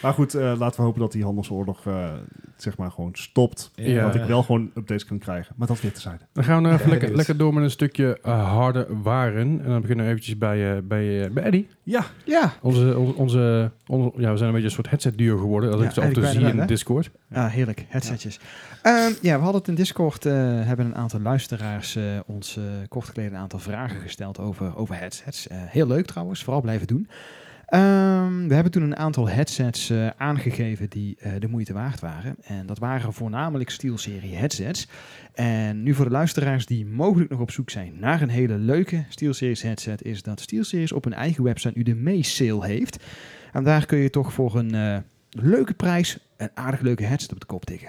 Maar goed, eh, laten we hopen dat die handelsoorlog eh, zeg maar gewoon stopt. Ja. Dat ik wel gewoon updates kan krijgen. Maar dat weer tezijde. Dan gaan we nou even lekker, lekker door met een stukje eh, harde waren. En dan beginnen we eventjes bij, eh, bij, eh, bij Eddie. Ja, Ja, Onze, onze, onze, onze- ja, we zijn een beetje een soort headset duo geworden. Als Ja, ik zo af en toe eigenlijk zie in Discord. Ah, heerlijk. Headsetjes. Ja. ja, we hadden het in Discord, eh, hebben een aantal luisteraars eh, ons eh, kort geleden een aantal vragen gesteld over, over headsets. Eh, heel leuk trouwens, vooral blijven doen. Ehm, we hebben toen een aantal headsets eh, aangegeven die eh, de moeite waard waren. En dat waren voornamelijk SteelSeries headsets. En nu voor de luisteraars die mogelijk nog op zoek zijn naar een hele leuke SteelSeries headset, is dat SteelSeries op hun eigen website nu de May Sale heeft. En daar kun je toch voor een eh, leuke prijs een aardig leuke headset op de kop tikken.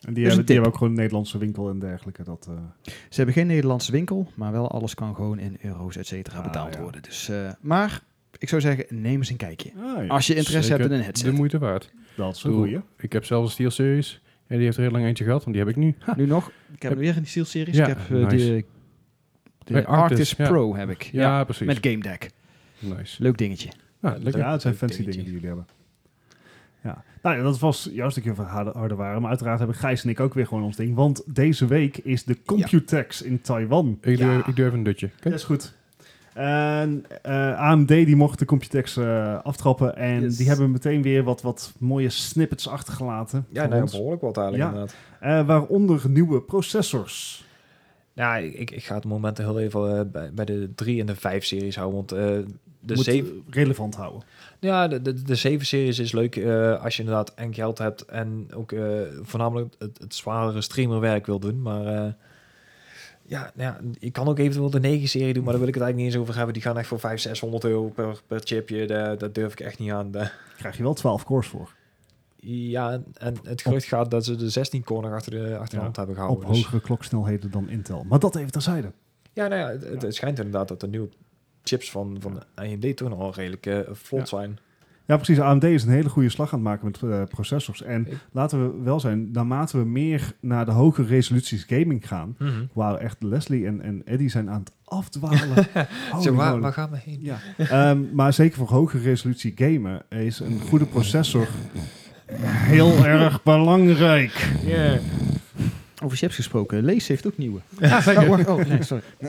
en die, hebben, die hebben ook gewoon een Nederlandse winkel en dergelijke. Dat, Ze hebben geen Nederlandse winkel, maar wel alles kan gewoon in euro's, et cetera, Ah, betaald ja. worden. Dus, maar ik zou zeggen, neem eens een kijkje. ah, ja, Als je interesse Zeker hebt in een De headset. moeite waard. dat is een Doe. goeie. Ik heb zelfs een Steel Series. En die heeft er heel lang eentje gehad, want die heb ik nu. Ha. Nu nog, ik heb weer een SteelSeries. Ja, ik heb eh, nice. de, de ja. Pro heb ik. Ja, Ja, precies. met Game Deck. Nice. Leuk dingetje. Ah, lekker. Ja, het zijn fancy dingetje. dingen die jullie hebben. Ja. Nou ja, dat was jouw stukje van harde, harde waren. Maar uiteraard hebben Gijs en ik ook weer gewoon ons ding. Want deze week is de Computex in Taiwan. Ik, doe, Ja. even- ik doe even een dutje. Oké. Dat is goed. En eh, AMD die mocht de Computex eh, aftrappen. En Yes. die hebben meteen weer wat, wat mooie snippets achtergelaten. Ja, ons. behoorlijk wat eigenlijk Ja. inderdaad. Eh, waaronder nieuwe processors. Ja, ik, ik ga het moment heel even bij, bij de 3 en de 5 series houden. Want eh, de Moet 7, relevant houden. ja, de, de, de 7 series is leuk eh, als je inderdaad en geld hebt en ook eh, voornamelijk het, het zwaardere streamerwerk wil doen. Maar eh, ja, nou ja, je kan ook eventueel de 9 serie doen, maar daar wil ik het eigenlijk niet eens over hebben. Die gaan echt voor 500, 600 euro per, per chipje. Daar, dat durf ik echt niet aan. De- krijg je wel 12 cores voor. ja, en het gerucht gaat dat ze de 16 core nog achter de, achter de hand hebben Op gehouden. Dus- hogere kloksnelheden dan Intel. Maar dat even terzijde. Ja, nou ja, het, schijnt inderdaad dat de nieuwe chips van, van AMD toen al redelijk eh, vlot zijn. Ja, precies. AMD is een hele goede slag aan het maken met eh, processors. En Ik- laten we wel zijn, naarmate we meer naar de hogere resoluties gaming gaan, wauw, echt Leslie en, en Eddie zijn aan het afdwalen. Zo, waar, waar gaan we heen? Ja, Ehm, maar zeker voor hogere resolutie gamen is een goede processor heel erg belangrijk. Over chips gesproken, Lees heeft ook nieuwe. Ja, zeker. Oh, oh, nee, sorry.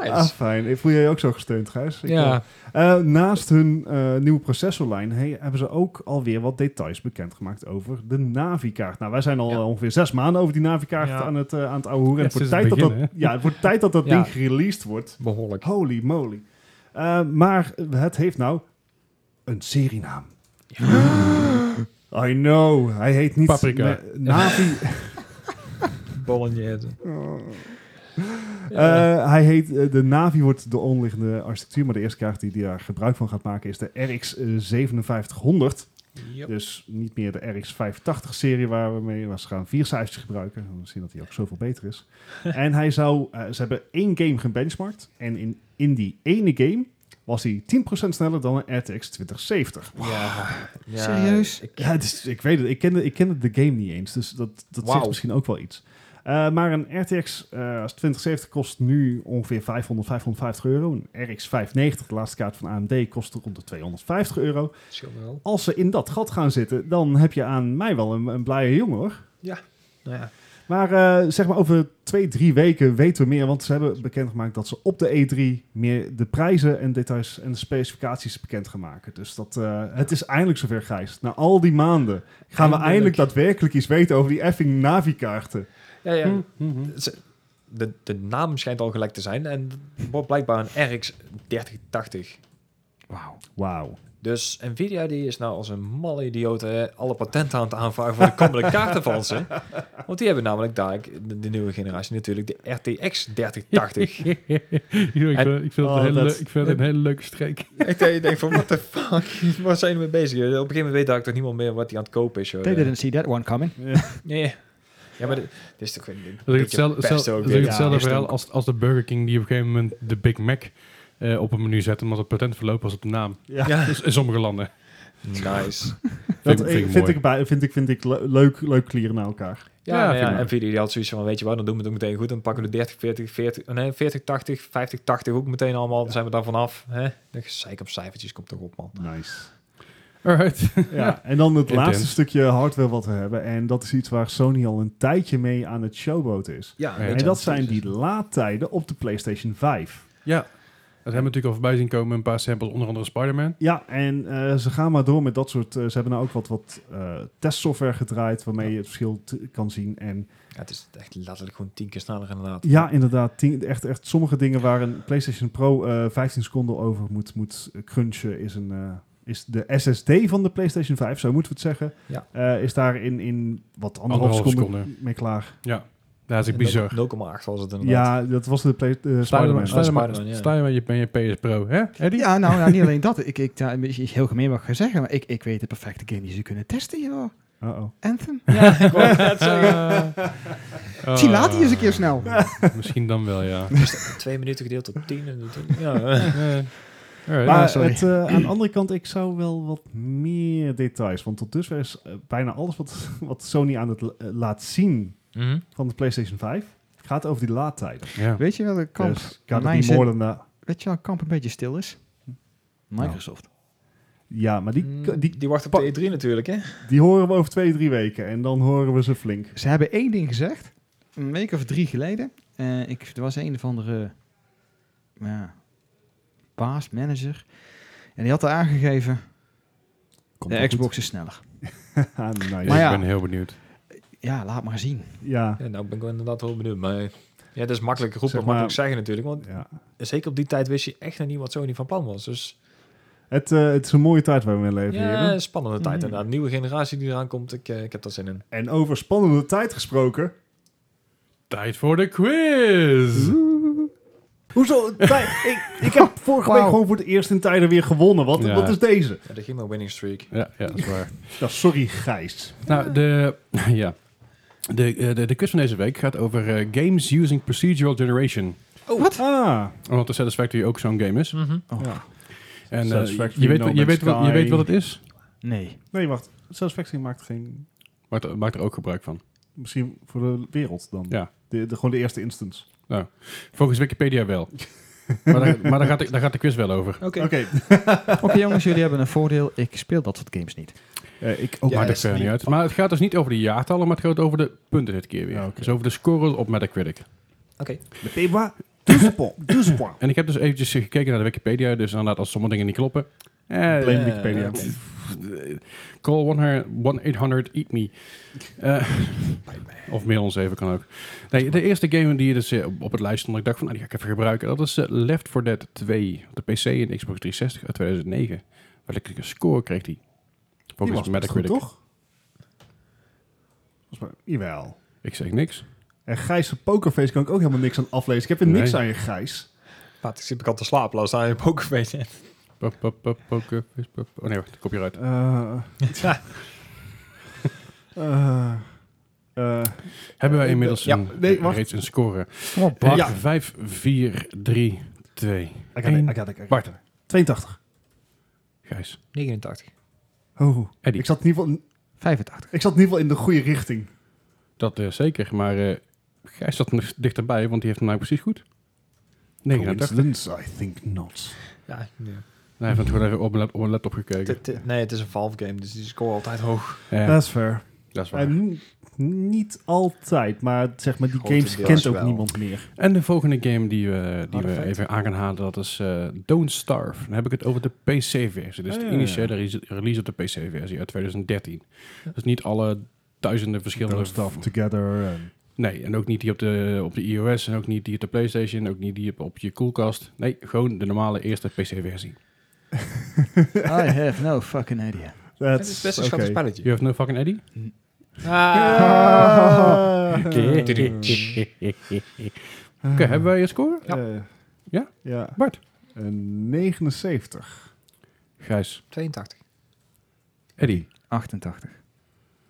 Nice. Ah, fijn. Voel jij je ook zo gesteund, Gijs? Ik ja, Eh, naast hun eh, nieuwe processorlijn hey, hebben ze ook alweer wat details bekendgemaakt over de Navi-kaart. Nou, wij zijn al Ja. eh, ongeveer zes maanden over die Navi-kaart Ja. aan het, eh, aan het ouwe hoeren. Ja, het, wordt sinds tijd het dat dat, ja, het wordt tijd dat dat Ja. ding gereleased wordt. behoorlijk. Holy moly. Eh, maar het heeft nou een serienaam. I know. Hij heet niet... Paprika. Na- Navi... Bolognese. Eh, hij heet, eh, de Navi wordt de onderliggende architectuur, maar de eerste kaart die, die daar gebruik van gaat maken is de RX 5700. Yep. Dus niet meer de RX 580-serie waar we mee was gaan vier cijfers gebruiken. Dan zien dat hij ook zoveel beter is. en hij zou, eh, ze hebben één game gebenchmarkt. En in, in die ene game was hij 10% sneller dan een RTX 2070. Ja, ja, Serieus? Ik, Ja, dus ik weet het. Ik kende, ik kende de game niet eens. Dus dat, dat zegt misschien ook wel iets. Eh, maar een RTX eh 2070 kost nu ongeveer 500, 550 euro. Een RX 590, de laatste kaart van AMD, kost rond de 250 euro. Als ze in dat gat gaan zitten, dan heb je aan mij wel een, een blije jongen hoor. Nou ja. Maar eh, zeg maar over twee, drie weken weten we meer. Want ze hebben bekendgemaakt dat ze op de E3 meer de prijzen en details en de specificaties bekend gaan maken. Dus dat, eh, het is eindelijk zover, Gijs. Na al die maanden gaan we Eindelijk. dadaadwerkelijk iets weten over die effing Navi-kaarten. Ja, ja. Mhm. Ze- De, de naam schijnt al gelijk te zijn en het wordt blijkbaar een RX 3080. Wauw. Wauw. Dus Nvidia die is nou als een malle idioot alle patenten aan het aanvragen voor de komende kaarten van ze. Want die hebben namelijk daar de, de nieuwe generatie natuurlijk de RTX 3080. ik, vind, En- ik vind Oh, het, een hele, dat- ik vind het een hele leuke streek. ik denk, van, what the fuck, waar zijn we mee bezig? Op een gegeven moment weet ik toch niemand meer wat hij aan het kopen is. Joh. They didn't see that one coming. Nee. Ja, maar dit, is toch een Dat is beetje hetzelfde, ook verhaal als, als de Burger King die op een gegeven moment de Big Mac eh, op een menu zet, omdat het patent verlopen was op de naam. Ja. Ja, Dus in sommige landen. nice. Dat Vind ik- vind ik vind, ik bij, vind, ik, vind ik le- leuk, leuk klieren naar elkaar. Ja, ik ja. Nvidia die had zoiets van, weet je wat, dan doen we het ook meteen goed. Dan pakken we de 30, 40, 40, nee, 40, 80, 50, 80 ook meteen allemaal. Dan zijn we daar vanaf. Hè? De gezeik op cijfertjes komt toch op, man. Nice. Alright. Ja, en dan het laatste stukje hardware wat we hebben. En dat is iets waar Sony al een tijdje mee aan het showboten is. Ja, En dat zijn die laadtijden op de PlayStation 5. Ja, dat hebben we natuurlijk al voorbij zien komen. Een paar samples, onder andere Spider-Man. Ja, en eh, ze gaan maar door met dat soort... eh, ze hebben nou ook wat, wat eh, testsoftware gedraaid waarmee je het verschil t- kan zien. En Ja, het is echt letterlijk gewoon tien keer sneller inderdaad. ja, inderdaad, tien- echt, echt sommige dingen waar een PlayStation Pro eh 15 seconden over moet, moet crunchen is een... eh, is de SSD van de PlayStation 5, zo moeten we het zeggen, Ja. eh, is daar in, in wat anderhalf Anderhalf seconde, seconde. mee klaar. Ja, dat is bizar. 0,8 was het inderdaad. Ja, dat was de play, de Spider-Man, Spider-Man. Spider-Man, Spider-Man, ja. Spider-Man, je bent je PS Pro, hè? Eddie? Ja, nou, nou, niet alleen dat. Ik, ik, beetje heel gemeen wat ik ga zeggen, maar ik, ik weet de perfecte game die ze kunnen testen, joh. Uh-oh. Anthem. Ja, ik wou net zeggen. Uh, Misschien laat hij eens een keer snel. Misschien dan wel, ja. Twee minuten gedeeld tot tien. En ja, Eh, alright. Maar het, eh, aan de andere kant, ik zou wel wat meer details. Want tot dusver is eh, bijna alles wat, wat Sony aan het eh, laat zien Mhm. van de PlayStation 5 gaat over die laadtijden. ja. Weet je welke kamp, Dus gaat het niet more weet je welke kamp een beetje stil is? Microsoft. Ja, maar die, Mm, die, die wacht op de E3 natuurlijk, hè? die horen we over twee, drie weken. En dan horen we ze flink. Ze hebben één ding gezegd, een week of drie geleden. Eh, ik, er was een of andere ja, baas, manager. En die had er aangegeven, Komt de Xbox is sneller. Ah, nice. Maar ik ja. ben heel benieuwd. Ja, laat maar zien. Ja, Ja, nou ben ik inderdaad wel benieuwd. Maar ja, dat is makkelijk roepen, Zeg maar- makkelijk zeggen natuurlijk. Want ja. zeker op die tijd wist je echt nog niet wat Sony van plan was. Dus Het, eh, het is een mooie tijd waar we in leven, ja, een spannende tijd. Mhm. En een nieuwe generatie die eraan komt, ik, eh, ik heb er zin in. En over spannende tijd gesproken. Tijd voor de quiz! Hoezo? Ik, ik heb vorige week Wauw. gewoon voor het eerst in tijden weer gewonnen. Wat, Ja. wat is deze? Ja, de Gimo winning streak. Ja, ja, dat is waar. Ja, sorry, Gijs. nou, de, ja. De, eh, de, de quiz van deze week gaat over eh, games using procedural generation. Ah, Omdat de Satisfactory ook zo'n game is. Mhm. Oh. ja. En eh, Satisfactory, je, weet, No je, Man's weet wat, je Sky. weet wat het is? Nee. Nee, wacht. Satisfactory maakt geen... Maakt, er- maakt er ook gebruik van. Misschien voor de wereld dan. Ja. De, de, gewoon de eerste instance. Volgens Wikipedia wel. maar daar, maar daar, gaat de, daar gaat de quiz wel over. Oké. Oké. Oké jongens, jullie hebben een voordeel. Ik speel dat soort games niet. Eh, ik ook. Ja, Maakt dat er verder is niet uit. Maar het gaat dus niet over de jaartallen, maar het gaat over de punten dit keer weer. Oké. Dus over de score op Metacritic. Oké. Meteen waar? Point. Dus point. En ik heb dus eventjes gekeken naar de Wikipedia. Dus inderdaad, als sommige dingen niet kloppen. Eh, Blame eh, Wikipedia. oké. Call 1-800 Eat Me. Eh, of mail ons even, kan ook. Nee, de eerste game die dus eh, op het lijst stond, ik dacht van, nou, die ga ik even gebruiken. Dat is eh, Left 4 Dead 2 op de PC en Xbox 360 uit 2009. Welke score kreeg die? Die Volgens was best goed, toch? Volgens mij, jawel. Ik zeg niks. En Gijs' pokerface kan ik ook helemaal niks aan aflezen. Ik heb er niks Nee. aan je, Gijs. Paat, ik zit ik al te slapen, laat staan je pokerface. Pop, pop, pop, poker, face, pop. Oh nee, wacht, copyright. Eh Ja. eh, eh, Hebben wij eh, inmiddels ja, een, nee, eh, wacht. reeds een score? Kom op, Bart. ja. 5, 4, 3, 2. I got it, I got it, I got it. Bart. 82. Gijs. 89. Oh, Eddie. ik zat, in ieder geval, 85. ik zat in ieder geval in de goede richting. Dat eh, zeker, maar eh Gijs zat nog dichterbij, want die heeft hem nou precies goed. 89. Coincidence? I think not. Ja, nee. Hij heeft het gewoon even op op mijn laptop gekeken. Nee, het is een Valve game, dus die score altijd hoog. Ja, That's fair. dat is waar. En niet altijd, maar zeg maar, die games kent ook wel. niemand meer. En de volgende game die we, die we even aan gaan halen, dat is eh, Don't Starve. Dan heb ik het over de PC-versie. Dus Ah, de ja, initiële re- release op de PC-versie uit 2013. Dus niet alle duizenden verschillende... Stuff together. Nee, en ook niet die op de, op de iOS en ook niet die op de PlayStation, ook niet die op, op je koelkast. Nee, gewoon de normale eerste PC-versie. I have no fucking idea. Het is best een schattig spelletje. You have no fucking Eddie? Ah. Oké, Oké, hebben wij je score? Ja. Ja? Ja. Bart? Een 79. Gijs, 82. Eddie. 88.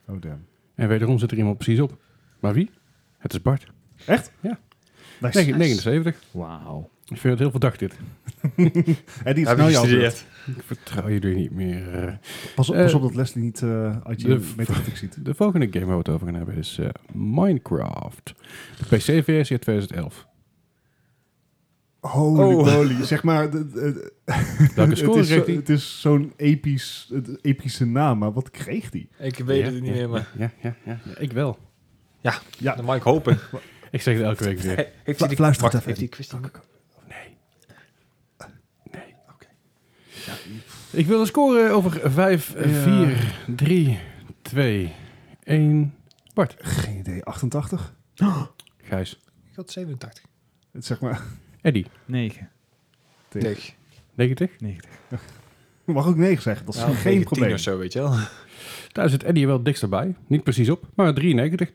Oh, damn. En wederom zit er iemand precies op. Maar wie? Het is Bart. Nice. Negen- 79. Wauw. Ik vind het heel verdacht dit. En die is nou gestudeerd? Ik vertrouw jullie niet meer. eh. Pas op, pas op dat Leslie niet eh, uit je metacritic ziet. De volgende game waar we het over gaan hebben is eh, Minecraft. De PC-versie uit 2011. Holy Oh. moly. Zeg maar, de- de- Welke het score is, zo- kreeg hij? het is zo'n episch, epische naam, maar wat kreeg die? Ik weet Ja, het niet ja, meer, maar... Ja, ja, ja, ja, ik wel. Ja, Dan mag ik hopen. Ik zeg het elke week weer. Heeft hij die, fluister heeft die quiz niet- Nee. Nee. Oké. Ik wil een score over 5, Ja. 4, 3, 2, 1. Bart. geen idee. 88? Gijs. Ik had 87. Het Zeg maar, Eddie. 9. Tegen. 90. 90. mag ook 9 zeggen, dat is geen 19 probleem. of zo, weet je wel. Daar zit Eddie wel dikst erbij. Niet precies op, maar 93.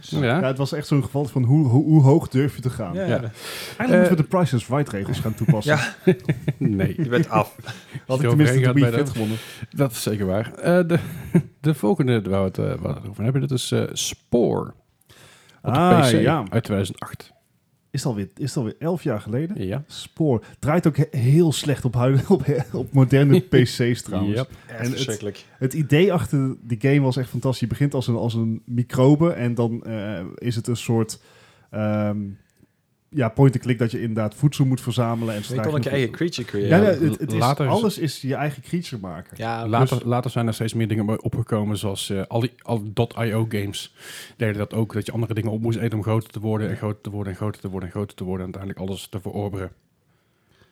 Ja, Ja. het was echt zo'n geval van hoe, hoe, hoe hoog durf je te gaan. Ja, Ja. ja. Eigenlijk moeten we de Price is Right regels gaan toepassen. Ja. Nee. Je bent af. Had ik tenminste de bij Fit gewonnen. Dat is zeker waar. Eh, de, de volgende waar we het, eh, het over hebben, dat is eh. Op de Ah, PC ja. uit 2008. Is het alweer, is het alweer 11 jaar geleden? Ja. Spoor. Draait ook he- heel slecht op, huid- op, op moderne PC's trouwens. Yep. Echt het- verschrikkelijk. Het idee achter die game was echt fantastisch. Je begint als een, als een microbe en dan eh, is het een soort ehm, ja, point-and-click dat je inderdaad voedsel moet verzamelen. En Je kon ook je eigen creature Ja, creëren. ja, Ja, het, het is, Later alles is je eigen creature maken. plus- Later, later zijn er steeds meer dingen opgekomen, zoals eh, al die al .io games deden dat ook, dat je andere dingen op moest eten om groter te worden en groter te worden en groter te worden en groter te worden en uiteindelijk alles te verorberen.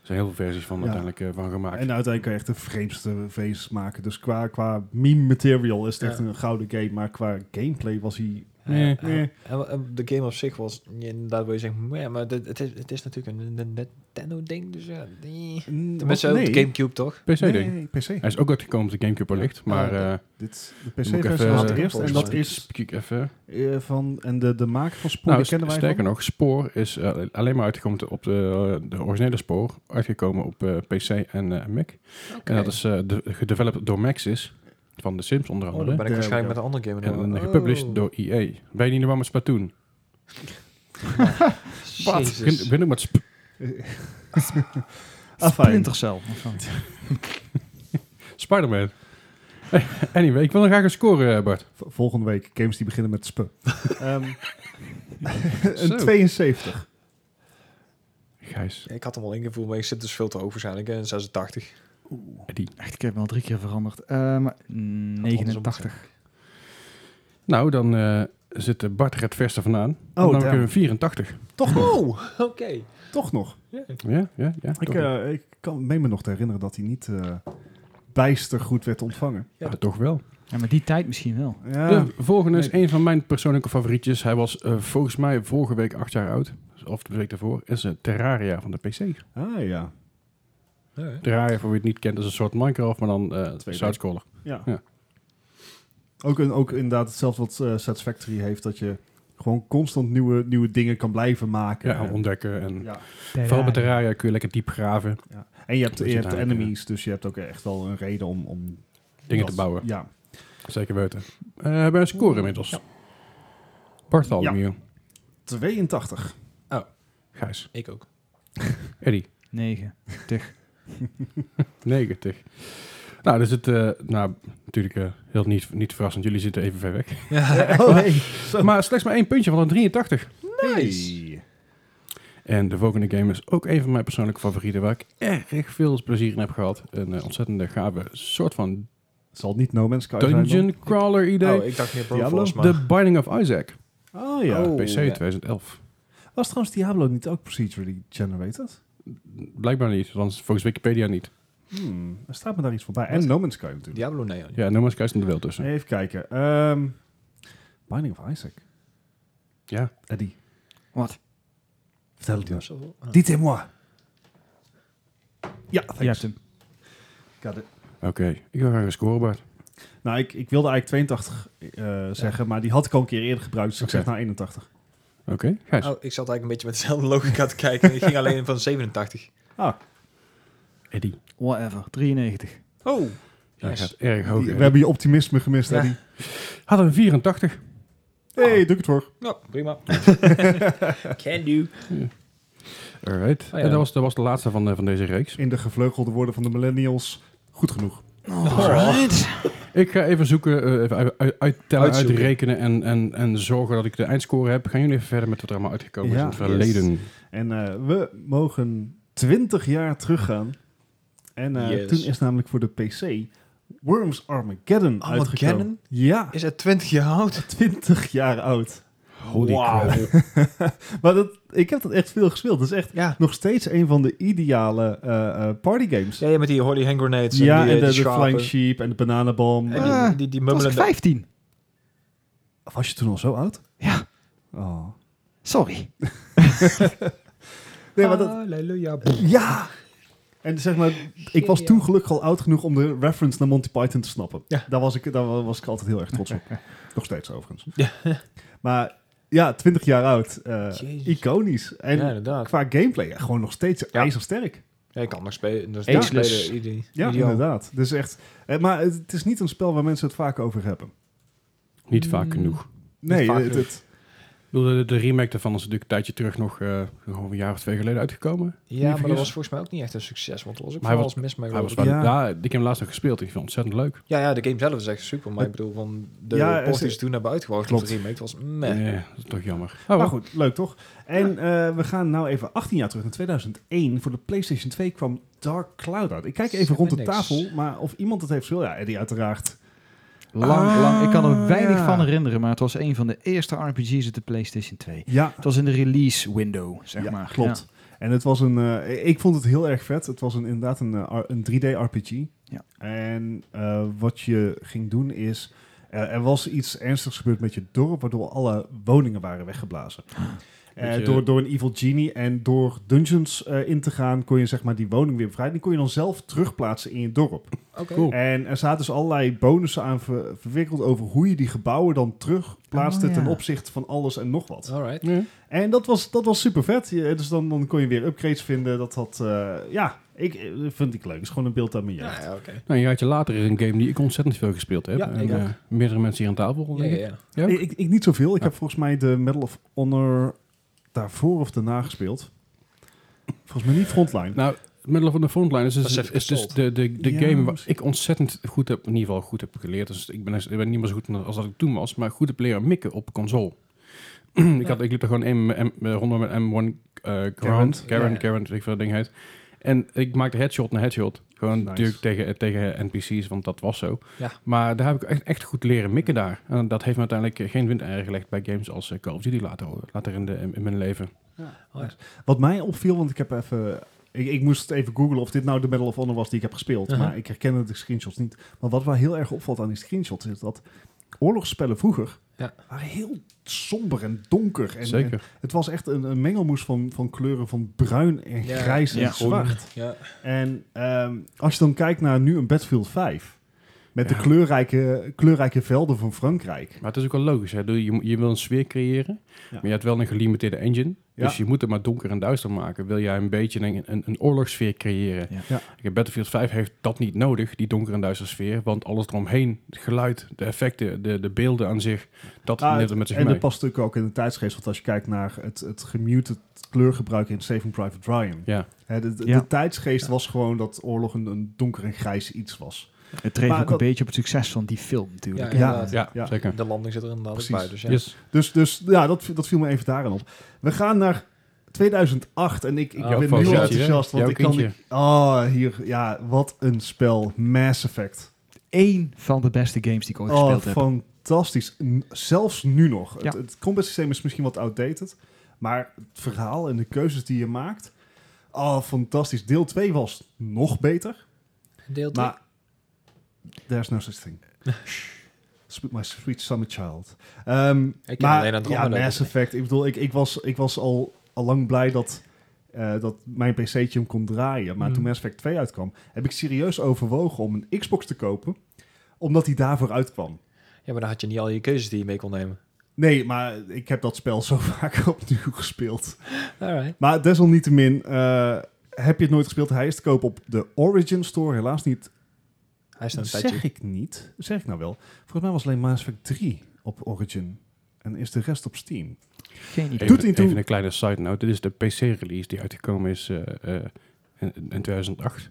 Er zijn heel veel versies van Ja. uiteindelijk eh, van gemaakt. En uiteindelijk kan je echt de vreemdste feest maken. Dus qua, qua meme material is het Ja. echt een gouden game. Maar qua gameplay was hij... Nee. Eh, Nee. en- en de game op zich was inderdaad wil je zeggen, maar, ja, maar dit- het, is, het is natuurlijk een, een Nintendo ding, dus ja, Tenminste, op de Nee. Gamecube toch? PC Nee, ding. nee, PC. Hij is ook uitgekomen op de Gamecube wellicht, maar eh Dit, de PC-versie was het eerst. En dat is kijk even. eh, van... En de, de maker van Spoor, Nou, die kennen wij sterker van. nog, Spoor is eh, alleen maar uitgekomen op de, de originele Spoor, uitgekomen op eh, PC en eh, Mac. En dat is eh, de, gedeveloped door Maxis, van The Sims onder Oh, andere. dan ben ik There waarschijnlijk met een andere game. en de gepublished Oh. door EA. Ben je niet normaal met Splatoon? Jezus. Ben, ben ook met Sp Ah, fijn. Splinter Cell. Spider-Man. anyway, ik wil nog graag een score, eh, Bart. Volgende week games die beginnen met sp. Ehm, Zo. een 72. Gijs, Ik had hem al ingevoerd, maar ik zit dus veel te hoog waarschijnlijk. Een 86. Eddie. Echt, ik heb hem al drie keer veranderd. Eh, maar 89. Nou, dan eh, zit Bart er het verste vandaan. Oh, dan heb ik damn. een 84. Toch nog. Oh, oké. Toch nog. Ja, ja, ja. Ik, eh, ik kan meen me nog te herinneren dat hij niet eh, bijster goed werd ontvangen. ja, toch wel. Ja, maar die tijd misschien wel. Ja, De volgende is nee. een van mijn persoonlijke favorietjes. Hij was volgens mij vorige week acht jaar oud. Of de week daarvoor. Is eh, Terraria van de PC. ah ja. Terraria, voor wie het niet kent, is een soort Minecraft, maar dan eh Tweede. side-scroller. ja. Ja. Ook, een, ook inderdaad hetzelfde wat eh, Satisfactory heeft, dat je gewoon constant nieuwe, nieuwe dingen kan blijven maken. Ja, En- ontdekken. En ja. vooral bij Terraria kun je lekker diep graven, Ja. En je hebt, je hebt enemies, dus je hebt ook echt wel een reden om... om dingen dat- te bouwen. Ja. Zeker weten. Eh we hebben een score inmiddels. Ja. Bartholomew. 82. Gijs. Ik ook. Eddie. 9. 90. Nou, dus het, eh, nou, natuurlijk eh, heel niet, niet verrassend. Jullie zitten even ver weg. Ja, Oh, hey. Maar slechts maar één puntje van een 83. Nice. En de volgende game is ook een van mijn persoonlijke favorieten, waar ik erg veel plezier in heb gehad. Een eh, ontzettende gave soort van Zal het niet No Man's Sky zijn dan? Dungeon Crawler idee. Oh, ik dacht meer Diablo? The Binding of Isaac. Oh ja. Oh. PC ja. 2011. Was trouwens Diablo niet ook procedurally generated? Blijkbaar niet, want volgens Wikipedia niet. Hmm, er staat me daar iets voorbij. En No Man's Sky natuurlijk. Diablo, nee. joh. Ja, No Man's Sky is er wel tussen. Even kijken. Ehm, Binding of Isaac. Ja. Eddie, Wat? vertel het Ja, me. zoveel. Ah. Dites-moi. Ja, thanks. Je hebt hem. Got it. Oké, ik wil graag een scorebord. Nou, ik, ik wilde eigenlijk 82 eh, zeggen, maar die had ik al een keer eerder gebruikt, dus ik zeg nou 81. Oké, Gijs. Oh, ik zat eigenlijk een beetje met dezelfde logica te kijken. Ik ging alleen van 87. Ah, Eddie. Whatever. 93. Oh, Yes. gaat erg hoog. we hebben je optimisme gemist, Ja. Eddie. Hadden een 84. hey, doe ik het voor. nou, prima. Can do. Alright. Oh ja. En dat, was, dat was de laatste van, eh, van deze reeks. In de gevleugelde woorden van de millennials, goed genoeg. Alright. Ik ga even zoeken, eh, even uit- uit- uittellen, Uitzoeken. uitrekenen en, en, en zorgen dat ik de eindscore heb. Gaan jullie even verder met wat er allemaal uitgekomen is in het verleden. En eh, we mogen 20 jaar teruggaan. En eh, Yes. toen is namelijk voor de PC Worms Armageddon, Armageddon? uitgekomen. Ja, Is het 20 jaar oud? 20 jaar oud. Holy crap. Maar dat, ik heb dat echt veel gespeeld. Dat is echt Ja. nog steeds een van de ideale eh eh partygames. Ja, ja, met die Holy Hand Grenades. Ja, en, die, en eh, de, die de. Flying Sheep en de Bananenbom. En Ah, die, die, was ik mummelende... 15. Was je toen al zo oud? Ja, Oh. sorry. Nee, maar dat, Halleluja. ja! En zeg maar, ik was toen gelukkig al oud genoeg om de reference naar Monty Python te snappen. Ja. Daar, was ik, daar was ik altijd heel erg trots op. Nog steeds overigens. Ja. Maar ja, 20 jaar oud. eh, iconisch. En ja, inderdaad. qua gameplay ja, gewoon nog steeds Ja. ijzersterk. Ja, ik kan nog spelen. Dus Ja. spelen Ja, ideaal. inderdaad. Dus echt, eh, maar het, het is niet een spel waar mensen het vaak over hebben. Niet vaak genoeg. Nee, vaak het, genoeg. het- bedoel, De, de remake daarvan is natuurlijk een tijdje terug nog eh, een jaar of twee geleden uitgekomen. Ja, maar dat was volgens mij ook niet echt een succes. Want er was ook Maar mis mee. Hij was. Ja. ja. ik heb hem laatst nog gespeeld. Ik vind het ontzettend leuk. Ja, ja, de game zelf is echt super. Maar ik bedoel, van de Ja, die toen hebben uitgebracht Klopt. op de remake, was meh. Nee, dat is toch jammer. Oh, maar wel. goed, leuk toch? En eh, we gaan nou even 18 jaar terug, in 2001. Voor de PlayStation 2 kwam Dark Cloud uit. Ik kijk even rond de niks. tafel, maar of iemand het heeft gespeeld. Ja, Eddie uiteraard. Lang, Ah, lang. Ik kan er weinig ja. van herinneren, maar het was een van de eerste RPG's op de PlayStation 2. Ja, Het was in de release window, zeg ja, maar. klopt. En het was een, eh, ik vond het heel erg vet. Het was een, inderdaad een, eh, een 3D-RPG. Ja. En eh, wat je ging doen is, er was iets ernstigs gebeurd met je dorp, waardoor alle woningen waren weggeblazen. Eh, door, door een evil genie en door dungeons eh, in te gaan, kon je zeg maar die woning weer bevrijden. Die kon je dan zelf terugplaatsen in je dorp. Oké. Cool. En er zaten dus allerlei bonussen aan ver- verwikkeld over hoe je die gebouwen dan terugplaatste Oh, ja. ten opzichte van alles en nog wat. Alright. Ja. En dat was, dat was super vet. Je- Dus dan, dan kon je weer upgrades vinden. Dat had, eh, ja, ik vind ik leuk. Het is gewoon een beeld aan mijn jeugd. Ja, oké. Nou, een jaartje later is een game die ik ontzettend veel gespeeld heb. Ja, en meerdere mensen hier aan tafel Ja, liggen. ja, ja. Ik, ik, ik niet zoveel. Ik Ja. heb volgens mij de Medal of Honor daarvoor of daarna gespeeld. Volgens mij niet Frontline. Nou, Middle of the Frontline is, dus- is dus de, de, de Ja, game waar ik ontzettend goed heb, in ieder geval goed heb geleerd. Dus ik ben, ik ben niet meer zo goed als dat ik toen was, maar goed heb leren mikken op console. ik, had, ik liep er gewoon in met M- rondom met M1 eh Garand, Garand, weet ik veel dat ding heet. En ik maakte headshot na headshot. Gewoon Nice. natuurlijk tegen, tegen NPC's, want dat was zo. Ja. Maar daar heb ik echt, echt goed leren mikken daar. En dat heeft me uiteindelijk geen windeieren gelegd bij games als eh, Call of Duty later, later in, de, in mijn leven. Wat mij opviel, want ik heb even... Ik, ik moest even googlen of dit nou de Medal of Honor was die ik heb gespeeld. Uh-huh. Maar ik herkende de screenshots niet. Maar wat wel heel erg opvalt aan die screenshots is dat oorlogsspellen vroeger Ja. waren heel somber en donker. En, en Zeker. het was echt een, een mengelmoes van, van kleuren van bruin en Ja. grijs en Ja. zwart. Ja. En ehm, als je dan kijkt naar nu een Battlefield 5... met Ja. de kleurrijke, kleurrijke velden van Frankrijk. Maar het is ook wel logisch. Hè? Je, je, wil een sfeer creëren, maar je hebt wel een gelimiteerde engine. Ja. Dus je moet het maar donker en duister maken. Wil jij een beetje een, een, een oorlogssfeer creëren. Ja. Battlefield 5 heeft dat niet nodig, die donker en duister sfeer. Want alles eromheen, het geluid, de effecten, de, de beelden aan zich, dat Ah, neemt het met zich en mee. dat past natuurlijk ook in de tijdsgeest. Want als je kijkt naar het, het gemuted kleurgebruik in Saving Private Ryan. Ja, Hè, de, de, Ja. de tijdsgeest was gewoon dat oorlog een, een donker en grijs iets was. Het Maar ook dat- een beetje op het succes van die film natuurlijk. Ja, Ja. inderdaad. ja, Ja. zeker. De landing zit er inderdaad Precies. bij. Dus ja. Yes. Dus, dus ja, dat, dat viel me even daarin op. We gaan naar 2008 en ik, ik Oh, ben heel enthousiast. Want ik kan... Oh, hier, ja, wat een spel. Mass Effect. één van de beste games die ik ooit Oh, gespeeld heb. fantastisch. Zelfs nu nog. Ja. Het, het combat systeem is misschien wat outdated. Maar het verhaal en de keuzes die je maakt. Oh, fantastisch. Deel 2 was nog beter. Deel 2. Maar there's no such thing. Sweet- My sweet summer child. Ehm, Ik maar alleen het ja, Mass Effect. Ik bedoel, ik, ik was, ik was al, al lang blij dat, eh, dat mijn PC'tje hem kon draaien. Maar Mhm. toen Mass Effect 2 uitkwam, heb ik serieus overwogen om een Xbox te kopen. Omdat hij daarvoor uitkwam. Ja, maar dan had je niet al je keuzes die je mee kon nemen. Nee, maar ik heb dat spel zo vaak opnieuw gespeeld. Alright. Maar desalniettemin, eh, heb je het nooit gespeeld? Hij is te koop op de Origin Store. Helaas niet Hij is een Dat tijdje. zeg ik niet. Zeg ik nou wel. Volgens mij was alleen Mass Effect 3 op Origin. En is de rest op Steam. Geen idee. Doet Even, even een kleine side note. Dit is de PC-release die uitgekomen is eh, eh, in, in 2008.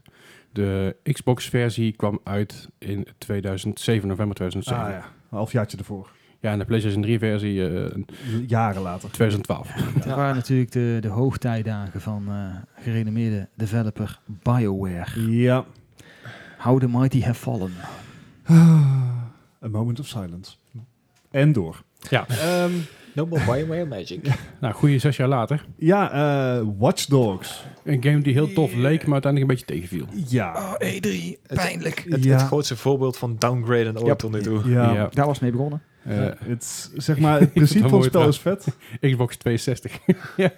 De Xbox-versie kwam uit in 2007, november 2007. Ah ja, een halfjaartje ervoor. Ja, en de PlayStation 3-versie eh Jaren later. 2012. Dat waren natuurlijk de, de hoogtijdagen van eh gerenommeerde developer BioWare. Ja. How the Mighty Have Fallen. A moment of silence. En door. Ja, Ehm, no more Bioware Magic. nou, goede zes jaar later. Ja, eh, Watch Dogs. Een game die heel tof leek, maar uiteindelijk een beetje tegenviel. Ja. Oh, E3. Pijnlijk. Het, Ja. het grootste voorbeeld van downgraden ooit Ja. tot nu toe. Ja. Ja. Daar was mee begonnen. Eh, Het, is, zeg maar, het principe van het spel is vet. Xbox 260.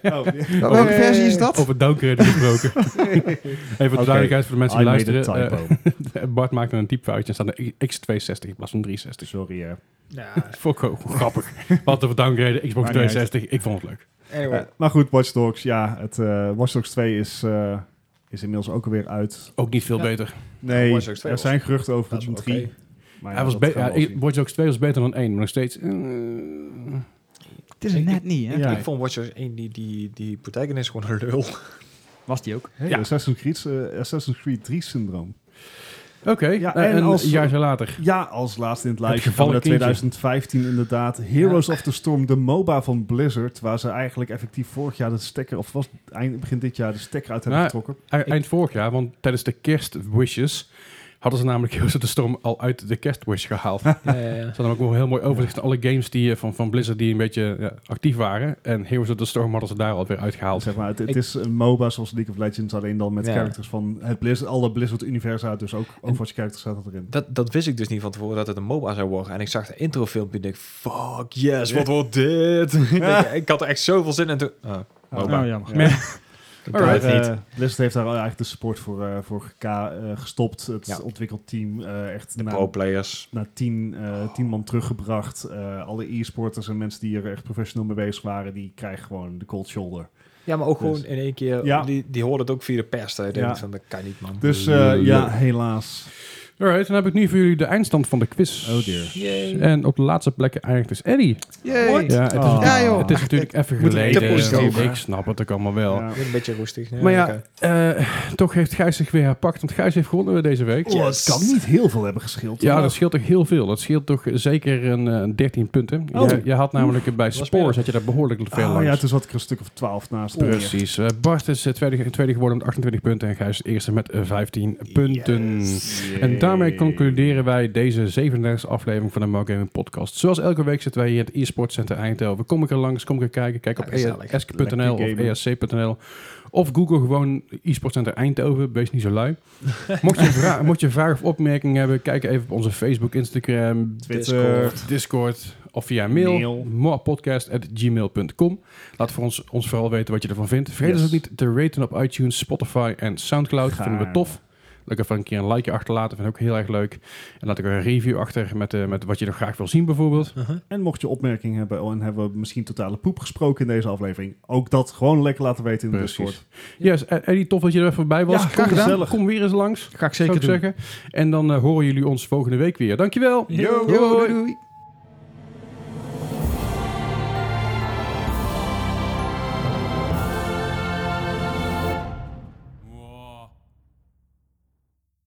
Oh, Welke versie is dat? Over downgrade gesproken. Even voor de duidelijkheid voor de mensen die luisteren. typo. eh, Bart maakte een typfoutje en staat een X260 in plaats van 360. Sorry, hè. Ja, ik ook grappig. Wat over downgrade, Xbox Maakt niet 260. Ik vond het leuk. anyway. Eh, maar goed, Watch Dogs. Ja, het, eh, Watch Dogs 2 is, eh, is inmiddels ook alweer uit. Ook niet veel Ja. beter. Nee, Watch Dogs 2 er zijn geruchten over dat is een wel 3. oké. Maar Hij was dat be- gaan we ja, wel ik- zien. Watch Dogs 2 was beter dan 1, maar nog steeds... eh, Het is een net niet, hè? Ja. Ik vond Watch Dogs 1, die, die, die protagonist gewoon een lul. Was die ook? Hey, Ja. Assassin's, Creed, eh, Assassin's Creed 3 syndroom. Oké, Ja, eh, en en als- een jaar later. Ja, als laatste in het lijstje van kindje. 2015 inderdaad. Heroes of the Storm, de MOBA van Blizzard. Waar ze eigenlijk effectief vorig jaar de stekker, of was eind, begin dit jaar de stekker uit hebben Nou, getrokken. E- Eind vorig jaar, want tijdens de kerstwishes hadden ze namelijk Heroes of the Storm al uit de kerstwish gehaald. Ze Ja, ja, ja. hadden ook wel een heel mooi overzicht van alle games die, eh, van, van Blizzard die een beetje ja, actief waren. En Heroes of the Storm hadden ze daar alweer uitgehaald. Zeg maar, het, het Ik- is een MOBA zoals League of Legends, alleen dan met Ja. characters van het Blizzard, alle Blizzard-universa. Dus ook Overwatch characters zaten erin. Dat, dat wist ik dus niet van tevoren dat het een MOBA zou worden. En ik zag de introfilmpje en ik fuck yes, wat wordt dit? ik, had er echt zoveel zin in. en Toen, oh, MOBA. Oh, jammer. Alright. Eh. Blizzard heeft daar eigenlijk de support voor, eh, voor geka- eh, gestopt. Het Ja. ontwikkelteam eh, echt De naar, pro-players. naar tien, eh, tien man teruggebracht. Eh, alle e-sporters en mensen die er echt professioneel mee bezig waren, die krijgen gewoon de cold shoulder. Ja, maar ook Dus- gewoon in één keer, Ja. die, die hoorden het ook via de pers. Ja. denkt van, dat kan niet, man. Dus eh, ja, helaas. Alright, dan heb ik nu voor jullie de eindstand van de quiz. Oh dear. Yay. En op de laatste plekken eindigt dus Eddie. Yay. Ja, het is, Oh. natuurlijk- Ja, joh. het is natuurlijk even geleden. ik snap het ook allemaal wel. Ja. Een beetje roestig. Maar ja, eh, toch heeft Gijs zich weer herpakt. Want Gijs heeft gewonnen deze week. Oh, het kan niet heel veel hebben gescheeld. Ja, dat scheelt toch heel veel. Dat scheelt toch zeker een eh, 13 punten. Oh. Jij, jij had namelijk bij meer. had je daar behoorlijk veel Oh langs. ja, toen zat ik er een stuk of 12 naast. Precies. Eh, Bart is eh, tweede, tweede geworden met 28 punten en Gijs eerste met eh, 15 punten. En daarmee concluderen wij deze 37e aflevering van de Gaming Podcast. Zoals elke week zitten wij hier in het e-sport center Eindhoven. Kom ik er langs, kom ik er kijken. Kijk op gezellig. esk.nl of esc.nl. Of Google gewoon e-sport center Eindhoven. Wees niet zo lui. mocht, je mocht je vragen of opmerkingen hebben, kijk even op onze Facebook, Instagram, Twitter. Discord. Discord of via mail, Mail. moapodcast.gmail.com. Laat voor ons, ons vooral weten wat je ervan vindt. Vergeet Yes. ons ook niet te raten op iTunes, Spotify en Soundcloud. Vinden we tof. Leuk even een keer een likeje achterlaten. Vind ik ook heel erg leuk. En laat ik er een review achter met, eh, met wat je nog graag wil zien bijvoorbeeld. Uh-huh. En mocht je opmerkingen hebben oh, en hebben we misschien totale poep gesproken in deze aflevering, ook dat gewoon lekker laten weten in de Precies. Discord. Yes, eh, Eddie, tof dat je er even bij was. Ja, graag gedaan. gezellig. kom weer eens langs, Ga ik zeker ik doen. zeggen. En dan eh, horen jullie ons volgende week weer. Dankjewel. Yo. Yo, doei, doei.